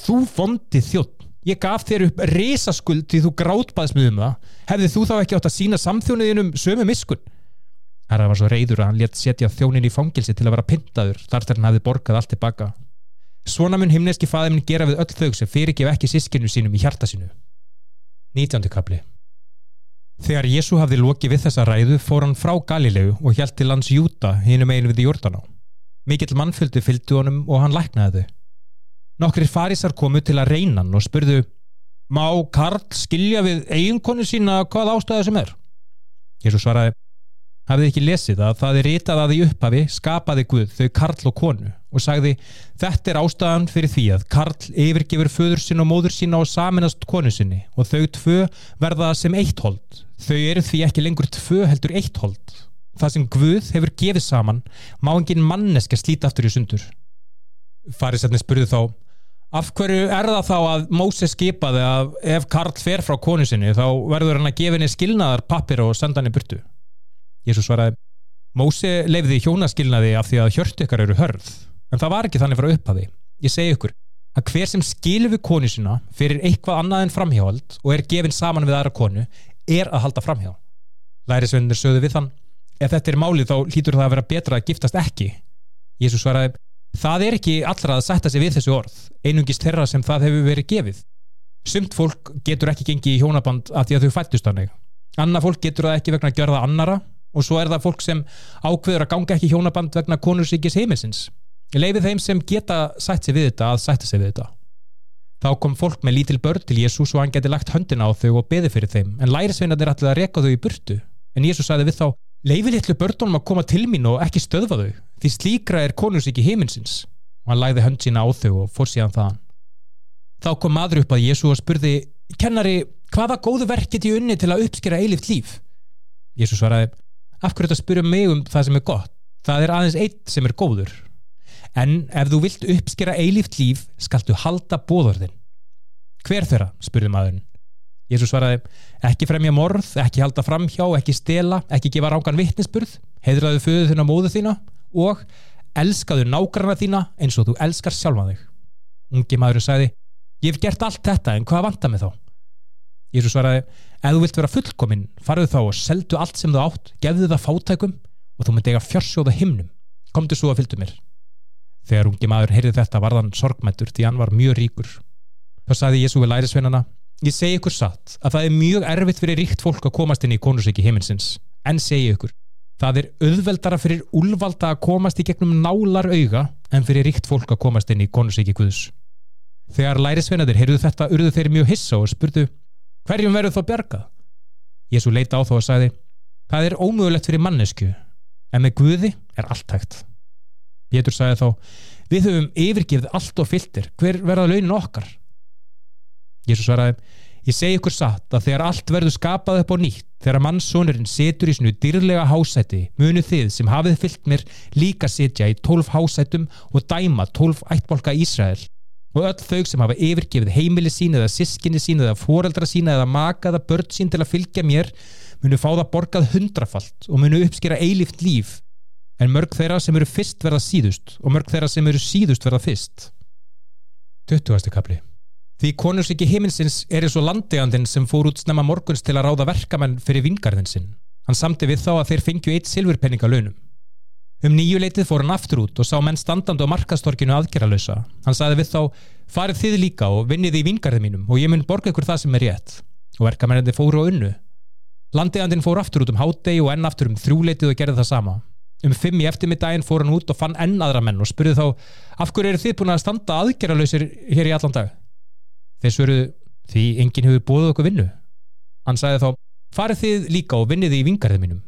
þú fondi þjótt ég gaf þér upp resaskuld því þú gráttbaðis með um það hefði þú þá ekki átt að sína samþjóniðinum sömu miskun Herra var svo reyður að hann létt setja þjónin í fangilsi til að vera pintaður þar til hann hefði borgað allt tilbaka. Svona mun himneski faðiminn gera við öll þau sem fyrirgef ekki sískinu sínum í hjarta sínu. 19. kapli Þegar Jésu hafði lokið við þessa ræðu fór hann frá Galilegu og hjælt til lands Júta hinum einu við Jórdaná. Mikill mannfylgdu fylgdu honum og hann læknaði þau. Nokkrir farisar komu til að reyna hann og spurðu Má Karl skilja við eiginkonu sína hvað ástæða sem er? Jésu svaraði hafið ekki lesið að það er ritað að í upphafi skapaði Guð þau Karl og konu og sagði þetta er ástæðan fyrir því að Karl yfirgefur föður sin og móður sína og saminast konu sinni og þau tvö verða sem eitt hold. Þau eru því ekki lengur tvö heldur eitt hold. Það sem Guð hefur gefið saman má engin manneska slíta aftur í sundur. Farisætni spurði þá af hverju er það þá að Móse skipaði að ef Karl fer frá konu sinni þá verður hann að gefa henni skilnaðar pappir og senda henni burtu? Jésús svaraði Móse lefði hjónaskilnaði af því að hjörtu ykkar eru hörð. En það var ekki þannig frá upphafi. Ég segi ykkur að hver sem skilur við konu sína fyrir eitthvað annað en framhjáhald og er gefin saman við aðra konu er að halda framhjá. Lærisvennir sögðu við þann ef þetta er málið þá hlýtur það að vera betra að giftast ekki. Jésús svaraði það er ekki allra að setja sig við þessu orð einungist þeirra sem það hefur verið gefið sumt fólk getur ekki gengið í hjónaband af því að þau fættust hann Annað fólk getur það ekki vegna að gjörða annara og svo er það fólk sem ákveður að ganga ekki hjónaband vegna konursíkis heimilsins. Leifið þeim sem geta sætt sig við þetta að sætta sig við þetta. Þá kom fólk með lítil börn til Jésús og hann geti lagt höndina á þau og beði fyrir þeim, en lærisveinarnir ætlaði að reka þau í burtu. En Jésús sagði við þá, leifið litlu börnunum að koma til mín og ekki stöðva þau, því slíkra er konursíki heiminsins. Og hann læði hönd sína á þau og fór síðan þaðan. Þá kom maður upp að Jésu og spurði, kennari, hvaða góðu verk get ég unni til að uppskera eilift líf? Jésu svaraði, af hverju þetta spyrja mig um það sem er gott? Það er aðeins eitt sem er góður. En ef þú vilt uppskera eilift líf, skaltu halda bóðorðin. Hver þeirra? spurði maðurinn. Jésu svaraði, ekki fremja morð, ekki halda framhjá, ekki stela, ekki gefa rángan vittnesburð, heidraðu föðu þína móðu þína og elskaðu nágranna þína eins og þú elskar sjálfa þig. Ungi maðurinn sagði, ég hef gert allt þetta en hvað vantar mig þá? Jésu svaraði, ef þú vilt vera fullkominn, farðu þá og seldu allt sem þú átt, gefðu það fátækum og þú myndi eiga fjörsjóða himnum. Komdu svo að fylgdu mér. Þegar ungi maður heyrði þetta varðan sorgmættur því hann var mjög ríkur. Þá sagði Jésu við lærisveinana, ég segi ykkur satt að það er mjög erfitt fyrir ríkt fólk að komast inn í konusíki heiminsins, en segi ykkur, Það er auðveldara fyrir úlvalda að komast í gegnum nálar auga en fyrir ríkt fólk að komast inn í konusíki Guðs. Þegar lærisveinadir heyrðu þetta urðu þeir mjög hissa og spurðu hverjum verður þá bjargað? Jésu leita á þá og sagði það er ómögulegt fyrir mannesku en með Guði er allt hægt. Pétur sagði þá við höfum yfirgifð allt og fylltir hver verða launin okkar? Jésu svaraði Ég segi ykkur satt að þegar allt verður skapað upp á nýtt, þegar mannssónurinn setur í snu dyrlega hásæti, munu þið sem hafið fyllt mér líka setja í tólf hásætum og dæma tólf ættbolka Ísrael. Og öll þau sem hafa yfirgefið heimili sín eða sískinni sín eða foreldra sín eða makaða börn sín til að fylgja mér, munu fá það borgað hundrafalt og munu uppskera eilift líf. En mörg þeirra sem eru fyrst verða síðust og mörg þeirra sem eru síðust verða fyrst. 20. kapli Því konursiki himinsins er eins og landegandin sem fór út snemma morguns til að ráða verkamenn fyrir vingarðin sinn. Hann samti við þá að þeir fengju eitt silfurpenninga launum. Um nýju leitið fór hann aftur út og sá menn standandi á markastorkinu aðgerralösa. Hann saði við þá, farið þið líka og vinnið í vingarðin mínum og ég mun borga ykkur það sem er rétt. Og verkamennandi fóru á unnu. Landegandin fór aftur út um hádegi og enn aftur um þrjúleitið og gerði það sama. Um fimm í eftirmiddaginn fór hann út og fann enn aðra menn og spurði þá, af hverju eru þið búin að standa aðgerralösir hér í allan dag? Þeir svöruðu því enginn hefur búið okkur vinnu. Hann sagði þá, farið þið líka og vinnið í vingarðið mínum.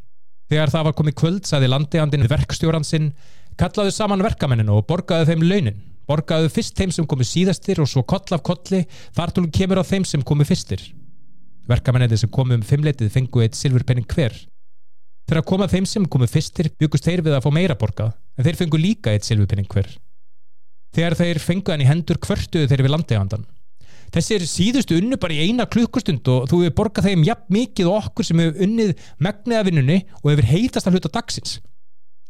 Þegar það var komið kvöld sagði landegjandin verkstjóran sinn, kallaðu saman verkamenninu og borgaðu þeim launin. Borgaðu fyrst þeim sem komu síðastir og svo koll af kolli þar tólum kemur á þeim sem komu fyrstir. Verkamennið sem komu um fimmleitið fengu eitt silfurpenning hver. Þegar komað þeim sem komu fyrstir byggust þeir við að fá meira borgað en þeir fengu líka eitt silfurpenning hver. Þegar þeir fengu hann í hendur kvörtuðu þeir við landegjandan þessir síðustu unnu bara í eina klukkustund og þú hefur borgað þeim jafn mikið okkur sem hefur unnið megniða vinnunni og hefur heitast að hluta dagsins.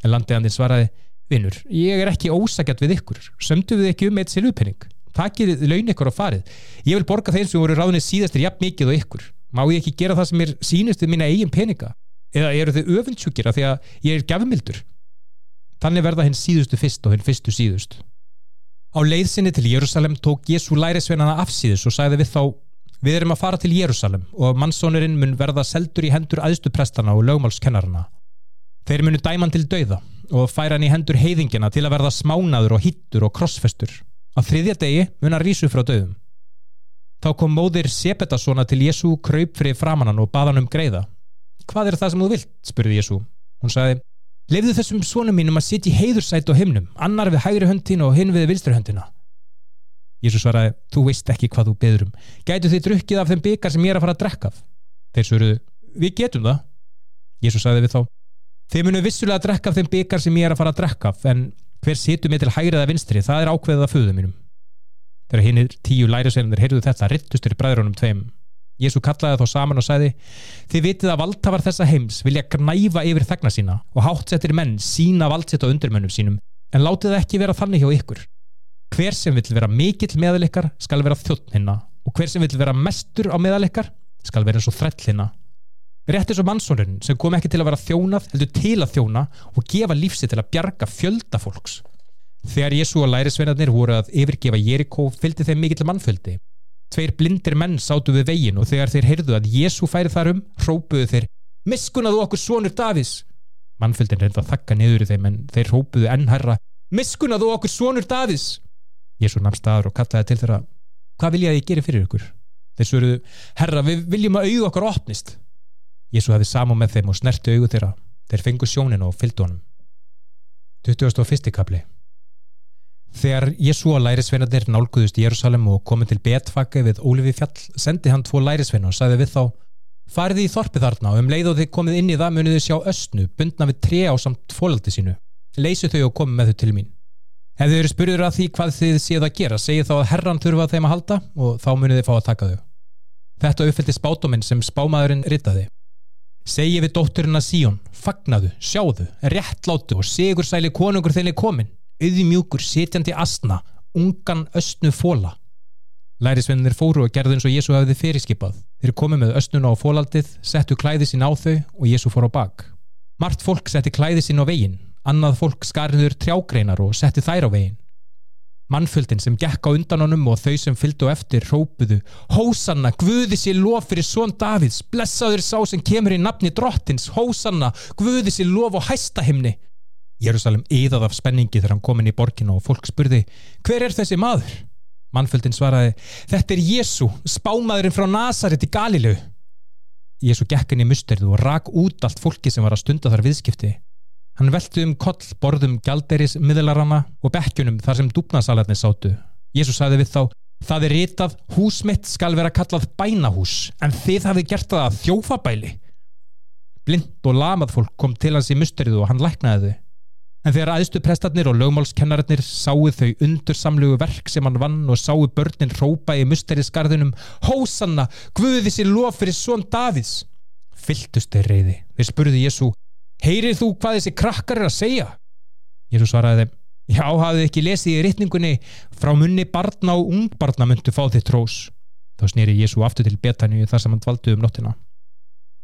En landegjandin svaraði vinnur, ég er ekki ósakjart við ykkur. Sömdu við ekki um eitt silvupenning takir laun ykkur á farið. Ég vil borga þeim sem voru ráðinni síðastir jafn mikið og ykkur. Má ég ekki gera það sem er sínust við mína eigin peninga? Eða eru þau öfundsjúkir af því að ég er gafumildur þannig verða hinn síðustu fyrst og hinn fyrstu síðust Á leiðsinni til Jérúsalem tók Jésu lærisveinana afsýðis og sagði við þá Við erum að fara til Jérúsalem og mannsónurinn mun verða seldur í hendur aðstuprestana og lögmálskennarana. Þeir munu dæman til dauða og færa hann í hendur heiðingina til að verða smánaður og hittur og krossfestur. Á þriðja degi mun hann rísu frá dauðum. Þá kom móðir Sepetasona til Jésu kraup fyrir framannan og baðan um greiða. Hvað er það sem þú vilt? spurði Jésu. Hún sagði Leifðu þessum svonum mínum að sitja í heiðursætt og himnum, annar við hægri höndin og hinn við vinstri höndina. Jésús svaraði, þú veist ekki hvað þú beður um. Gætu þið drukkið af þeim byggar sem ég er að fara að drekka af? Þeir svöruðu, við getum það. Jésús sagði við þá, þið munu vissulega að drekka af þeim byggar sem ég er að fara að drekka af, en hver situr mig til hægri eða vinstri, það er ákveðið af föðu mínum. Þegar hinnir tíu lærisveinir heyrðu þetta, tveim Jésu kallaði þá saman og sagði Þið vitið að valdhafar þessa heims vilja knæfa yfir þegna sína og hátsettir menn sína valdsett á undirmönnum sínum en látið ekki vera þannig hjá ykkur. Hver sem vill vera mikill meðalekkar skal vera þjóttn hinna og hver sem vill vera mestur á meðalekkar skal vera eins og þræll hinna. Rétt eins og mannsónurinn sem kom ekki til að vera þjónað heldur til að þjóna og gefa lífsi til að bjarga fjölda fólks. Þegar Jésu og lærisveinarnir voru að yfirgefa Jerikó fylgdi þeim mikill mannföldi Tveir blindir menn sátu við vegin og þegar þeir heyrðu að Jésu færi þar um, hrópuðu þeir Miskunnaðu okkur svonur Davís Mannfjöldin reynda að þakka niður í þeim en þeir hópuðu enn herra Miskuna þú okkur svonur Davids Jésu namn staður og kallaði til þeirra Hvað vilja ég gera fyrir ykkur? Þeir svöruðu, herra við viljum að auðu okkar opnist. Jésu hefði samá með þeim og snerti auðu þeirra. Þeir fengu sjónin og fylgdu honum. 21. kapli Þegar Jésu og lærisveinarnir nálguðust Jérúsalem og komið til Betfake við Ólifi fjall sendi hann tvo lærisveina og sagði við þá Farið í þorpið þarna og um leið og þið komið inn í það munið þið sjá östnu bundna við tre á samt fólaldi sínu. Leysu þau og komið með þau til mín. Ef þið eru spurður að því hvað þið séð að gera segið þá að herran þurfa þeim að halda og þá munið þið fá að taka þau. Þetta uppfyldi spátuminn sem spámaðurinn ritaði. Segið við dótturinn að Síón, fagnaðu, sjáðu, réttlátu og sigur sæli konungur þeirri komin, auðmjúkur, sitjandi asna, ungan östnu fóla. Lærisvennir fóru og gerðu eins og Jésu hafiði fyrirskipað. Þeir komið með östnuna á fólaldið, settu klæði sín á þau og Jésu fór á bak. Mart fólk setti klæði sín á veginn, annað fólk skarniður trjágreinar og setti þær á veginn. Mannfjöldin sem gekk á undan honum og þau sem fylgdu eftir rópuðu Hósanna, Guði sér lof fyrir són Davids, blessaður sá sem kemur í nafni drottins, Hósanna, Guði sér lof á hæsta himni. Jérúsalem yðað af spenningi þegar hann kom inn í borginu og fólk spurði, hver er þessi maður? Mannfjöldin svaraði, þetta er Jésu, spámaðurinn frá Nazaret í Galilegu. Jésu gekk inn í musterðu og rak út allt fólki sem var að stunda þar viðskipti. Hann velti um koll borðum gjalderis miðlarana og bekkjunum þar sem dúpnasalarnir sátu. Jésús sagði við þá, það er ritað, hús mitt skal vera kallað bænahús, en þið hafið gert það að þjófabæli. Blind og lamað fólk kom til hans í musterið og hann læknaði þau. En þegar aðstu prestarnir og lögmálskennarinnir sáu þau undur samlugu verk sem hann vann og sáu börnin rópa í musterisgarðinum Hósanna, Guði sér lof fyrir svon Davids. Fylltust þeir reyði. Þeir spurði Jésu, Heyrið þú hvað þessi krakkar er að segja? Jésu svaraði þeim, já, hafið ekki lesið í rittningunni frá munni barna og ungbarna myndu fá þitt trós. Þá snýri Jésu aftur til Betaníu þar sem hann dvaldi um nottina.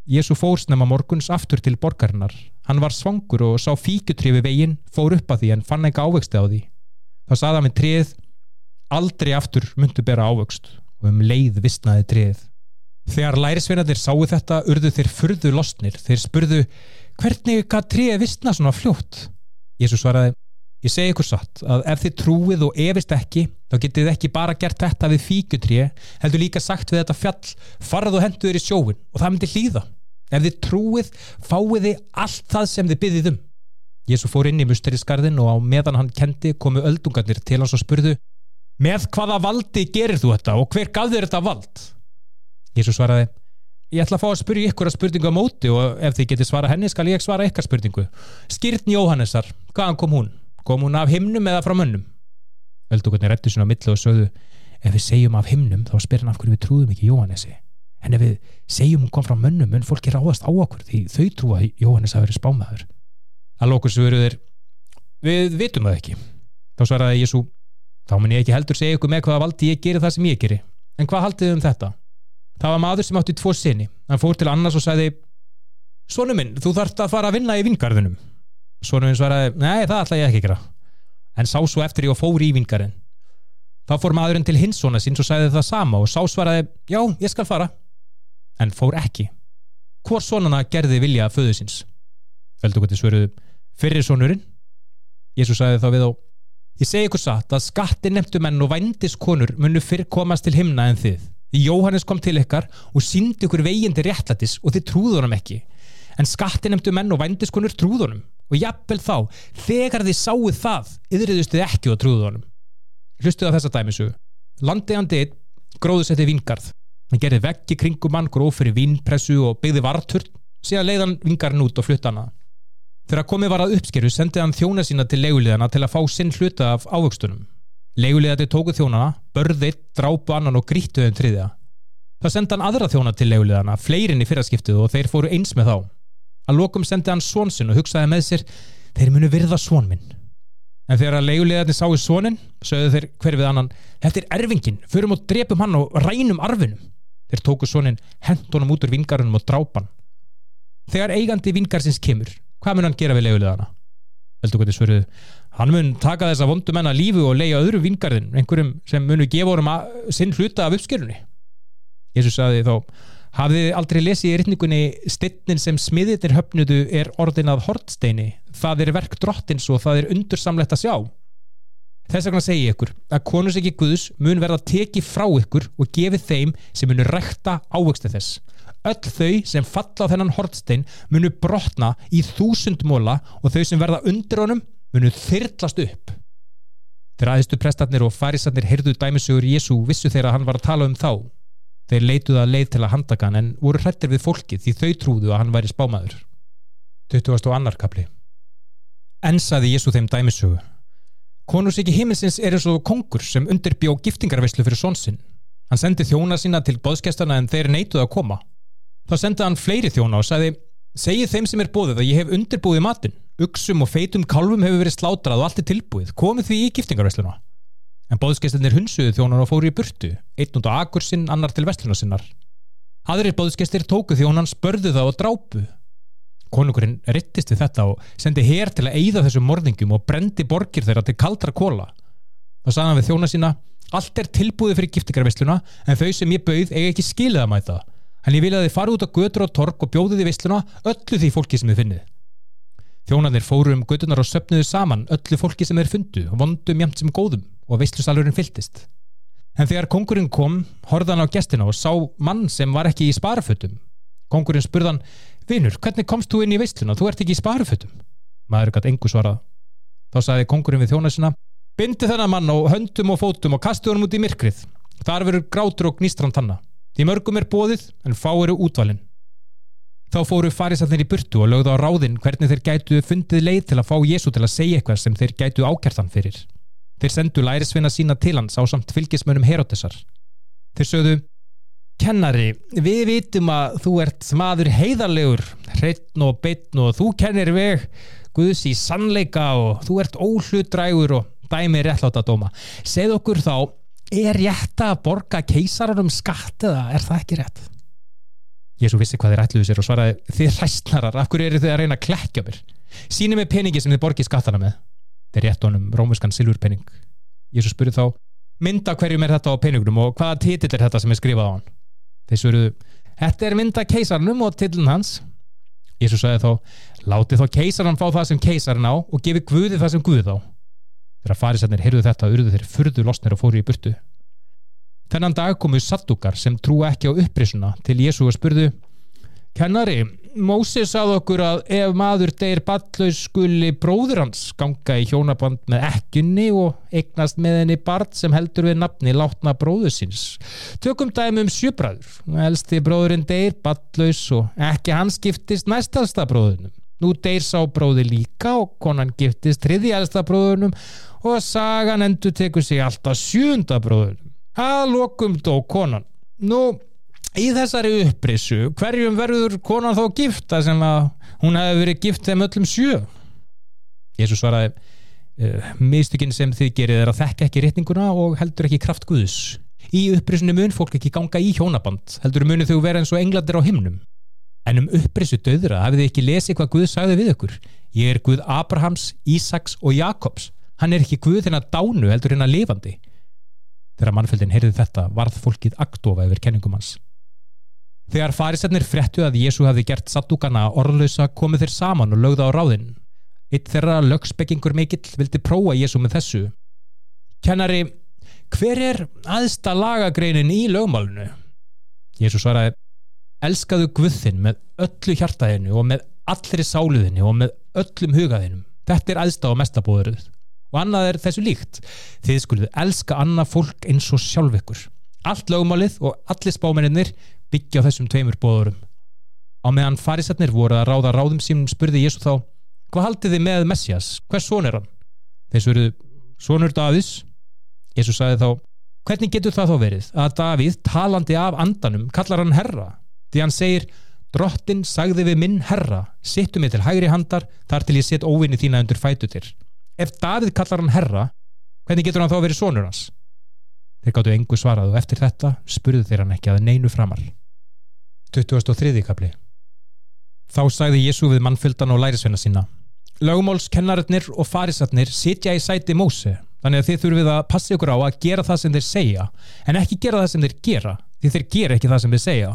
Jésu fór snemma morguns aftur til borgarinnar. Hann var svangur og sá fíkutrifi veginn, fór upp að því en fann ekki ávexti á því. Þá saða hann við treð, aldrei aftur myndu bera ávöxt og um leið vissnaði treð. Þegar lærisveinarnir sáu þetta urðu þeir furðu losnir. Þeir spurðu hvernig gaf tríði vissna svona fljótt? Jésús svaraði, ég segi ykkur satt að ef þið trúið og efist ekki þá getið ekki bara gert þetta við fíkutríði heldur líka sagt við þetta fjall farað og hendur í sjóin og það myndi hlýða ef þið trúið fáið þið allt það sem þið byggðið um Jésús fór inn í musterisgarðin og á meðan hann kendi komu öldungarnir til hans og spurðu með hvaða valdi gerir þú þetta og hver gaf þér þetta vald? Jésús svaraði Ég ætla að fá að spyrja ykkur að spurningu á móti og ef þið getur svara henni skal ég svara ykkar spurningu. Skýrtn Jóhannesar, hvaðan kom hún? Kom hún af himnum eða frá mönnum? Öldugurni rettu svona á millu og sögðu ef við segjum af himnum þá spyr hann af hverju við trúðum ekki Jóhannesi. En ef við segjum hún kom frá mönnum mun fólki ráðast á okkur því þau trúa Jóhannes að vera spámaður. Að lókur svöru þeir við vitum það ekki. Þá svaraði Jésu þá mun ég ekki heldur segja ykkur með hvaða valdi ég gerir það sem ég gerir. En hvað haldið um þetta? Það var maður sem átti tvo sinni. Hann fór til annars og sagði Sónu minn, þú þarfst að fara að vinna í vingarðunum. Sónu minn svaraði, nei það ætla ég ekki að. En sá svo eftir ég og fór í vingarðin. Þá fór maðurinn til hins svona síns og sagði það sama og sá svaraði, já, ég skal fara. En fór ekki. Hvor sonana gerði vilja föðu síns? Veldugöndi svöruðu, fyrir sonurinn. Jésús sagði þá við á, ég segi ykkur satt að skatti nefndu menn og vændiskonur munu fyrr komast til himna en þið. Því Jóhannes kom til ykkar og síndi ykkur veginn til réttlætis og þið trúðu honum ekki. En skattinemdu menn og vændiskonur trúðu honum og jafnvel þá, þegar þið sáu það, yðriðustu þið ekki og trúðu honum. Hlustuðu á þessa dæmisu. Landegjandi gróðu setti vingarð. Hann gerði veggi kringum mann, gróð fyrir vínpressu og byggði vartur, síðan leiðan vingarinn út og flutta hana. Þegar komið var að uppskeru sendið hann þjóna sína til legulegana til að fá sinn hluta af ávöxtunum. Leigulegati tóku þjónana, börðið, drápu annan og gríttuðum triðja. Það sendi hann aðra þjóna til leigulegana, fleirinn í fyrraskiptið og þeir fóru eins með þá. Að lokum sendi hann svonsinn og hugsaði með sér, þeir munu virða svon minn. En þegar að leigulegati sáu svonin, sögðu þeir hver við annan, þetta er erfingin, förum og drepum hann og rænum arfinum. Þeir tóku svonin, hendunum út úr vingarunum og drápan. Þegar eigandi vingarsins kemur, hvað mun hann gera við leigulegana? Veldu þið svöruðu, Hann mun taka þessa vondumenn að lífu og leia öðru vingarðin, einhverjum sem munu gefa honum sinn hluta af uppskjörunni. Jésús sagði þá, Hafið þið aldrei lesið í rytningunni Stinnin sem smiðirnir höfnudu er orðin að hortsteini Það er verk drottins og það er undursamlegt að sjá Þess vegna segi ég ykkur að konus ekki Guðs mun verða teki frá ykkur og gefið þeim sem munu rækta ávöxtu þess Öll þau sem falla á þennan hortstein munu brotna í þúsund móla og þau sem verða undir honum munu þyrlast upp Þegar aðeistu prestarnir og farisarnir heyrðu dæmisögur Jésu vissu að hann var að tala um þá Þeir leituðu að leið til að handaka hann en voru hrettir við fólkið því þau trúðu að hann væri spámaður. 22. kapli En saði Jésu þeim dæmisögu Konus ekki heiminsins er eins og kongur sem undirbjó giftingarveislu fyrir svonsinn. Hann sendi þjóna sína til boðskestana en þeir neituðu að koma. Þá sendi hann fleiri þjóna og sagði Segið þeim sem er bóðið að ég hef undirbúið matinn. Uksum og feitum kalvum hefur verið slátrað og allt er tilbúið. Komið því í giftingarveisluna. En bóðskestinir hunsuðu þjónar og fóru í burtu, einn út á akur sinn, annar til vestluna sinnar. Aðrir bóðskestir tóku þjónan, spörðu það og drápu. Konungurinn rittist við þetta og sendi hér til að eyða þessum morðingum og brendi borgir þeirra til kaldra kóla. Þá sagði hann við þjóna sína, allt er tilbúið fyrir giftingarveisluna en þau sem ég bauð eiga ekki skilið að mæta. En ég vil að þið fara út á götur og tork og bjóðu þið veisluna öllu því fólki sem þið finnið. Þjónarnir fóru um gödunar og söpnuðu saman öllu fólki sem þeir fundu vondum jæmt sem góðum og veistlusalurinn fylltist. En þegar kongurinn kom, horðan á gestina og sá mann sem var ekki í sparafötum. Kongurinn spurðan, vinur, hvernig komst þú inn í veistluna? Þú ert ekki í sparafötum. Maður gætt engu svarað. Þá sagði kongurinn við þjónasina, bindi þennan mann á höndum og fótum og kastu honum út í myrkrið. Þar verður grátur og gnístran tanna. Því mörgum er bóðið, en fá eru útvalinn. Þá fóru farisarnir í burtu og lögðu á ráðinn hvernig þeir gætu fundið leið til að fá Jésu til að segja eitthvað sem þeir gætu ákjartan fyrir. Þeir sendu lærisvinna sína til hans á samt fylgismönum Herodesar. Þeir sögðu, Kennari, við vitum að þú ert maður heiðarlegur, hreitn og beitn og þú kennir veg Guðs í sannleika og þú ert óhlutrægur og dæmi réttlátt að dóma. Segð okkur þá, er rétt að borga keisaranum skatt eða er það ekki rétt? Jésu vissi hvað þeir ætluðu sér og svaraði, þið ræstnarar, af hverju eru þið að reyna að klekja mér? Sýni mig peningi sem þið borgið skattana með þeir rétt honum rómuskan silfurpenning Jésu spurði þá mynda hverjum er þetta á penningnum og hvaða titill er þetta sem er skrifað á hann þeir svöruðu þetta er mynda keisarnum og titillin hans. Jésu sagði þá láti þá keisarnan fá það sem keisarn á og gefi Guði það sem Guði þá. Þegar farisarnir heyrðu þetta urðu þeir fyrðu losnir og fóru í burtu. Þennan dag komu sattúkar sem trú ekki á upprisuna til Jésu og spurðu Kennari, Mósis sað okkur að ef maður deyr ballaus skuli bróður hans ganga í hjónaband með ekkunni og eignast með henni barn sem heldur við nafni látna bróður síns. Tökum dæmi um sjöbræður. Elsti bróðurinn deyr ballaus og ekki hans giftist næstasta bróðunum. Nú deyr sá bróði líka og konan giftist þriði elsta bróðunum og sagan endur tekur sig alltaf sjúnda bróðunum. Að lokum dó konan. Nú í þessari upprissu hverjum verður konan þó gifta sem að hún hefði verið gift þeim öllum sjö? Jésús svaraði uh, eh, mistökinn sem þið gerir er að þekka ekki rétninguna og heldur ekki kraft Guðs. Í upprissunni mun fólk ekki ganga í hjónaband heldur munu þau vera eins og englandir á himnum. En um upprissu döðra hafið þið ekki lesið hvað Guð sagði við ykkur. Ég er Guð Abrahams, Ísaks og Jakobs. Hann er ekki Guð hennar dánu heldur hennar lifandi. Þegar mannfjöldin heyrði þetta varð fólkið aktofa yfir kenningum hans Þegar farisarnir frettu að Jésu hafi gert sattúkana orðlösa komið þeir saman og lögða á ráðinn. Eitt þeirra lögspekingur mikill vildi prófa Jésu með þessu. Kennari, hver er aðsta lagagreinin í lögmálunu? Jésu svaraði, elskaðu Guðinn með öllu hjartaðinu og með allri sáluðinu og með öllum hugaðinum. Þetta er aðsta og mestabóðuruð. Og annað er þessu líkt. Þið skuluðu elska annað fólk eins og sjálf ykkur. Allt lögmálið og allir spámennir byggja á þessum tveimur bóðurum. Á meðan farisatnir voru að ráða ráðum sínum spurði Jésu þá hvað haldið þið með Messias? Hvers son er hann? Þeir svöruðu, sonur Davís. Jésu sagði þá, hvernig getur það þá verið að Davíð talandi af andanum kallar hann herra? Því hann segir, drottin sagði við minn herra, sittu mig til hægri handar þar til ég set óvinni þína undir fætu til. Ef Davíð kallar hann herra, hvernig getur hann þá verið sonur hans? Þeir gáttu engu svarað og eftir þetta spurðu þeir hann ekki að neinu framar. 2003. kapli Þá sagði Jésu við mannfyldan og lærisveina sína Lögumálskennarinnir og farisatnir sitja í sæti Móse þannig að þið þurfið að passa ykkur á að gera það sem þeir segja en ekki gera það sem þeir gera því þeir gera ekki það sem þeir segja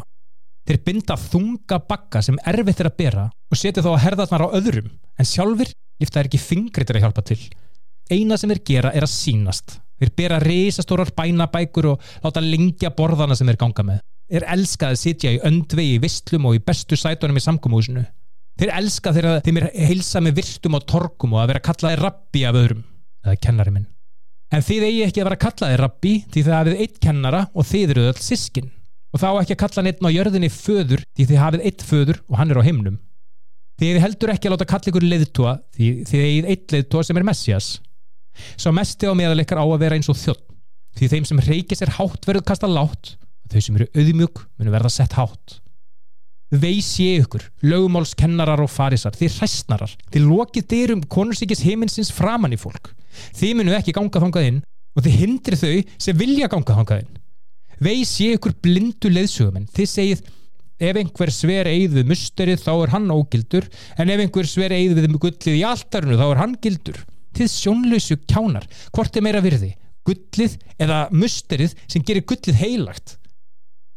Þeir binda þunga bakka sem erfitt er að bera og setja þá að herðarnar á öðrum en sjálfur lifta er ekki fingri til að hjálpa til. Eina sem þeir gera er að sínast. Þeir bera reysastórar bænabækur og láta lengja borðana sem þeir ganga með. Þeir elska að sitja í öndvegi, í vistlum og í bestu sætunum í samkómuhúsinu. Þeir elska þegar þeim er heilsa með virtum og torkum og að vera kallaði rabbi af öðrum, eða kennari minn. En þið eigi ekki að vera kallaði rabbi því það hafið eitt kennara og þið eru öll sískin og þá ekki að kalla neitt á jörðinni föður því þið hafið eitt föður og hann er á himnum. Þið heldur ekki að láta kalla ykkur leiðtúa því þið eigið eitt leiðtúa sem er Messias. Svo mesti á meðalekkar á að vera eins og þjótt því þeim sem reykis er hátt verður kasta látt og þau sem eru auðmjúk munu verða sett hátt. Veis ég ykkur, lögumálskennarar og farisar, þið hræstnarar, þið lokið dyrum konursíkis heiminsins framann í fólk. Þið munu ekki ganga þangað inn og þið hindri þau sem vilja ganga þangað inn. Veis ég ykkur blindu leðsugumenn þið segið ef einhver sver eigð við musterið þá er hann ógildur. En ef einhver sver eigð við gullið í alltarinu þá er hann gildur þið sjónlausu kjánar hvort er meira virði gullið eða musterið sem gerir gullið heilagt?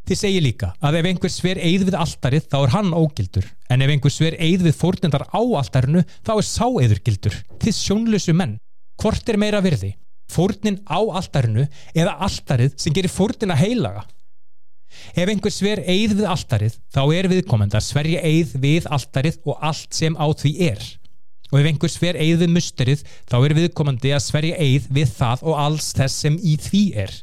Þið segið líka að ef einhver sver eigð við alltarið þá er hann ógildur. En ef einhver sver eigð við fórnendar á alltarinu þá er sá eður gildur. Þið sjónlausu menn hvort er meira virði fórnin á alltarinu eða alltarið sem gerir fórnina heilaga? Ef einhver sver eið við alltarið þá er viðkomendar sverja eið við alltarið og allt sem á því er og ef einhver sver eið við musterið þá er viðkomandi að sverja eið við það og alls þess sem í því er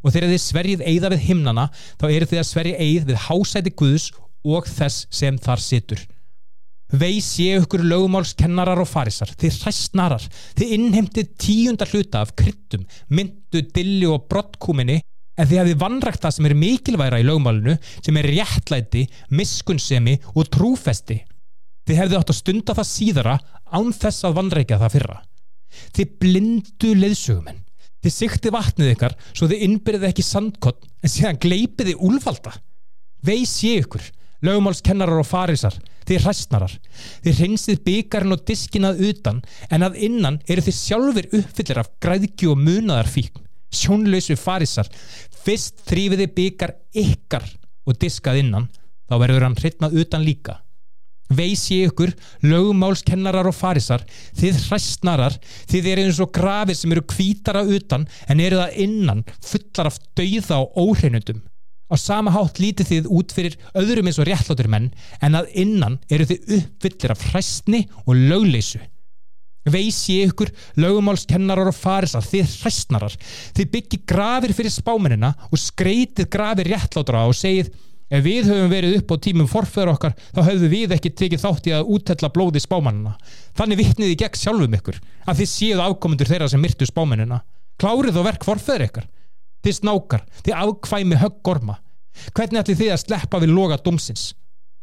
og þegar þið sverjið eiða við himnana þá eru þið að sverja eið við hásæti Guðs og þess sem þar situr Veis ég ykkur lögumálskennarar og farisar, þið hræstnarar, þið innheimtið tíundar hluta af kryttum, myndu, dilli og brottkúminni en þið hafið vannrækt það sem er mikilværa í lögumálinu sem er réttlæti, miskunnsemi og trúfesti. Þið hefðu átt að stunda það síðara án þess að vannrækja það fyrra. Þið blindu leðsugumenn. Þið sikti vatnið ykkar svo þið innbyrðið ekki sandkott en síðan gleipiði úlfalda. Veis ég ykkur lögumálskennarar og farisar, þið hræstnarar þið hreinsið byggarinn og diskinað utan en að innan eru þið sjálfur uppfyllir af græðki og munaðar fíkn sjónlausu farisar fyrst þrýfiði byggar ykkar og diskað innan þá verður hann hreitnað utan líka veis ég ykkur, lögumálskennarar og farisar þið hræstnarar þið eru eins og grafir sem eru kvítara utan en eru það innan fullar af dauða og óhreinundum Á sama hátt lítið þið út fyrir öðrum eins og réttlótur menn en að innan eru þið uppfyllir af hræstni og lögleysu. Veis ég ykkur lögumálskennarar og farisar, þið hræstnarar, þið byggi grafir fyrir spámenina og skreitið grafir réttlótura og segið ef við höfum verið upp á tímum forfæður okkar þá höfum við ekki tekið þátt í að útella blóði spámanina. Þannig vittniði gegn sjálfum ykkur að þið séu afkomundur þeirra sem myrtu spámenina. Klárið og verk forfæður ykkar. Þið snákar, þið afkvæmi höggorma hvernig ætli þið að sleppa við loga dómsins?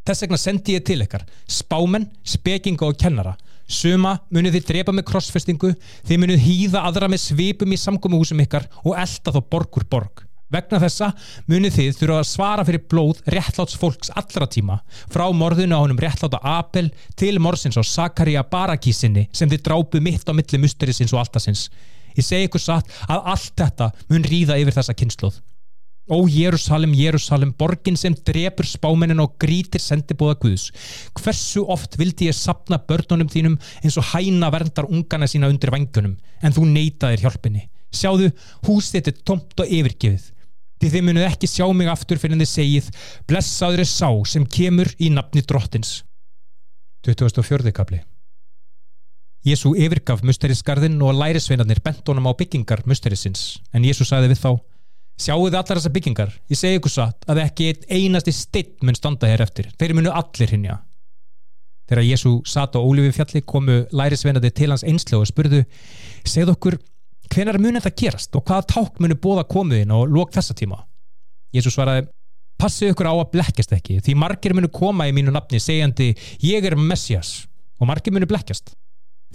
Þess vegna sendi ég til ykkar spámenn, spekinga og kennara. Suma munið þið drepa með krossfestingu þið munið hýða aðra með svipum í samgómuhúsum ykkar og elda þá borgur borg vegna þessa munið þið þurfa að svara fyrir blóð réttláts fólks allra tíma frá morðinu á honum réttláta Abel til morsins á Sakaria Barakísinni sem þið drápu mitt á milli musterisins og alltasins Ég segi ykkur satt að allt þetta mun ríða yfir þessa kynsluð. Ó Jérúsalem, Jérúsalem, borgin sem drefur spámenin og grítir sendibóða Guðs. Hversu oft vildi ég sapna börnunum þínum eins og hæna verndar ungana sína undir vangunum, en þú neytaðir hjálpinni. Sjáðu, hús þetta er tomt og yfirgefið. Því þið munuð ekki sjá mig aftur fyrir en þið segið, blessaður er sá sem kemur í nafni drottins. 2004. kapli Jésu yfirgaf musterisgarðin og lærisveinarnir bent honum á byggingar musterisins en Jésu sagði við þá Sjáu þið allar þessar byggingar? Ég segi ykkur satt að ekki einasti stitt mun standa hér eftir. Þeir munu allir hinja. Þegar Jésu satt á Ólífi fjalli komu lærisveinarnir til hans einslu og spurðu Segð okkur hvenar mun þetta gerast og hvaða ták munu bóða komuðin og lók þessa tíma? Jésu svaraði Passið ykkur á að blekkjast ekki því margir munu koma í mínu nafni segjandi Ég er Messias og margir munu blekkjast.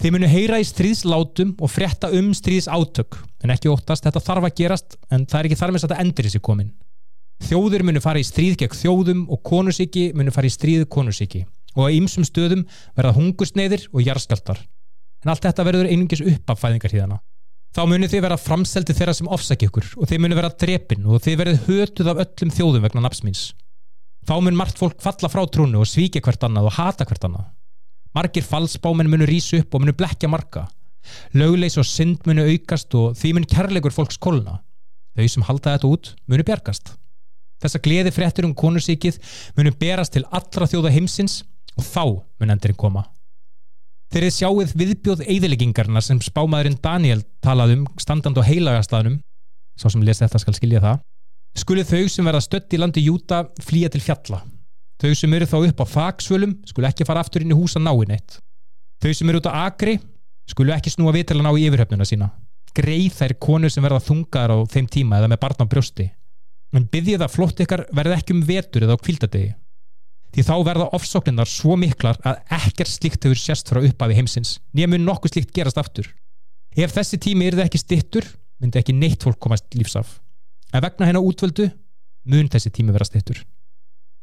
Þið munu heyra í stríðslátum og frétta um stríðsátök en ekki óttast, þetta þarf að gerast en það er ekki þar með að þetta endur í sig komin. Þjóður munu fara í stríð gegn þjóðum og konusíki munu fara í stríð konusíki og á ýmsum stöðum verða hungursneiðir og jarðskjaldar. En allt þetta verður einungis upp af fæðingartíðana. Þá munu þið vera framseldi þeirra sem ofsækja ykkur og þið munu vera drepin og þið verður hötuð af öllum þjóðum vegna napsmins. Þá mun margt fólk falla frá trúnu og svíkja hvert annað og hata hvert annað. Margir falsbáminn munu rísu upp og munu blekja marga. Lögleis og synd munu aukast og því mun kærleikur fólks kolna. Þau sem halda þetta út munu bjargast. Þessa gleði fréttur um konursíkið munu berast til allra þjóða heimsins og þá mun endurinn koma. Þeir eru sjáið viðbjóð eðileggingarna sem spámaðurinn Daniel talað um standand og heilagastaðnum, sá sem les þetta skal skilja það, skuli þau sem verða stött í landi Júta flýja til fjalla. Þau sem eru þá upp á fagsvölum skuli ekki fara aftur inn í húsa náinn eitt. Þau sem eru út á agri skuli ekki snúa að ná í yfirhöfnuna sína. Greið þær konur sem verða þungar á þeim tíma eða með barn á brjósti. En byggjið að flott ykkar verði ekki um vetur eða á kvildadegi. Því þá verða ofsókninnar svo miklar að ekkert slíkt hefur sérst frá upphafi heimsins, nýjum nokkuð slíkt gerast aftur. Ef þessi tími er það ekki stittur, myndi ekki neitt fólk komast lífsaf en vegna hennar útvöldu mun þessi tími vera stittur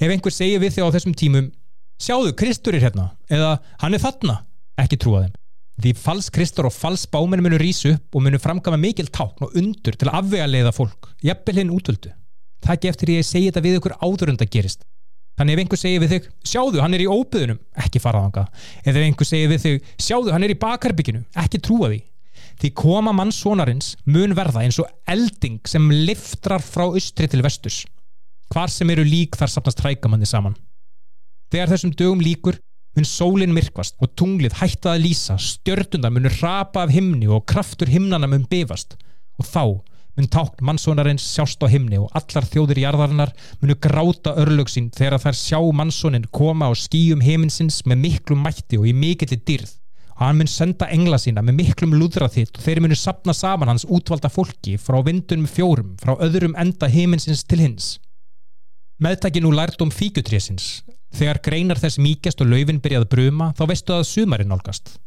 ef einhver segir við þig á þessum tímum sjáðu, Kristur er hérna eða hann er þarna, ekki trúa þeim. Því fals Kristur og fals báminn munu rýsu upp og munu framkama mikil tákn og undur til að afvega leiða fólk jafnvel hinn útvöldu. Það ekki eftir ég segi þetta við ykkur áður en það gerist þannig ef einhver segir við þig sjáðu, hann er í óbyðunum, ekki faraðanga ef einhver segir við þig sjáðu, hann er í bakarbygginu, ekki trúa því. Því koma mannsónarins mun verða eins og elding sem liftrar frá austri til vestus hvar sem eru lík þar sapnast hrækamanni saman. Þegar þessum dögum líkur mun sólinn myrkvast og tunglið hætta að lýsa stjörtundar munur rapa af himni og kraftur himnana mun bifast. Og þá mun tákn mannsónarins sjást á himni og allar þjóðir jarðarinnar munu gráta örlög sín þegar þær sjá mannsónin koma á skýjum heiminsins með miklu mætti og í mikilli dýrð Hann mun senda engla sína með miklum lúðraþitt og þeir munu sapna saman hans útvalda fólki frá vindunum fjórum, frá öðrum enda heiminsins til hins. Meðtæki nú lært um fíkutrésins. Þegar greinar þess mýkjast og laufin byrjað bruma, þá veistu að sumarinn nálgast.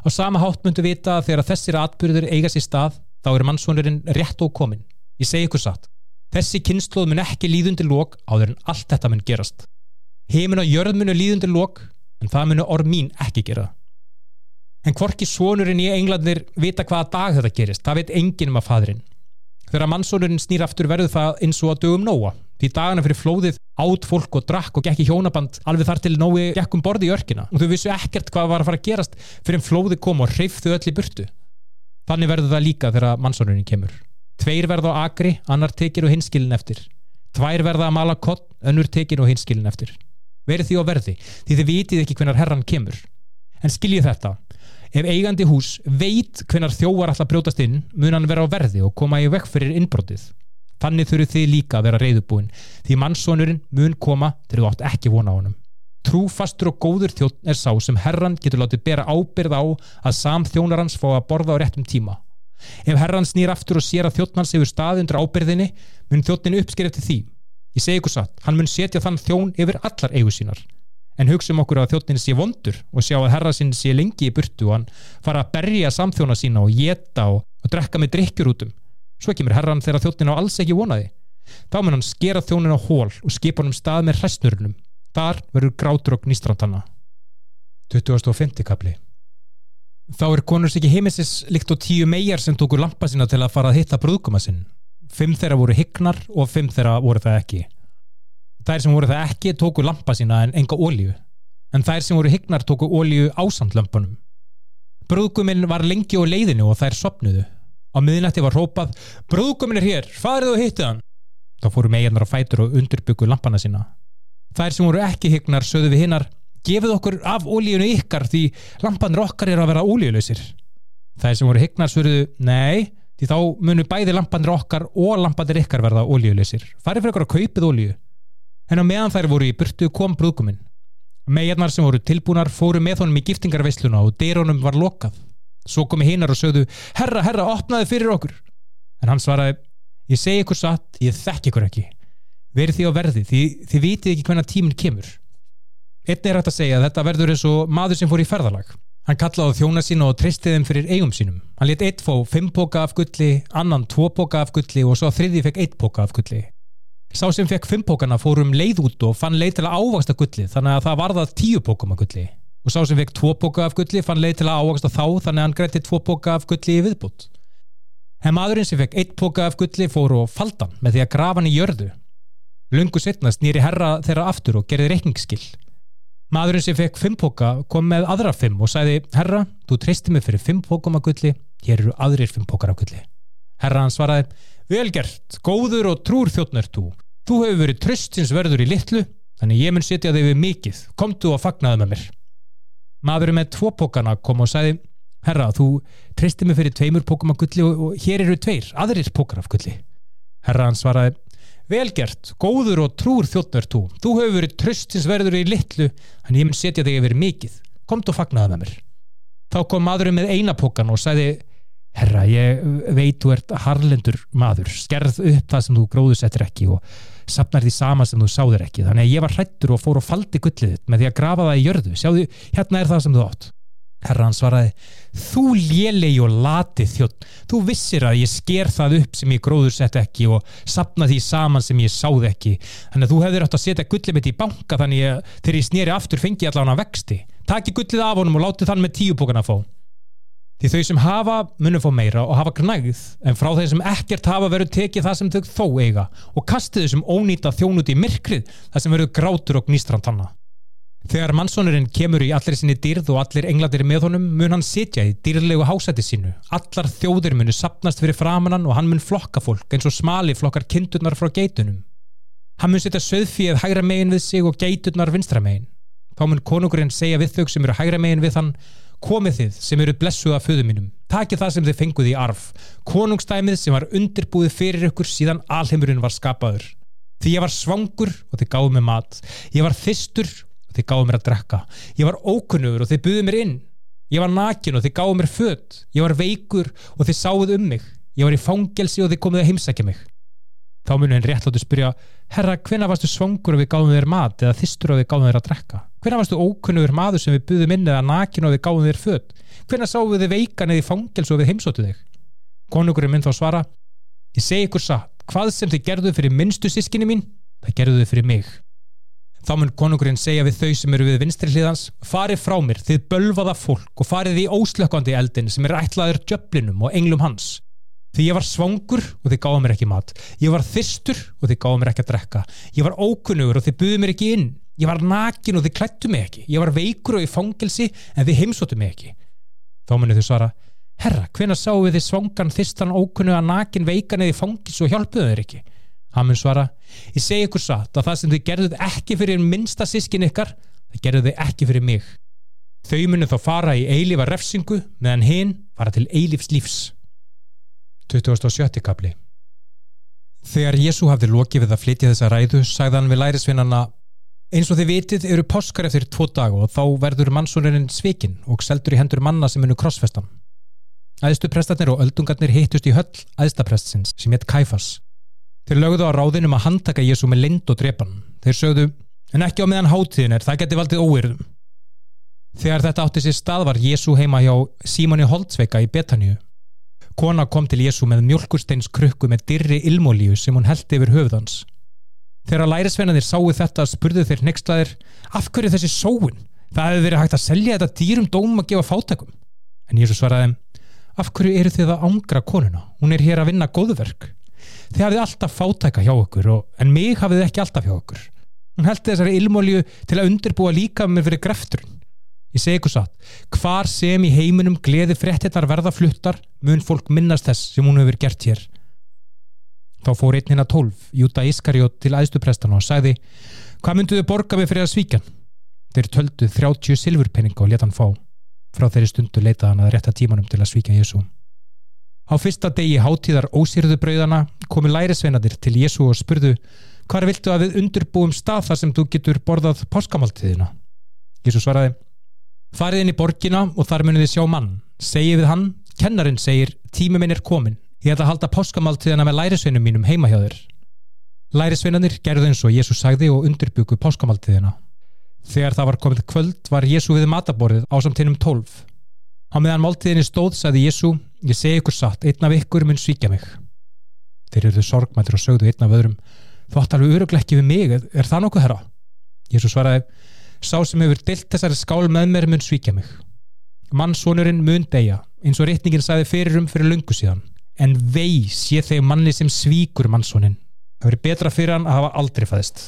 Á sama hátt myndu vita að þegar þessir atbyrður eiga sér stað, þá er mannsvonurinn rétt og komin. Ég segi ykkur satt. Þessi kynnslóð mun ekki líðundi lók áður en allt þetta mun gerast. Heimin og jörð munu líðundi lók, en það munu orð mín ekki gera en hvorki sonurinn í englandir vita hvaða dag þetta gerist, það veit enginn um að fadrin. Þegar mannsonurinn snýr aftur verður það eins og að dögum nóa því dagana fyrir flóðið átt fólk og drakk og gekk í hjónaband alveg þar til nói gekk um borði í örkina og þau vissu ekkert hvað var að fara að gerast fyrir flóðið kom og reyfðu öll í burtu. Þannig verður það líka þegar mannsonurinn kemur. Tveir verða á agri, annar tekir og hinskilin eftir. Tvær verða að mala kott, önnur tekir og hinskilin eftir. Verið því á verði, því þið vitið ekki hvernar herran kemur. En skiljið þetta, Ef eigandi hús veit hvenar þjóvar alltaf brjótast inn mun hann vera á verði og koma í vekk fyrir innbrotið. Þannig þurfu þið líka að vera reyðubúin því mannsónurinn mun koma þegar þú átt ekki vona á honum. Trúfastur og góður þjótt er sá sem herran getur látið bera ábyrð á að sam þjónar hans fá að borða á réttum tíma. Ef herran snýr aftur og sér að þjóttmanns hefur stað undir ábyrðinni mun þjóttinu uppsker eftir því. Ég segi ykkur satt, hann mun setja þann þjón yfir allar eigu sínar en hugsa um okkur að þjóttin sé vondur og sjá að herra sinn sé lengi í burtu og hann fara að berja samþjóna sína og geta og, og drekka með drikkjur útum svo kemur herran þegar þjóttin á alls ekki vonaði þá mun hann skera þjónin á hól og skipa hann um stað með hræstnurlum þar verður grátur og gnýstrandanna 2050 kapli þá er konurs ekki heimisins líkt og tíu megar sem tókur lampa sína til að fara að hitta brúðkuma sinn. Fimm þeirra voru hyggnar og fimm þeirra voru það ekki. Þær sem voru það ekki tóku lampa sína en enga ólíu en þær sem voru hygnar tóku ólíu ásandlömpunum brúðguminn var lengi á leiðinu og þær sopnuðu. Á miðnætti var rópað brúðguminn er hér, farið og hittið hann. Þá fóru meginnar á fætur og undirbyggu lampana sína þær sem voru ekki hygnar sögðu við hinnar gefið okkur af ólíunu ykkar því lampanir okkar er að vera ólíulöysir þær sem voru hygnar sögðu nei því þá munu bæði lampanir okkar og lampanir ykkar verða ólíulöysir farið fyrir okkur að kaupið ólíu en á meðan þær voru í burtu kom brúðguminn. Meginnar sem voru tilbúnar fóru með honum í giftingarveisluna og dyrónum var lokað. Svo komi hinnar og sögðu, herra, herra, opnaði fyrir okkur. En hann svaraði, ég segi ykkur satt, ég þekk ykkur ekki. Verið því á verði, því þið vitið ekki hvenna tíminn kemur. Einn er hægt að segja að þetta verður eins og maður sem fór í ferðalag. Hann kallaði þjóna sína og tristiði þeim fyrir eigum sínum. Hann let eitt fó fimm póka af gulli, annan tvo póka af gulli og svo þriði fekk eitt póka af gulli. Sá sem fekk fimmpókana fórum leið út og fann leið til að ávaksta gulli þannig að það varðað tíu pókum af gulli og sá sem fekk tvo póka af gulli fann leið til að ávaksta þá þannig að hann greitti tvo póka af gulli í viðbútt. En maðurinn sem fekk eitt póka af gulli fór og faldan með því að grafa hann í jörðu. Lungu setna snýri herra þeirra aftur og gerði reikningsskill. Maðurinn sem fekk fimm póka kom með aðra fimm og sagði Herra, þú treysti mig fyrir fimm pókum af gulli, hér eru aðrir fimm pókar af gulli. Herra hann svaraði Velgert, góður og trúr þjóttnir þú. Þú hefur verið tröstins verður í litlu, þannig ég mun setja þig við mikið. Komdu og fagnaði með mér. Maðurinn með tvo pókana kom og sagði Herra, þú treysti mig fyrir tveimur pókum af gulli og hér eru tveir, aðrir pókar af gulli. Herra hann svaraði Velgert, góður og trúr þjóttnir þú. Þú hefur verið tröstins verður í litlu, þannig ég mun setja þig yfir mikið. Komdu og fagnaði með mér. Þá kom maðurinn með eina pókan og sagði Herra, ég veit þú ert harlendur maður, skerð upp það sem þú gróðusettir ekki og sapnar því sama sem þú sáðir ekki, þannig að ég var hrættur og fór og faldi gullið þitt með því að grafa það í jörðu sjáðu, hérna er það sem þú átt Herra hann svaraði, þú lélegi og lati þjótt, þú vissir að ég sker það upp sem ég gróðusett ekki og sapna því saman sem ég sáð ekki. Þannig að þú hefur átt að setja gullið mitt í banka þannig að þegar ég snýri aftur fengi ég allavega vexti, taki gullið af honum og láti þann með tíu bókana fó Því þau sem hafa munum fá meira og hafa gnægð en frá þeir sem ekkert hafa verið tekið það sem þau þó eiga. Og kastið þau sem ónýta þjónut í myrkrið það sem verið grátur og gnístrand hanna. Þegar mannsónurinn kemur í allir sinni dýrð og allir engladir með honum mun hann sitja í dýrlegu hásæti sínu. Allar þjóðir munu sapnast fyrir framannan og hann mun flokka fólk eins og smali flokkar kindurnar frá geitunum. Hann mun setja söðfíð hægra megin við sig og geiturnar vinstra megin. Þá mun konungurinn segja við þau sem eru hægra megin við hann komið þið sem eru blessuð af föðu mínum takið það sem þið fenguð í arf konungstæmið sem var undirbúið fyrir ykkur síðan alheimurinn var skapaður því ég var svangur og þið gáðu mér mat ég var þistur og þið gáðu mér að drekka. Ég var ókunnugur og þið buðu mér inn. Ég var nakin og þið gáðu mér född ég var veikur og þið sáuð um mig. Ég var í fangelsi og þið komuð að heimsækja mig. Þá munum henn réttláttu spyrja herra, hvenna varstu svangur og við gáðum þér mat eða þistur og við gáðum þér að drekka? Hvenna varstu ókunnugur maður sem við buðum inn eða nakin og við gáðum þér född hvenna við þið veikan eða í fangels og við heimsóttu þig? Konungurinn mynd þá svara ég segi ykkur satt, hvað sem þið gerðu fyrir minnstu sískinni mín, það gerðu þið fyrir mig þá mun konungurinn segja við þau sem eru við vinstri hliðans farið frá mér, þið bölvaða fólk og farið í óslökkandi eldin sem er ætlaður djöflinum og englum hans Því ég var svangur og þið gáða mér ekki mat. Ég var þystur og þið gáða mér ekki að drekka. Ég var ókunnugur og þið buðu mér ekki inn. Ég var nakin og þið klættu mig ekki. Ég var veikur og í fangelsi en þið heimsóttu mig ekki. Þá munið þið svara, herra, hvena sáu við þið svangan, þystan, ókunnuga, nakin, veikan Hann mun svara, ég segi ykkur satt að það sem þið gerðuð ekki fyrir minnsta sískin ykkar, það gerðuð þið ekki fyrir mig. Þau munið þá fara í eilífa refsingu meðan hinn fara til eilífs lífs. 27. kapli Þegar Jésu hafði lokið við að flytja þessa ræðu sagði hann við lærisvinnana eins og þið vitið eru páskar eftir tvo dag og þá verður mannsónurinn svikinn og seldur í hendur manna sem munu krossfestan Æðstuprestarnir og öldungarnir hittust í höll æðstaprestsins sem hétt Kæfas Þeir lögðu á ráðinum að handtaka Jésu með lind og drepan Þeir sögðu en ekki á meðan hátíðin er, það geti valdið óyrðum Þegar þetta átti sér stað var Jésu heima hjá Símoni Holtzveika í Betaníu Kona kom til Jésu með mjölkursteins krukku með dirri ilmólíu sem hún held yfir höfðans. Þegar lærisveinanir sáu þetta spurðu þeir nextlaðir af hverju þessi sóun? Það hefði verið hægt að selja þetta dýrum dóm að gefa fátakum. En Jésu svaraði af hverju eru þið að ángra konuna? Hún er hér að vinna góðverk. Þið hafið alltaf fátæka hjá okkur og, en mig hafið ekki alltaf hjá okkur. Hún held þessari ilmólíu til að undirbúa líka með fyrir grefturinn. Ég segi ykkur satt, hvar sem í heiminum gleði fréttinnar verða fluttar mun fólk minnast þess sem hún hefur gert hér. Þá fór einn hérna tólf, Júta Ískarjót til aðstuprestana og sagði Hvað mynduðu borga mig fyrir að svíkja? Þeir töldu 30 silfurpenninga og leta hann fá. Frá þeirri stundu leitaði hann að rétta tímanum til að svíkja Jésu. Á fyrsta degi hátíðar ósýrðu brauðana komi lærisveinadir til Jésu og spurðu Hvar viltu að við undurbúum stað þar sem þú getur borðað páskamáltiðina? Jésu svaraði Farið inn í borgina og þar munið þið sjá mann. Segið við hann, kennarinn segir, tími minn er komin. Ég ætla að halda páskamáltíðana með lærisveinum mínum heima hjá þér. Lærisveinanir gerðu eins og Jésu sagði og undirbyggu páskamáltíðina. Þegar það var komið kvöld var Jésu við mataborðið á samtinnum tólf. Á meðan máltíðinni stóð sagði Jésu, ég segi ykkur satt, einn af ykkur mun svíkja mig. Þeir eruðu sorgmættir og sögðu einn af öðrum, þú ætti alveg örugleikki við mig, er það nokkuð herra? Jésu svaraði, Sá sem hefur dilt þessari skál með mér mun svíkja mig. Mannsónurinn mun deyja, eins og rétningin sagði fyrir um fyrir lungu síðan. En vei sé þegar manni sem svíkur mannsónin. Það verið betra fyrir hann að hafa aldrei fæðist.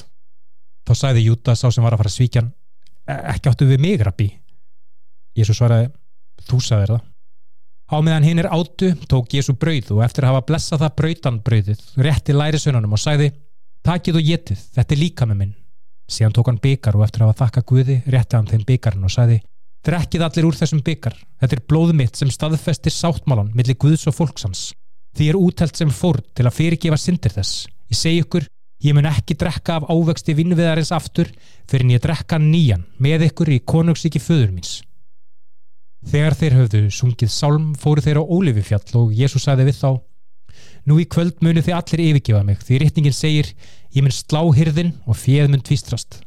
Þá sagði Júta sá sem var að fara að svíkja hann "E- ekki áttu við mig, rabbi. Jésu svaraði, þú sagðir það. Á meðan hinn er átu tók Jésu brauð og eftir að hafa blessað það brautan brauðið, rétti lærisveinunum og sagði, takið og getið, þetta er líka með minn. Síðan tók hann byggar og eftir að hafa þakka Guði, rétti hann þeim byggarinn og sagði, drekkið allir úr þessum byggar, þetta er blóð mitt sem staðfestir sáttmálan millir Guðs og fólksans. Því er útelt sem fórn til að fyrirgefa syndir þess. Ég segi ykkur, ég mun ekki drekka af ávexti vinnviðarins aftur fyrir en ég drekka nýjan með ykkur í konungsíki föður míns. Þegar þeir höfðu sungið sálm fóru þeir á Ólififjall og Jésús sagði við þá Nú í kvöld munu þið allir yfirgefa mig því rétningin segir ég mun slá hyrðin og fjöð mun tvistrast.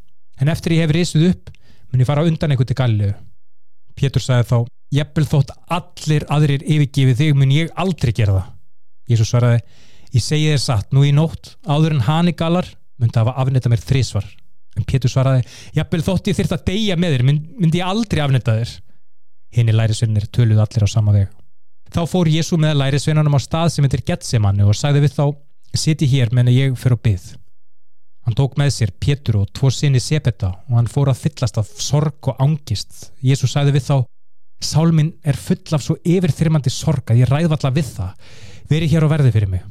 En eftir ég hef risuð upp mun ég fara undan einhvern til Galilegu Pétur sagði þá Jeppel þótt allir aðrir yfirgefið þig mun ég aldrei gera það. Jésús svaraði Ég segi þér satt, nú í nótt áður en hani galar myndi hafa afnetta mér þrísvar en Pétur svaraði Jeppel þótt ég þyrft að deyja með þér mynd- myndi ég aldrei afnetta þér Hinn lærisveinir töluðu allir á sama veg. Þá fór Jésu með lærisveinunum á stað sem heitir Getsemanni og sagði við þá, siti hér menn ég fyrir að byð. Hann tók með sér Pétur og tvo sinni Sebeta og hann fór að fyllast af sorg og angist. Jésu sagði við þá, sálminn er full af svo yfirþyrmandi sorg að ég ræðvalla við það. Veri hér og verði fyrir mig.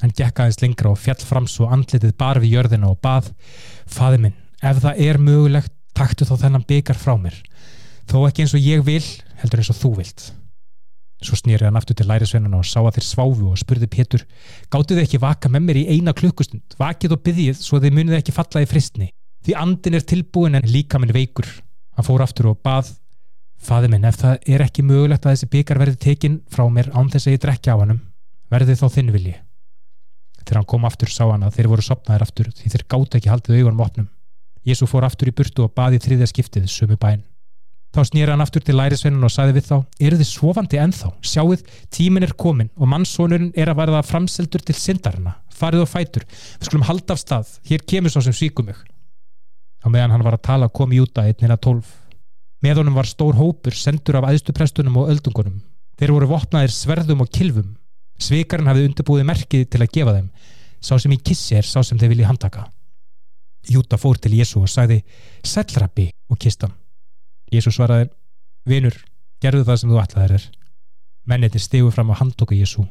Hann gekk aðeins lengra og fjall fram svo andlitið bar við jörðina og bað, faði minn, ef það er mögulegt, taktu þá þennan byggar frá mér þó ekki eins og ég vil, heldur eins og þú vilt. Svo snýrið hann aftur til lærisveinuna og sá að þeir sváfu og spurði Pétur, gáttu þið ekki vaka með mér í eina klukkustund, vakið og byggið svo þið munið ekki falla í fristni, því andin er tilbúin en líka minn veikur. Hann fór aftur og bað, faði minn, ef það er ekki mögulegt að þessi byggar verði tekin frá mér án þess að ég drekja á hannum, verði þá þinn vilji. Þegar hann kom aftur sá hann að þeir voru sopnaðir aftur því þeir gáttu ekki haldið augunum opnum. Jésu fór aftur í burtu og baði þriðja skiptið sömu bæn. Þá snýra hann aftur til lærisveinun og sagði við þá, eru þið svofandi ennþá? Sjáuð, tímin er komin og mannsónurinn er að verða framseldur til syndarina. Farið og fætur, við skulum halda af stað, hér kemur svo sem svíkum mig. Á meðan hann var að tala kom Júta einnina tólf. Með honum var stór hópur sendur af æðstuprestunum og öldungunum. Þeir voru vopnaðir sverðum og kilvum. Svikarinn hafði undirbúið merkið til að gefa þeim. Sá sem í kissi er sá sem þeir vilji handtaka. Júta fór til Jésu og sagði, Sællrabbi og kist hann. Jésu svaraði, vinur, gerðu það sem þú ætlaðir er. Menniti stegu fram á handtóku Jésu.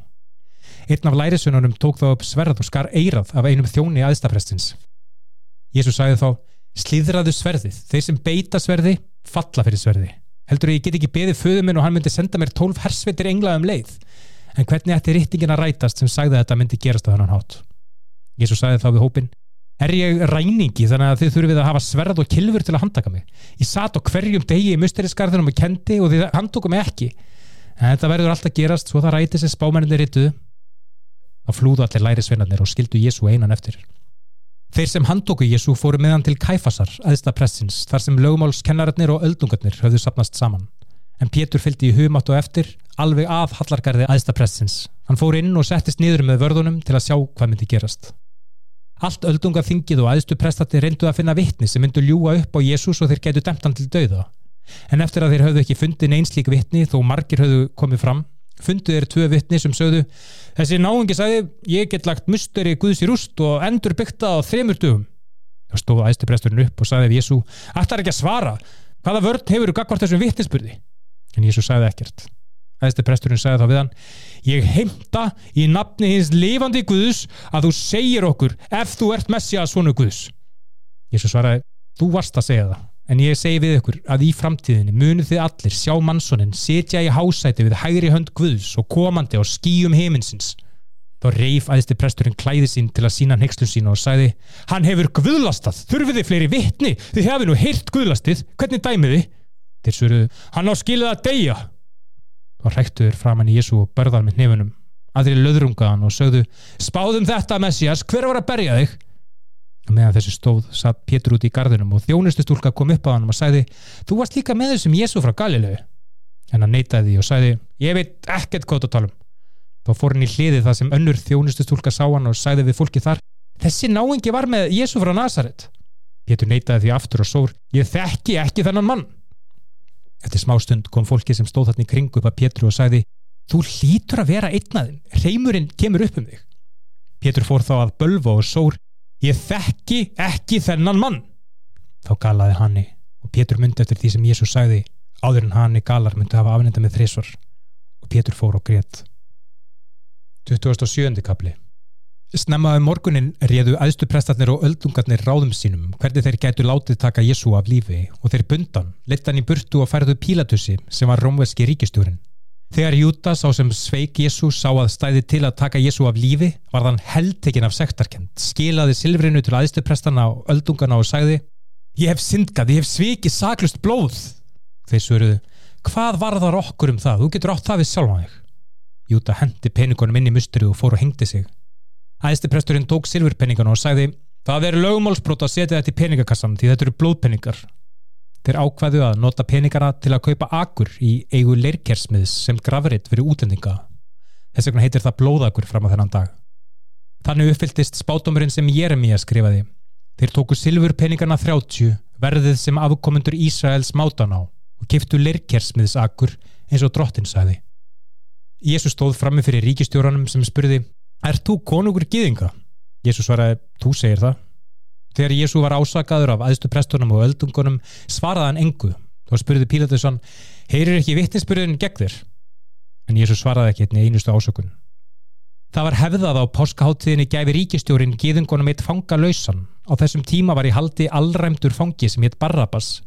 Einn af lærisununum tók þá upp sverð og skar eirað af einum þjóni aðstafrestins. Jésu sagði þá, slíðraðu sverðið, þeir sem beita sverði, falla fyrir sverði. Heldur ég get ekki beðið föðu minn og hann myndi senda mér tólf hersveitir engla um leið. En hvernig ætti rýttingin að rætast sem sagði að þetta myndi gerast á þennan hátt? Jésu sagði þá við hópin, er ég ræningi þannig að þið þurfið að hafa sverð og kilfur til að handtaka mig. Ég satt á hverjum degi í musteriskarðunum og kendi og þið handtóku mig ekki. En þetta verður alltaf gerast svo það ræti sér spámenninni rítuðu. Þá flúðu allir lærisveinarnir og skildu Jésu einan eftir. Þeir sem handtóku Jésu fóru meðan til Kæfasar, aðsta pressins, þar sem lögmálskennararnir og öldungarnir höfðu sapnast saman. En Pétur fylgdi í humátt og eftir, alveg að hallargarði aðsta pressins. Hann fór inn og settist niður með vörðunum til að sjá hvað myndi gerast. Allt öldungaþingið og aðstu prestati reyndu að finna vitni sem myndu ljúa upp á Jésús og þeir getu dæmt hann til dauða. En eftir að þeir höfðu ekki fundið neinslík vitni þó margir höfðu komið fram, fundu þeir tvö vitni sem sögðu Þessi náungi sagði, ég get lagt musteri Guðs í rúst og endur bygta á þremur dugum. Þá stóð æsti presturinn upp og sagði við Jésú, ætlar ekki að svara, hvaða vörn hefur þú gagvart þessum vitnisspurði? En Jésú sagði ekkert. Æsti presturinn sagði þá við hann, ég heimta í nafni hins lifandi Guðs að þú segir okkur ef þú ert messja svonu Guðs. Jésú svaraði, þú varst að segja það. En ég segi við ykkur að í framtíðinni munið þið allir sjá mannssonin setja í hásæti við hægri hönd Guðs og komandi á skýjum heiminsins. Þá reif aðeinstir presturinn klæði sín til að sína nexlu sína og sagði Hann hefur guðlastað, þurfið þið fleiri vitni, þið hefði nú heyrt guðlastið, hvernig dæmið þið? Þeir svöruðu, hann á skilið að deyja. Þá hræktuður framann í Jésu og börðar með hnefunum. Aðri löðrungaðan og sögðu Spáðum þetta, Messias, hver var að berja þig? og meðan þessu stóð satt Pétur út í gardinum og þjónustustúlka kom upp á hann og sagði þú varst líka með þessum Jésu frá Galilegu en hann neytaði og sagði ég veit ekkert hvað þú talum þá fór hann í hliði það sem önnur þjónustustúlka sá hann og sagði við fólki þar þessi náingi var með Jésu frá Nazaret Pétur neytaði því aftur og sór ég þekki ekki þennan mann eftir smá stund kom fólki sem stóð þarna í kringu upp að Pétur og sagði þú hlýtur að vera einn aðeim reymurinn kemur upp um þig Pétur fór þá að bölva og sór Ég þekki ekki þennan mann. Þá galaði hanni og Pétur myndi eftir því sem Jésús sagði áður en hanni galar myndi hafa afnenda með þrísvar og Pétur fór og greitt. 27. kapli Snemmaði um morgunin réðu aðstuprestarnir og öldungarnir ráðum sínum hvernig þeir gætu látið taka Jésu af lífi og þeir bundan, leittan í burtu og færðu Pílatussi sem var rómveski ríkistjórin. Þegar Jútas á sem sveik Jésu sá að stæði til að taka Jésu af lífi var þann heldtekinn af sektarkend, skilaði silfrinu til aðstuprestana og öldungana og sagði Ég hef syndgað, ég hef svikið saklust blóð. Þeir svöruðu, hvað varðar okkur um það? Þú getur átt það við sjálf á þig. Júta hendi peningunum inn í mustrið og fór og hengdi sig. Æðstipresturinn tók silfurpenningana og sagði, það er lögumálsbrót að setja þetta í peningakassan því þetta eru blóðpenningar. Þeir ákvaðu að nota peningana til að kaupa akur í eigu leirkersmiðs sem gravrit fyrir útlendinga. Þess vegna heitir það blóðakur fram á þennan dag. Þannig uppfylltist spátumurinn sem Jeremia skrifaði. Þeir tóku silfur peningana 30, verðið sem afkomendur Ísraels mátan á og kiftu leirkersmiðs akur eins og drottin sagði. Jésús stóð frammi fyrir ríkistjóranum sem spurði, Er þú konungur gýðinga? Jésús svaraði, þú segir það. Þegar Jésu var ásakaður af aðstu prestunum og öldungunum svaraði hann engu. Þá spurði Pílatusson, heyrir ekki vittnesbyrðin gegn þér? En Jésu svaraði ekki einni einustu ásökun. Það var hefðað á páskaháttíðinni gæfi ríkistjórin gíðungunum eitt fanga lausan. Á þessum tíma var í haldi allræmdur fangi sem hétt Barrabas.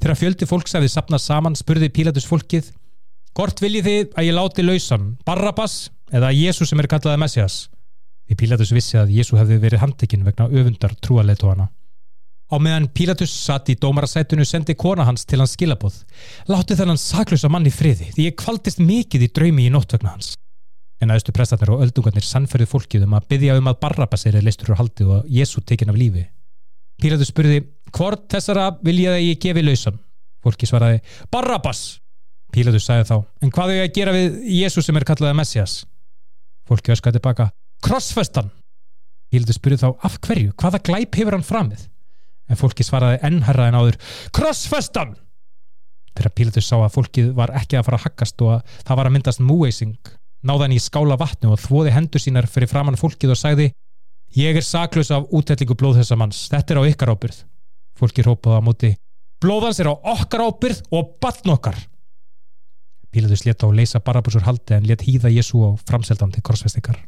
Þegar fjöldi fólks að við sapnað saman spurði Pílatus fólkið, Hvort viljið þið að ég láti lausan, Barrabas eða Jésu sem er kallaði Messias? Því Pílatus vissi að Jésu hefði verið handtekinn vegna öfundar trúaleitóana. Á meðan Pílatus satt í dómarasætunu sendi kona hans til hans skilabóð. Látti þennan saklösa mann í friði því ég kvaldist mikið í draumi í nóttvögnu hans. En aðeistu prestatnir og öldungarnir sannferði fólkið um að byggja um að Barrabas er leistur úr haldi og Jésu tekinn af lífi. Pílatus spurði, hvort þessara vil ég að ég gefi lausan? Fólki svaraði, Barrabas! Pílatus sagði þá, en hvað er ég að gera við Jésu sem er kallaðið Messias? Fólki öskaði tilbaka, Krossfestan! Pílatus spurði þá, af hverju? Hvaða glæp hefur hann framið? En fólki svaraði ennherra en áður, Krossfestan! Þegar Pílatus sá að fólkið var ekki að fara að haggast og að það var að myndast múeising, náða hann í skála vatnu og þvoði hendur sínar fyrir framann fólkið og sagði, ég er saklaus af útællingu blóð þessa manns, þetta er á ykkar ábyrð. Fólki rópaði á móti, blóðans er á okkar ábyrð og batn okkar. Pílatus leta á leysa Barabúsur haldi en let hýða Jésu á framseldan til korsfestikar.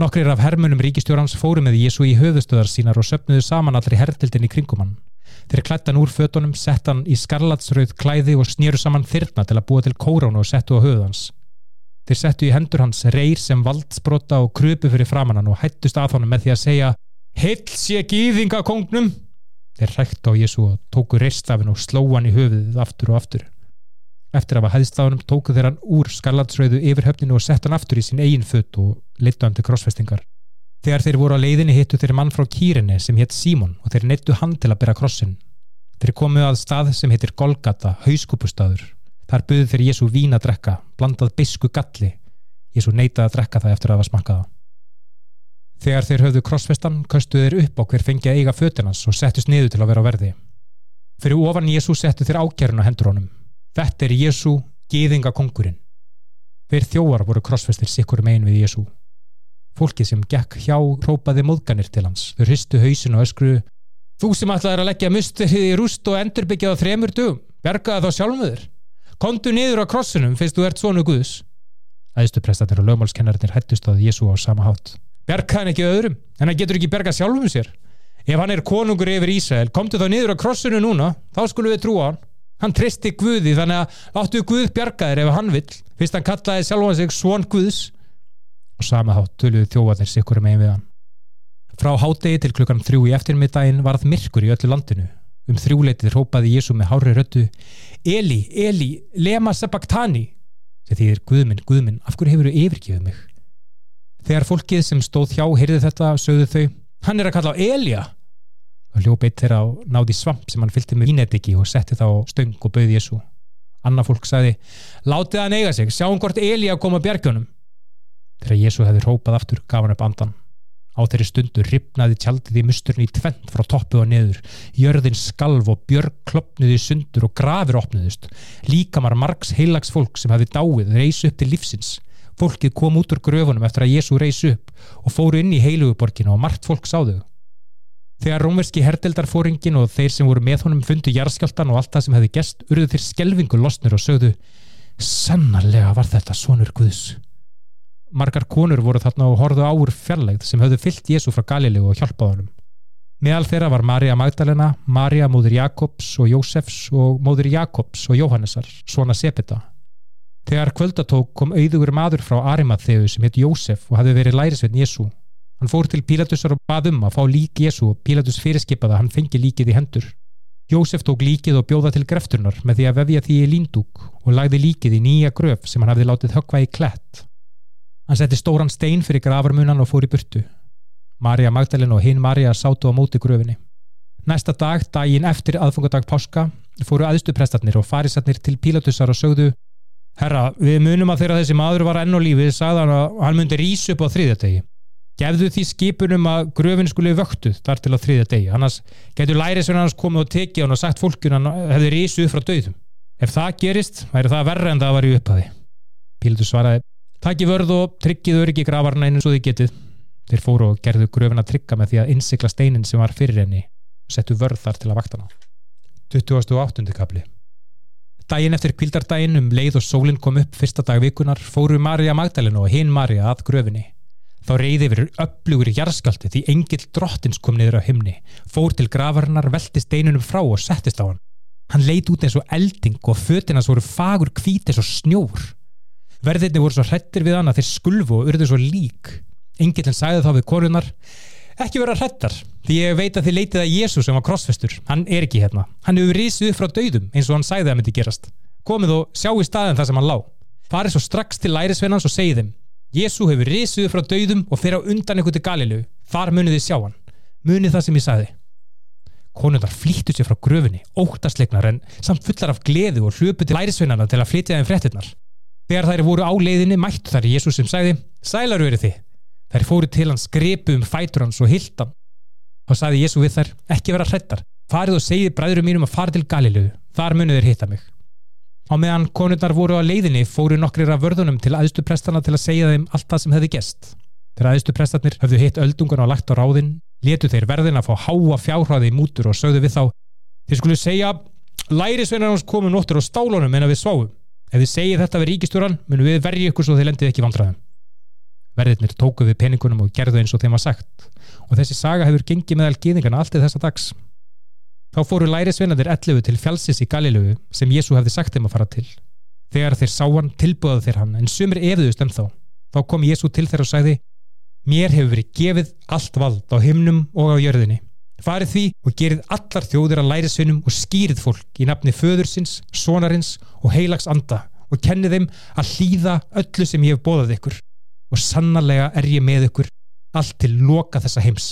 Nokkrir af hermunum ríkistjórans fóru með Jésu í höfustöðar sínar og söpnuðu saman allir í herldildin í kringum hann. Þeir klættan úr fötunum, sett hann í skarlatsrauð klæði og snýru saman þyrna til að búa til kóránu og settu á höfuðans. Þeir settu í hendur hans reyr sem valdsbrota og krupu fyrir framannan og hættust að honum með því að segja Heill sé gýðinga kongnum! Þeir rækta á Jésu og tóku reistafin og sló hann í höfuðið aftur og aftur. Eftir að hafa hæðist á hann tóku þeir hann úr skarlatsrauðu yfir höfninu og sett hann aftur í sín eigin föt og leittu hann til krossfestingar. Þegar þeir voru á leiðinni hittu þeir mann frá Kýrinni sem hétt Símon og þeir neittu hann til að bera krossin. Þeir komu að stað sem heitir Golgata, hauskúpustadur. Þar buðu þeir Jésu vín að drekka, blandað bisku galli. Jésu neitaði að drekka það eftir að hafa smakkaða. Þegar þeir höfðu krossfestan, köstuðu þeir upp á hver fengi að eiga fötinans og settust niður til að vera á verði. Fyrir ofan Jésu settu þeir ákjærun á hendur honum. Þetta er Jésu, gýðinga kongurinn. Hver þjóar voru krossfestir sikkur megin við Jésu. Fólkið sem gekk hjá própaði móðganir til hans. Þau hristu hausin og öskru Þú sem ætlaði að leggja musturhið í rúst og endurbyggja á þremur dögum, bergaði þá sjálfmöður. Kondu niður á krossunum fyrst þú ert svonu Guðs. Æðstuprestatnir og lögmálskennarinnir hættust að Jésu á sama hátt. Bergaði hann ekki öðrum, en hann getur ekki bergað sjálfum sér. Ef hann er konungur yfir Ísrael, komdu þá niður á krossunu núna, þá skulum við trúa hann. Hann tristi Guði þannig að áttu Guð bjargaðir ef hann vill, fyrst hann kallaði sjálfan sig svon Guðs og sama hátt töluði þjóðanir sikkur megin við hann. Frá hádegi til klukkan þrjú í eftirmiddaginn varð myrkur í öllu landinu. Um þrjúleitið rópaði Jésu með hári röttu Eli, Eli, lema sebaktani sem þýðir Guðminn, Guðminn, af hverju hefur þau yfirgjöfið mig? Þegar fólkið sem stóð hjá heyrði þetta, sögðu þau Hann er að kalla á Elja og hljópeitt þeirra á náði svamp sem hann fylgti með vínetiki og setti þá stöng og bauði Jésu. Anna fólk sagði Látið hann eiga sig, sjáum hvort Eli að koma bjargjónum. Þegar Jésu hefði rópað aftur gaf hann upp andan. Á þeirri stundu ripnaði tjaldið í musturinn í tvent frá toppu og neður. Jörðin skalv og björg klopnuði sundur og grafir opnuðust. Líkamar margs heilags fólk sem hefði dáið reys upp til lífsins. Fólkið kom út úr gröfunum eftir að Jésu reys upp og fóru inn í heiluguborginu og margt fólk sáðu. Þegar rómverski herdeldarfóringin og þeir sem voru með honum fundu jarðskjáltan og allt það sem hefði gest urðu þeir skelvingu losnur og sögðu Sannarlega var þetta sonur Guðs. Margar konur voru þarna og horðu áur fjarlægð sem höfðu fyllt Jésu frá Galilegu og hjálpað honum. Meðal þeirra var Marja Magdalena, Marja móður Jakobs og Jósefs og móður Jakobs og Jóhannesar, svona Sepeta. Þegar kvöldatók kom auðugur maður frá Arimatheu sem hétt Jósef og hafði verið lærisveitn Jésu. Hann fór til Pílatusar og bað um að fá lík Jésu og Pílatus fyrirskipaði að hann fengi líkið í hendur. Jósef tók líkið og bjóða til grefturnar með því að vefja því í líndúk og lagði líkið í nýja gröf sem hann hafði látið höggva í klætt. Hann setti stóran stein fyrir gravarmunan og fór í burtu. Marja Magdalena og hinn Marja sátu á móti gröfinni. Næsta dag, daginn eftir aðfungadag páska, fóru aðstuprestarnir og farisarnir til Pílatusar og sögðu Herra, við munum að þegar þessi maður var enn á lífið sagði hann að hann myndi rýsa upp á þriðjadegi. Gefðu því skipunum að gröfin skuli vöktuð þar til á þriðjadegi. Annars getur lærisverðan hans komið og tekið hann og sagt fólkun hann hefði upp frá döðum. Ef það gerist, væri það verra en það var í upphafi. Pílatus svaraði, takk í vörð og tryggið öryggi gravarna einu svo þið getið. Þeir fóru og gerðu gröfin að trygga með því að innsikla steinin sem var fyrir henni og settu vörð þar til að vaktana. 28. kapli Dæin eftir kvildardæin um leið og sólinn kom upp fyrsta dag vikunar fóru Marja Magdalena og hinn Marja að gröfinni. Þá reyði yfir upplugur í jarðskalti því engil drottins kom niður á himni, fór til gravarnar, velti steinunum frá og settist á hann. Hann leit út eins og elding og fötinas voru fagur kvítis og snjór. Verðirni voru svo hrettir við hann að þeir skulfu og urðu svo lík. Engilin sagði þá við korunar, ekki vera hrettar, því ég veit að þið leitið að Jésús sem var krossfestur, hann er ekki hérna. Hann hefur risið upp frá dauðum eins og hann sagði að myndi gerast. Komið og sjá í staðin það sem hann lá. Farið svo strax til lærisveinans og segið þeim, Jésu hefur risið upp frá dauðum og fyrir á undan ykkur til Galilu. Þar munið þið sjá hann. Munið það sem ég sagði. Konundar flýttu sér frá gröfinni, óttasleiknar en samt fullar af gleðu og hlupu til lærisveinana til að flytja þeim fréttinnar. Þegar þær voru á leiðinni mættu þær Jésús sem sagði, Sælar verið þið. Þær fóru til hans, grepu um fætur hans og hildan. Þá sagði Jésu við þær, ekki vera hrettar. Farið og segið bræðurum mínum að fara til Galilu. Þar munið þeir hitta mig. Á meðan konundar voru á leiðinni fóru nokkrir af vörðunum til aðstuprestana til að segja þeim allt það sem hefði gest. Þegar aðstuprestarnir höfðu hitt öldungan og lagt á ráðin, letu þeir verðin að fá háa fjárhraði í mútur og sögðu við þá Þeir skulu segja, lærisveinar hans komu nóttur á stálunum en að við sváum. Ef þið segið þetta við ríkistúran, munum við verja ykkur svo þið lendið ekki vandraðum. Verðirnir tóku við peningunum og gerðu eins og þeim var sagt og þessi saga hefur gengið meðal gýðingana allt í þessa dags. Þá fóru lærisveinadir 11 til fjálsis í Galilögu sem Jésu hefði sagt þeim að fara til. Þegar þeir sá hann tilbúðað þeir hann en sumir efiðust en þá. Þá kom Jésu til þeir og sagði Mér hefur verið gefið allt vald á himnum og á jörðinni. Farið því og gerið allar þjóðir að lærisveinum og skýrið fólk í nafni föðursins, sonarins og heilags anda og kennið þeim að hlýða öllu sem ég hef bóðað ykkur og sannarlega er ég með ykkur allt til loka þessa heims